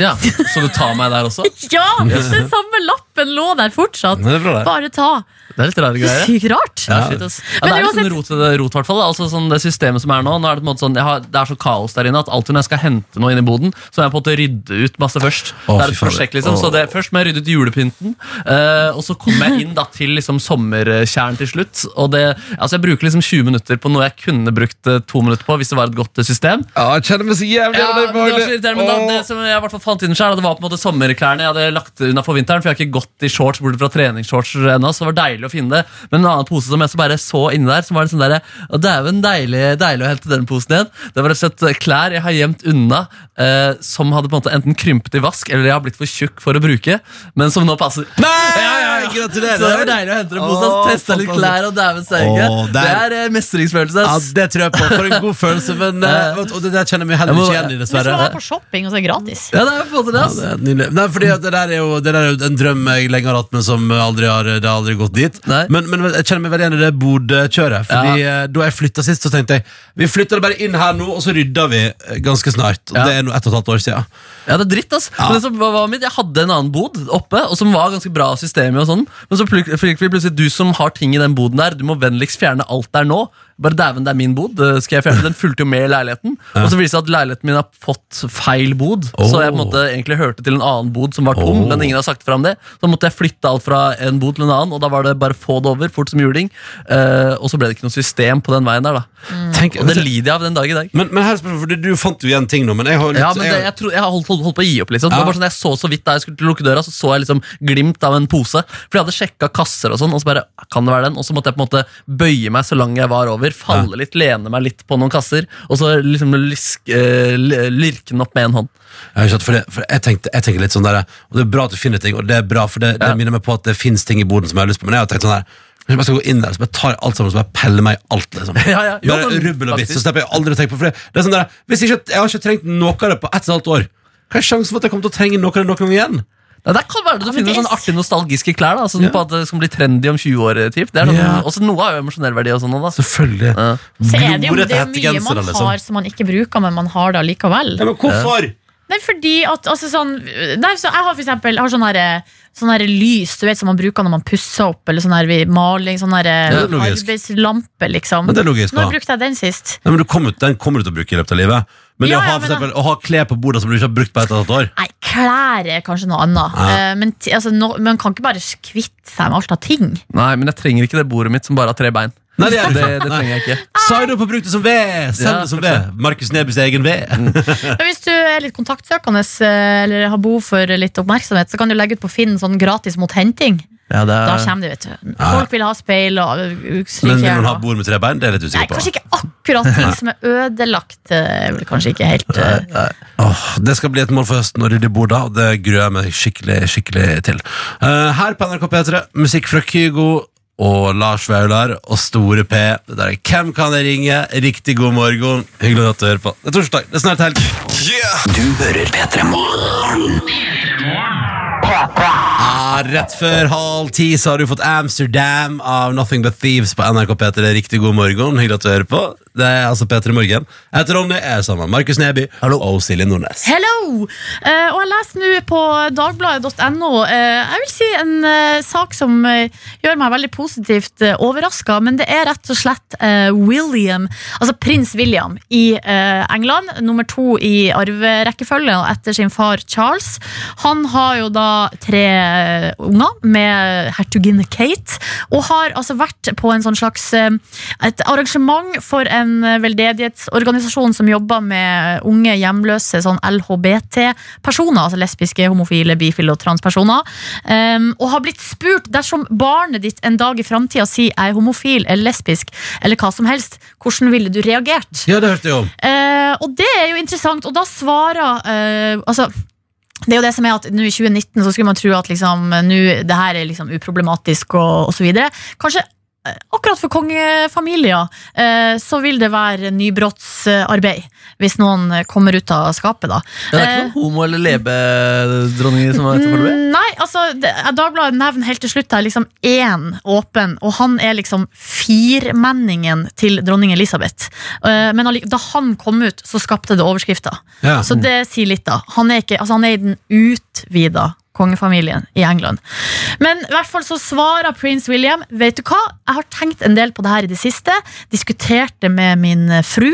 Ja, Så du tar meg der også? (laughs) Ja! Den samme lappen lå der fortsatt. Det er bra, det. Bare ta. Det er litt rare Det er greier. sykt rart. Ja, ja, det er litt sånn rot, rot, hvertfall, fall. altså, sånn, det systemet som er nå, nå er det, på en måte sånn, jeg har, det er så kaos der inne at alltid når jeg skal hente noe inn i boden, så må jeg på en måte rydde ut masse først. Å, det er et prosjekt, liksom. Så det, først må jeg rydde ut julepynten, uh, og så kommer jeg inn da til liksom, sommerkjern til slutt. Og det, altså, jeg bruker liksom 20 minutter på noe jeg kunne brukt eh, to minutter på hvis det var et godt eh, system. Ja, jeg kjenner meg så jævlig Ja, det var så irriterende, men da, det som jeg i hvert fall fant inn selv, det var på en måte sommerklærne jeg hadde lagt unna for vinteren, for jeg har ikke gått i shorts bortsett fra treningsshorts ennå, så det var deilig å finne det. Men en annen pose som jeg så bare så inni der, som var en sånn derre dæven, deilig, deilig å hente den posen igjen. Det var rett og slett klær jeg har gjemt unna, eh, som hadde på en måte enten krympet i vask, eller jeg har blitt for tjukk for å bruke, men som nå passer. Nei, Ja, ja, ja. gratulerer. Så det var deilig å hente den posen. Åh, teste litt klær, og dæven steike. Åh, Det er eh, mestringsfølelse. Ja, det tror jeg på. For en god følelse, men eh, (laughs) og det der kjenner vi heller ikke igjen i, dessverre. er som å på shopping, og så er det gratis. Ja, det på en måte det, Ja, det. Nei, fordi at det der er jo det der er jo en drøm jeg lenge har hatt, men som aldri har, det har aldri gått dit. Nei. Men, men jeg kjenner meg veldig igjen i det Bodø-kjøret. Fordi eh, Da jeg flytta sist, så tenkte jeg vi flytter det bare inn her nå, og så rydder vi eh, ganske snart. Og Ja. Det er nå ett og et halvt år siden. Ja, det er dritt, ass. Men det som var, mitt, jeg hadde en annen bod oppe, og som var ganske bra system i og sånn. Men så pl- fikk vi plutselig du som har ting i den boden der, du må vennligst fjerne alt der nå. Bare dæven, det er min bod. skal jeg fjerne. Den fulgte jo med i leiligheten. (laughs) Og så viser det seg at leiligheten min har fått feil bod. Så jeg på en måte egentlig hørte til en annen bod som var tom. Oh. Men ingen har sagt fra om det. Så måtte jeg flytte alt fra en bod til en annen, og da var det bare få det over, fort som juling. Uh, og så ble det ikke noe system på den veien der, da. Tenk, Og det lider jeg av den dag i dag. men, men her spørsmål, fordi du fant jo igjen ting nå, men jeg har litt Ja, men det, jeg, tro, jeg har holdt, holdt, holdt på å gi opp. liksom Det Ja. var bare sånn, Jeg så så vidt da jeg skulle til å lukke døra, så så jeg liksom glimt av en pose. For jeg hadde sjekka kasser, og sånn Og så bare, kan det være den? Og så måtte jeg på en måte bøye meg så lang jeg var over. Falle litt, lene meg litt på noen kasser. Og så liksom lisk, eh, lirke den opp med en hånd. Jeg, for det, for jeg, tenkte, jeg tenker litt sånn der Og det er bra at du finner ting, og det er bra, for det, det minner meg på at det finnes ting i boden som jeg har lyst på. Men jeg har tenkt sånn der Hvis jeg skal gå inn der, så bare tar jeg alt sammen, så bare peller meg i alt. liksom (laughs) Ja, ja. Jo, Bare rubbel og bitt, så slipper jeg aldri å tenke på For det, det er sånn der, hvis ikke, Jeg har ikke trengt noe av det på ett og et halvt år. Hva er sjansen for at jeg kommer til å trenge noe av det noen gang igjen? Ja, Der kan være det du finner det er sånne artige nostalgiske klær. da Sånn Ja. på at det skal bli trendy om 20 år. Typ. Det er sånn, Ja. Også Noe har jo emosjonell verdi. og sånn også, da Selvfølgelig. Ja. Så er det jo det Glorete er mye man liksom. har som man ikke bruker, men man har det allikevel. Ja, men hvorfor? Nei, fordi at altså, sånn, nei, så Jeg har for eksempel jeg har sånn her, sånn her lys du vet, som man bruker når man pusser opp, eller sånn her ved maling. Sånn her det er logisk. arbeidslampe, liksom. Men det er logisk, Når brukte jeg den sist? Nei, men du kommer, Den kommer du til å bruke i løpet av livet. Men det Ja, å, ha, for men eksempel, å ha klær på bordet som du ikke har brukt på et eller annet år Nei, klær er kanskje noe annet. Ja. Eh, men t- altså, no, man kan ikke bare kvitte seg med alt av ting. Nei, men jeg trenger ikke det bordet mitt som bare har tre bein. Nei, det, er Det, det trenger jeg ikke. Sign opp og bruk det som ved! Send Ja, det som ved. Markus Nebys egen ved. (laughs) Men hvis du er litt kontaktsøkende eh, eller har behov for litt oppmerksomhet, så kan du legge ut på Finn sånn gratis mot henting. Ja, det Da er, kommer det, vet du. Folk vil ha speil og slike. Men vil man ha bord med tre bein? Det er jeg litt Nei, usikker på. kanskje ikke akkurat ting som er ødelagt. eh, Kanskje ikke helt eh, oh, det skal bli et mål for høsten å rydde bord da, og det gruer jeg meg skikkelig skikkelig til. Uh, her på NRK P3, musikk fra Kygo og Lars Vaular og Store P. Det der er Hvem kan jeg ringe? Riktig god morgen. Hyggelig at du hører på. Det er torsdag, det er snart helg. Du hører P3 Morgen. Ah, rett før halv ti så har du fått Amsterdam av Nothing But Thieves på NRK P3. Riktig god morgen. Hyggelig at du hører på. Det er altså P3 Morgen. Jeg heter Ronny, jeg er sammen med Markus Neby og Silje Nordnes. Hello! Eh, og jeg leser nå på dagbladet.no eh, Jeg vil si en eh, sak som eh, gjør meg veldig positivt uh, overraska, men det er rett og slett eh, William, altså prins William i eh, England, nummer to i arverekkefølgen etter sin far Charles. Han har jo da tre eh, unger med hertuginne Kate, og har altså vært på en sånn slags eh, et arrangement for en eh, veldedighetsorganisasjon som jobber med unge hjemløse sånn LHBT-personer, altså lesbiske, homofile, bifile og transpersoner, um, og har blitt spurt dersom barnet ditt en dag i framtida sier jeg er homofil eller lesbisk eller hva som helst, hvordan ville du reagert? Ja, det hørte jeg om. Uh, og det er jo interessant, og da svarer uh, Altså det er jo det som er at nå I 2019 så skulle man tro at liksom, nå, det her er liksom uproblematisk og, osv. Kanskje eh, akkurat for kongefamilier eh, så vil det være nybrottsarbeid hvis noen eh, kommer ut av skapet. da. det er ikke noen homo- eller lebedronninger som er ute for det? Mm, Nei, altså Dagbladet nevner helt til slutt her liksom én åpen, og han er liksom firmenningen til dronning Elisabeth. Eh, men da han kom ut, så skapte det overskrifter. Ja. Så det sier litt, da. Han er, ikke, altså han er i den utvida kongefamilien i England. Men i hvert fall så svarer prins William Vet du hva, jeg har tenkt en del på det her i det siste. Diskutert det med min eh, fru.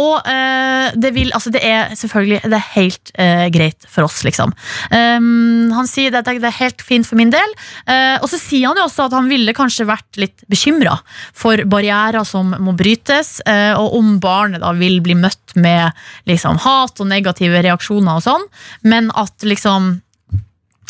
Og eh, det, vil, altså det er selvfølgelig Det er helt eh, greit for oss, liksom. Um, han sier det, det er helt fint for min del. Uh, og så sier han jo også at han ville kanskje vært litt bekymra for barrierer som må brytes, uh, og om barnet da vil bli møtt med liksom, hat og negative reaksjoner og sånn, men at liksom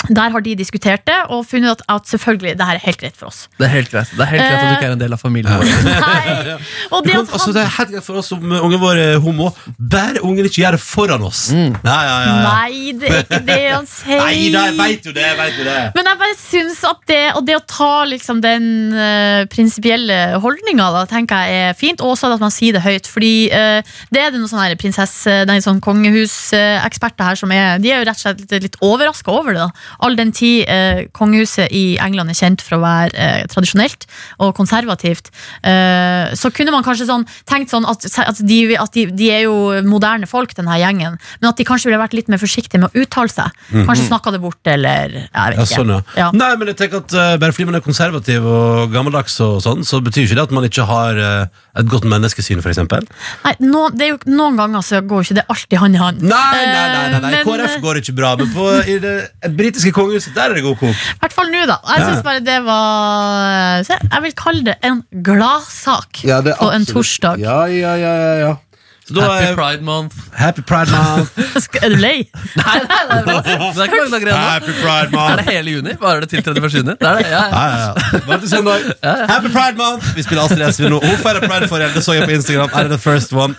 der har de diskutert det og funnet at, at selvfølgelig det her er helt greit for oss. Det er helt greit Det er helt greit at du ikke er en del av familien vår. Nei. Og det kan, at altså, det er helt greit for oss som uh, ungen vår er homo. Bare ungen ikke gjør det foran oss. Ja, ja, ja, ja. Nei, det er ikke det han (laughs) sier. Nei da, jeg veit jo det. Jeg vet jo det. Men jeg bare syns at det, og det å ta liksom den uh, prinsipielle holdninga, da, tenker jeg er fint. Og også at man sier det høyt. Fordi uh, det er det noen sånne her prinsesse, nei, sånn kongehuseksperter her som er De er jo rett og slett litt, litt overraska over det. da All den tid eh, kongehuset i England er kjent for å være eh, tradisjonelt og konservativt, eh, så kunne man kanskje sånn tenkt sånn at, at, de, at de, de er jo moderne folk, denne gjengen, men at de kanskje ville vært litt mer forsiktige med å uttale seg. Kanskje snakka det bort, eller jeg vet ikke. Ja, sånn, ja. Ja. Nei, men jeg tenker at uh, Bare fordi man er konservativ og gammeldags, og sånn Så betyr ikke det at man ikke har uh, et godt menneskesyn, eksempel. Nei, no, det er jo, noen ganger så går jo ikke det alltid hånd i hånd. Nei, nei, nei, nei, nei. Eh, men, KrF går ikke bra, men på i det et britiske kongehuset der er det god kok. I hvert fall nå, da. Jeg Ja. synes bare det var se, Jeg vil kalle det en gladsak på en torsdag. Ja, ja, ja, ja, ja. Så da Happy er Pride Month. Happy Pride Month. (laughs) Er du lei? (laughs) Nei, nei, det er bra. Det er ikke mange dager igjen nå. Happy Pride Er Month. det hele juni? Varer det til 31. juni? Det er det, ja, ja. Ja, ja, ja. Bare til søndag. (laughs) Happy Pride Month! Vi spiller Astrid S. nå. Hun feirer Pride for Det så jeg på Instagram. Er det the first one?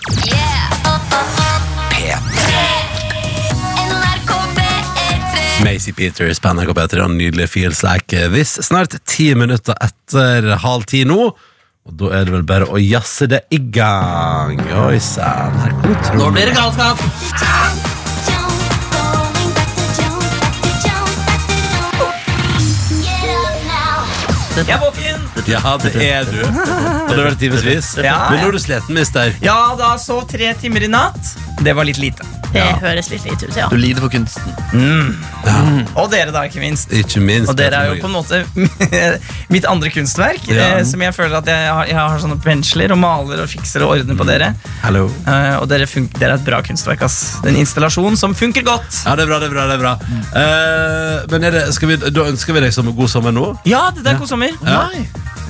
Macy Peters på NRK P3 og nydelig Feels Like This. Snart ti minutter etter halv ti nå. Og da er det vel bare å jazze det i gang. Oi sann, her kommer Nå blir det galskap! Jeg er våken! (laughs) Ja, det er du. Og det har vært timevis. (laughs) Ja, Men nå ja. er du sliten, mister. Ja, da sov tre timer i natt. Det var litt lite. Det høres litt lite ut, ja. Du lider for kunsten. Og dere, da, ikke minst. Ikke minst. Og dere er jo på en måte (laughs) mitt andre kunstverk. Ja. eh, Som jeg føler at jeg har, jeg har sånne pensler og maler og fikser og ordner på dere. Hallo. Eh, og dere, fun dere er et bra kunstverk. ass Det er en installasjon som funker godt. Ja, det er bra, det er bra. det er bra Eh, Men er det, skal vi, da ønsker vi deg som god sommer nå. Ja, det er god sommer. Ja.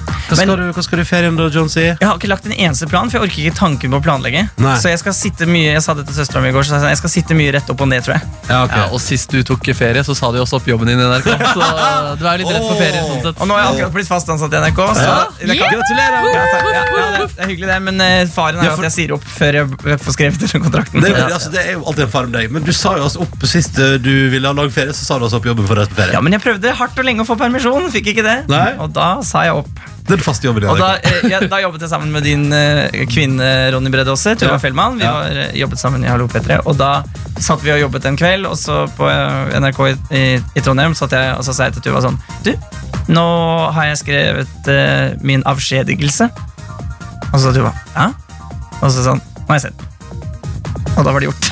Hva skal, du, hva skal du i ferien da, John C? Jeg har ikke lagt en eneste plan, for jeg orker ikke tanken på å planlegge. Nei. Så jeg skal sitte mye Jeg sa det til søstera mi i går, så jeg jeg skal sitte mye rett opp og ned, tror jeg. Ja, ok. Ja, og sist du tok ferie, så sa du også opp jobben din i NRK. Så du er litt rett for ferie. sånn sett Og nå har jeg akkurat blitt fast ansatt i NRK. Så Ja. det kan, Gratulerer! Ja, takk. ja, ja, det, det er hyggelig, det. Men eh, faren er Ja, jo for- at jeg sier opp før jeg får skrevet under kontrakten. Det, er- altså, det er jo alltid en fare med deg. Men du sa jo altså opp sist eh, du ville ha lang ferie, så sa du altså opp jobben for rett på ferie Ja, men jeg prøvde hardt og lenge å få permisjon, fikk ikke det. Nei. Og da sa jeg opp. Den faste jobben. Og da, eh, jeg, da jobbet jeg sammen med din eh, kvinne Ronny Brede også, Tuva Ja. Fellmann. Vi Ja. var, eh, jobbet sammen i Hallo P3. Og da satt vi og jobbet en kveld, og så på eh, NRK i, i, i Trondheim satt jeg, og så sa jeg til Tuva sånn Du, nå har jeg skrevet eh, min avskjedigelse. Og så sa Tuva ja? Og så sånn Nå har jeg sett. Og da var det gjort.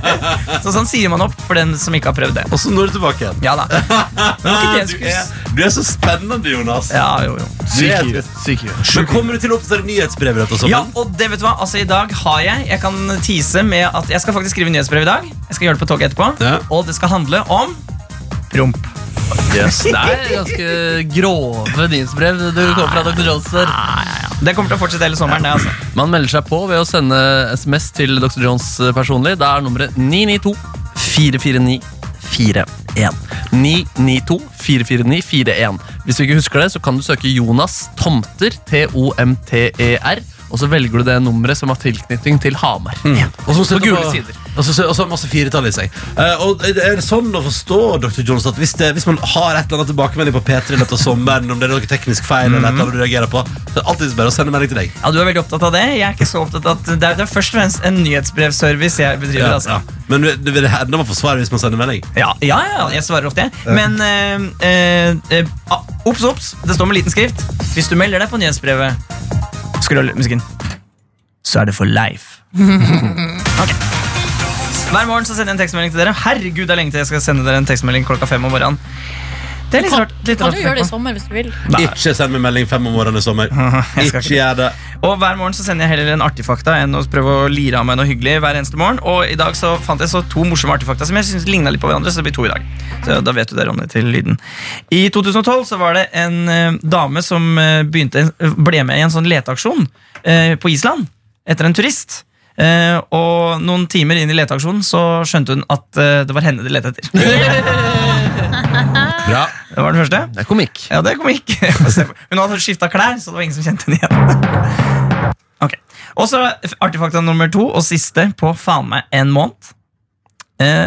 (laughs) så sånn sier man opp for den som ikke har prøvd det. Og så når du tilbake igjen. Ja da. Men ikke det (laughs) Du er, du er så spennende, Jonas. Ja, jo, jo. Er- Men kommer du til å oppdatere nyhetsbrevet sånn? Ja, og det vet du hva, altså i dag har jeg Jeg kan tease med at jeg skal faktisk skrive nyhetsbrev i dag. Jeg skal gjøre det på toget etterpå. Ja. Og det skal handle om promp. Yes, det er ganske grove nyhetsbrev du kommer fra Dr. Jones der. Det kommer til å fortsette hele sommeren. det altså Man melder seg på ved å sende SMS til Dr. Jones personlig. Da er nummeret 992 449 41. 992 449 41. Hvis du ikke husker det, så kan du søke Jonas Tomter, T-O-M-T-E-R, og så velger du det nummeret som har tilknytning til Hamar. Og så, På gule sider. Og så, og så masse firetall i seg. Eh, og Er det sånn å forstå Dr. Jones, at hvis, det, hvis man har et eller annet tilbakemelding på P3 i løpet av sommeren, om det er noe teknisk feil, eller et eller annet du reagerer på, så er det alltid bare å sende melding til deg. Ja, Du er veldig opptatt av det. Jeg er ikke så opptatt av at Det er, det er først og fremst en nyhetsbrevservice jeg bedriver. Ja, altså ja. Men du- det vil hende man får svar hvis man sender melding. Ja, ja, ja, jeg svarer ofte. jeg. Men eh, eh, eh, ah, Obs, obs! Det står med liten skrift. Hvis du melder deg på nyhetsbrevet Skrull musikken. Så er det for life. (laughs) Ok. Hver morgen så sender jeg en tekstmelding til dere. Herregud, det er lenge til jeg skal sende dere en tekstmelding klokka fem om morgenen. Det er litt rart. Litt kan rart du gjøre det i sommer hvis du vil? Nei. Ikke send meg melding fem om morgenen i sommer. Ikke gjør det. Og hver morgen så sender jeg heller en artigfakta enn å prøve å lire av meg noe hyggelig hver eneste morgen. Og i dag så fant jeg så to morsomme artifakta som jeg synes ligna litt på hverandre. Så det blir to i dag. Så da vet du det, Ronny, til lyden. I 2012 så var det en eh, dame som eh, begynte, ble med i en sånn leteaksjon eh, på Island etter en turist. Uh, og noen timer inn i leteaksjonen så skjønte hun at uh, det var henne de lette etter. Bra. Det var den første. Det er komikk. Ja, det er komikk. (laughs) Hun hadde skifta klær, så det var ingen som kjente henne igjen. (laughs) Ok, Og så artefakta nummer to og siste på faen meg en måned. Eh,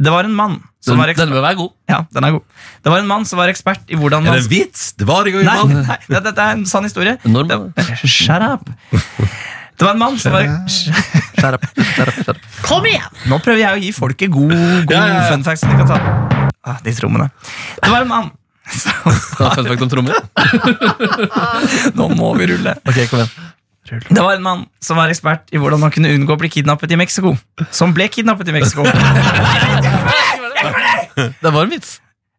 det var en mann som Den, var den bør være god. Ja, den er god. Det var en mann som var ekspert i hvordan man... Er det en vits? Det var en gang Nei, mann. nei, det- dette er en sann historie. Det- (laughs) Shut up. Det var en mann som var Shut opp. Kom igjen! Nå prøver jeg å gi folket god, god Ja, ja, ja. fun facts Ah, de trommene. Det var en mann som (laughs) Har fun fact om trommer? (laughs) Nå må vi rulle. Ok, kom igjen. Det var en mann som var ekspert i hvordan man kunne unngå å bli kidnappet i Mexico. Som ble kidnappet i Mexico. (laughs) Det var en vits.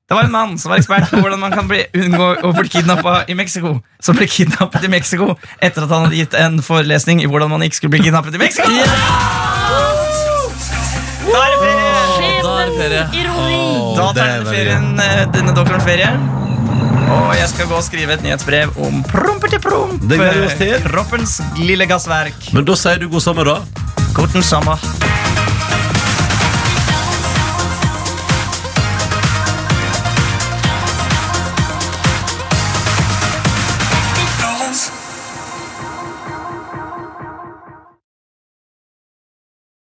Det var en mann som var ekspert på hvordan man kan bli, unngå å bli kidnappa i Mexico. Som ble kidnappet i Mexico etter at han hadde gitt en forelesning i hvordan man ikke skulle bli kidnappet i Mexico. Da er det ferie! Ferie. Ironi! Da tar denne ferien eh, denne ferie. Og jeg skal gå og skrive et nyhetsbrev om promper til promp. Det gleder vi oss til. Kroppens lille gassverk. Men da sier du god sommer, da. Guten sommer.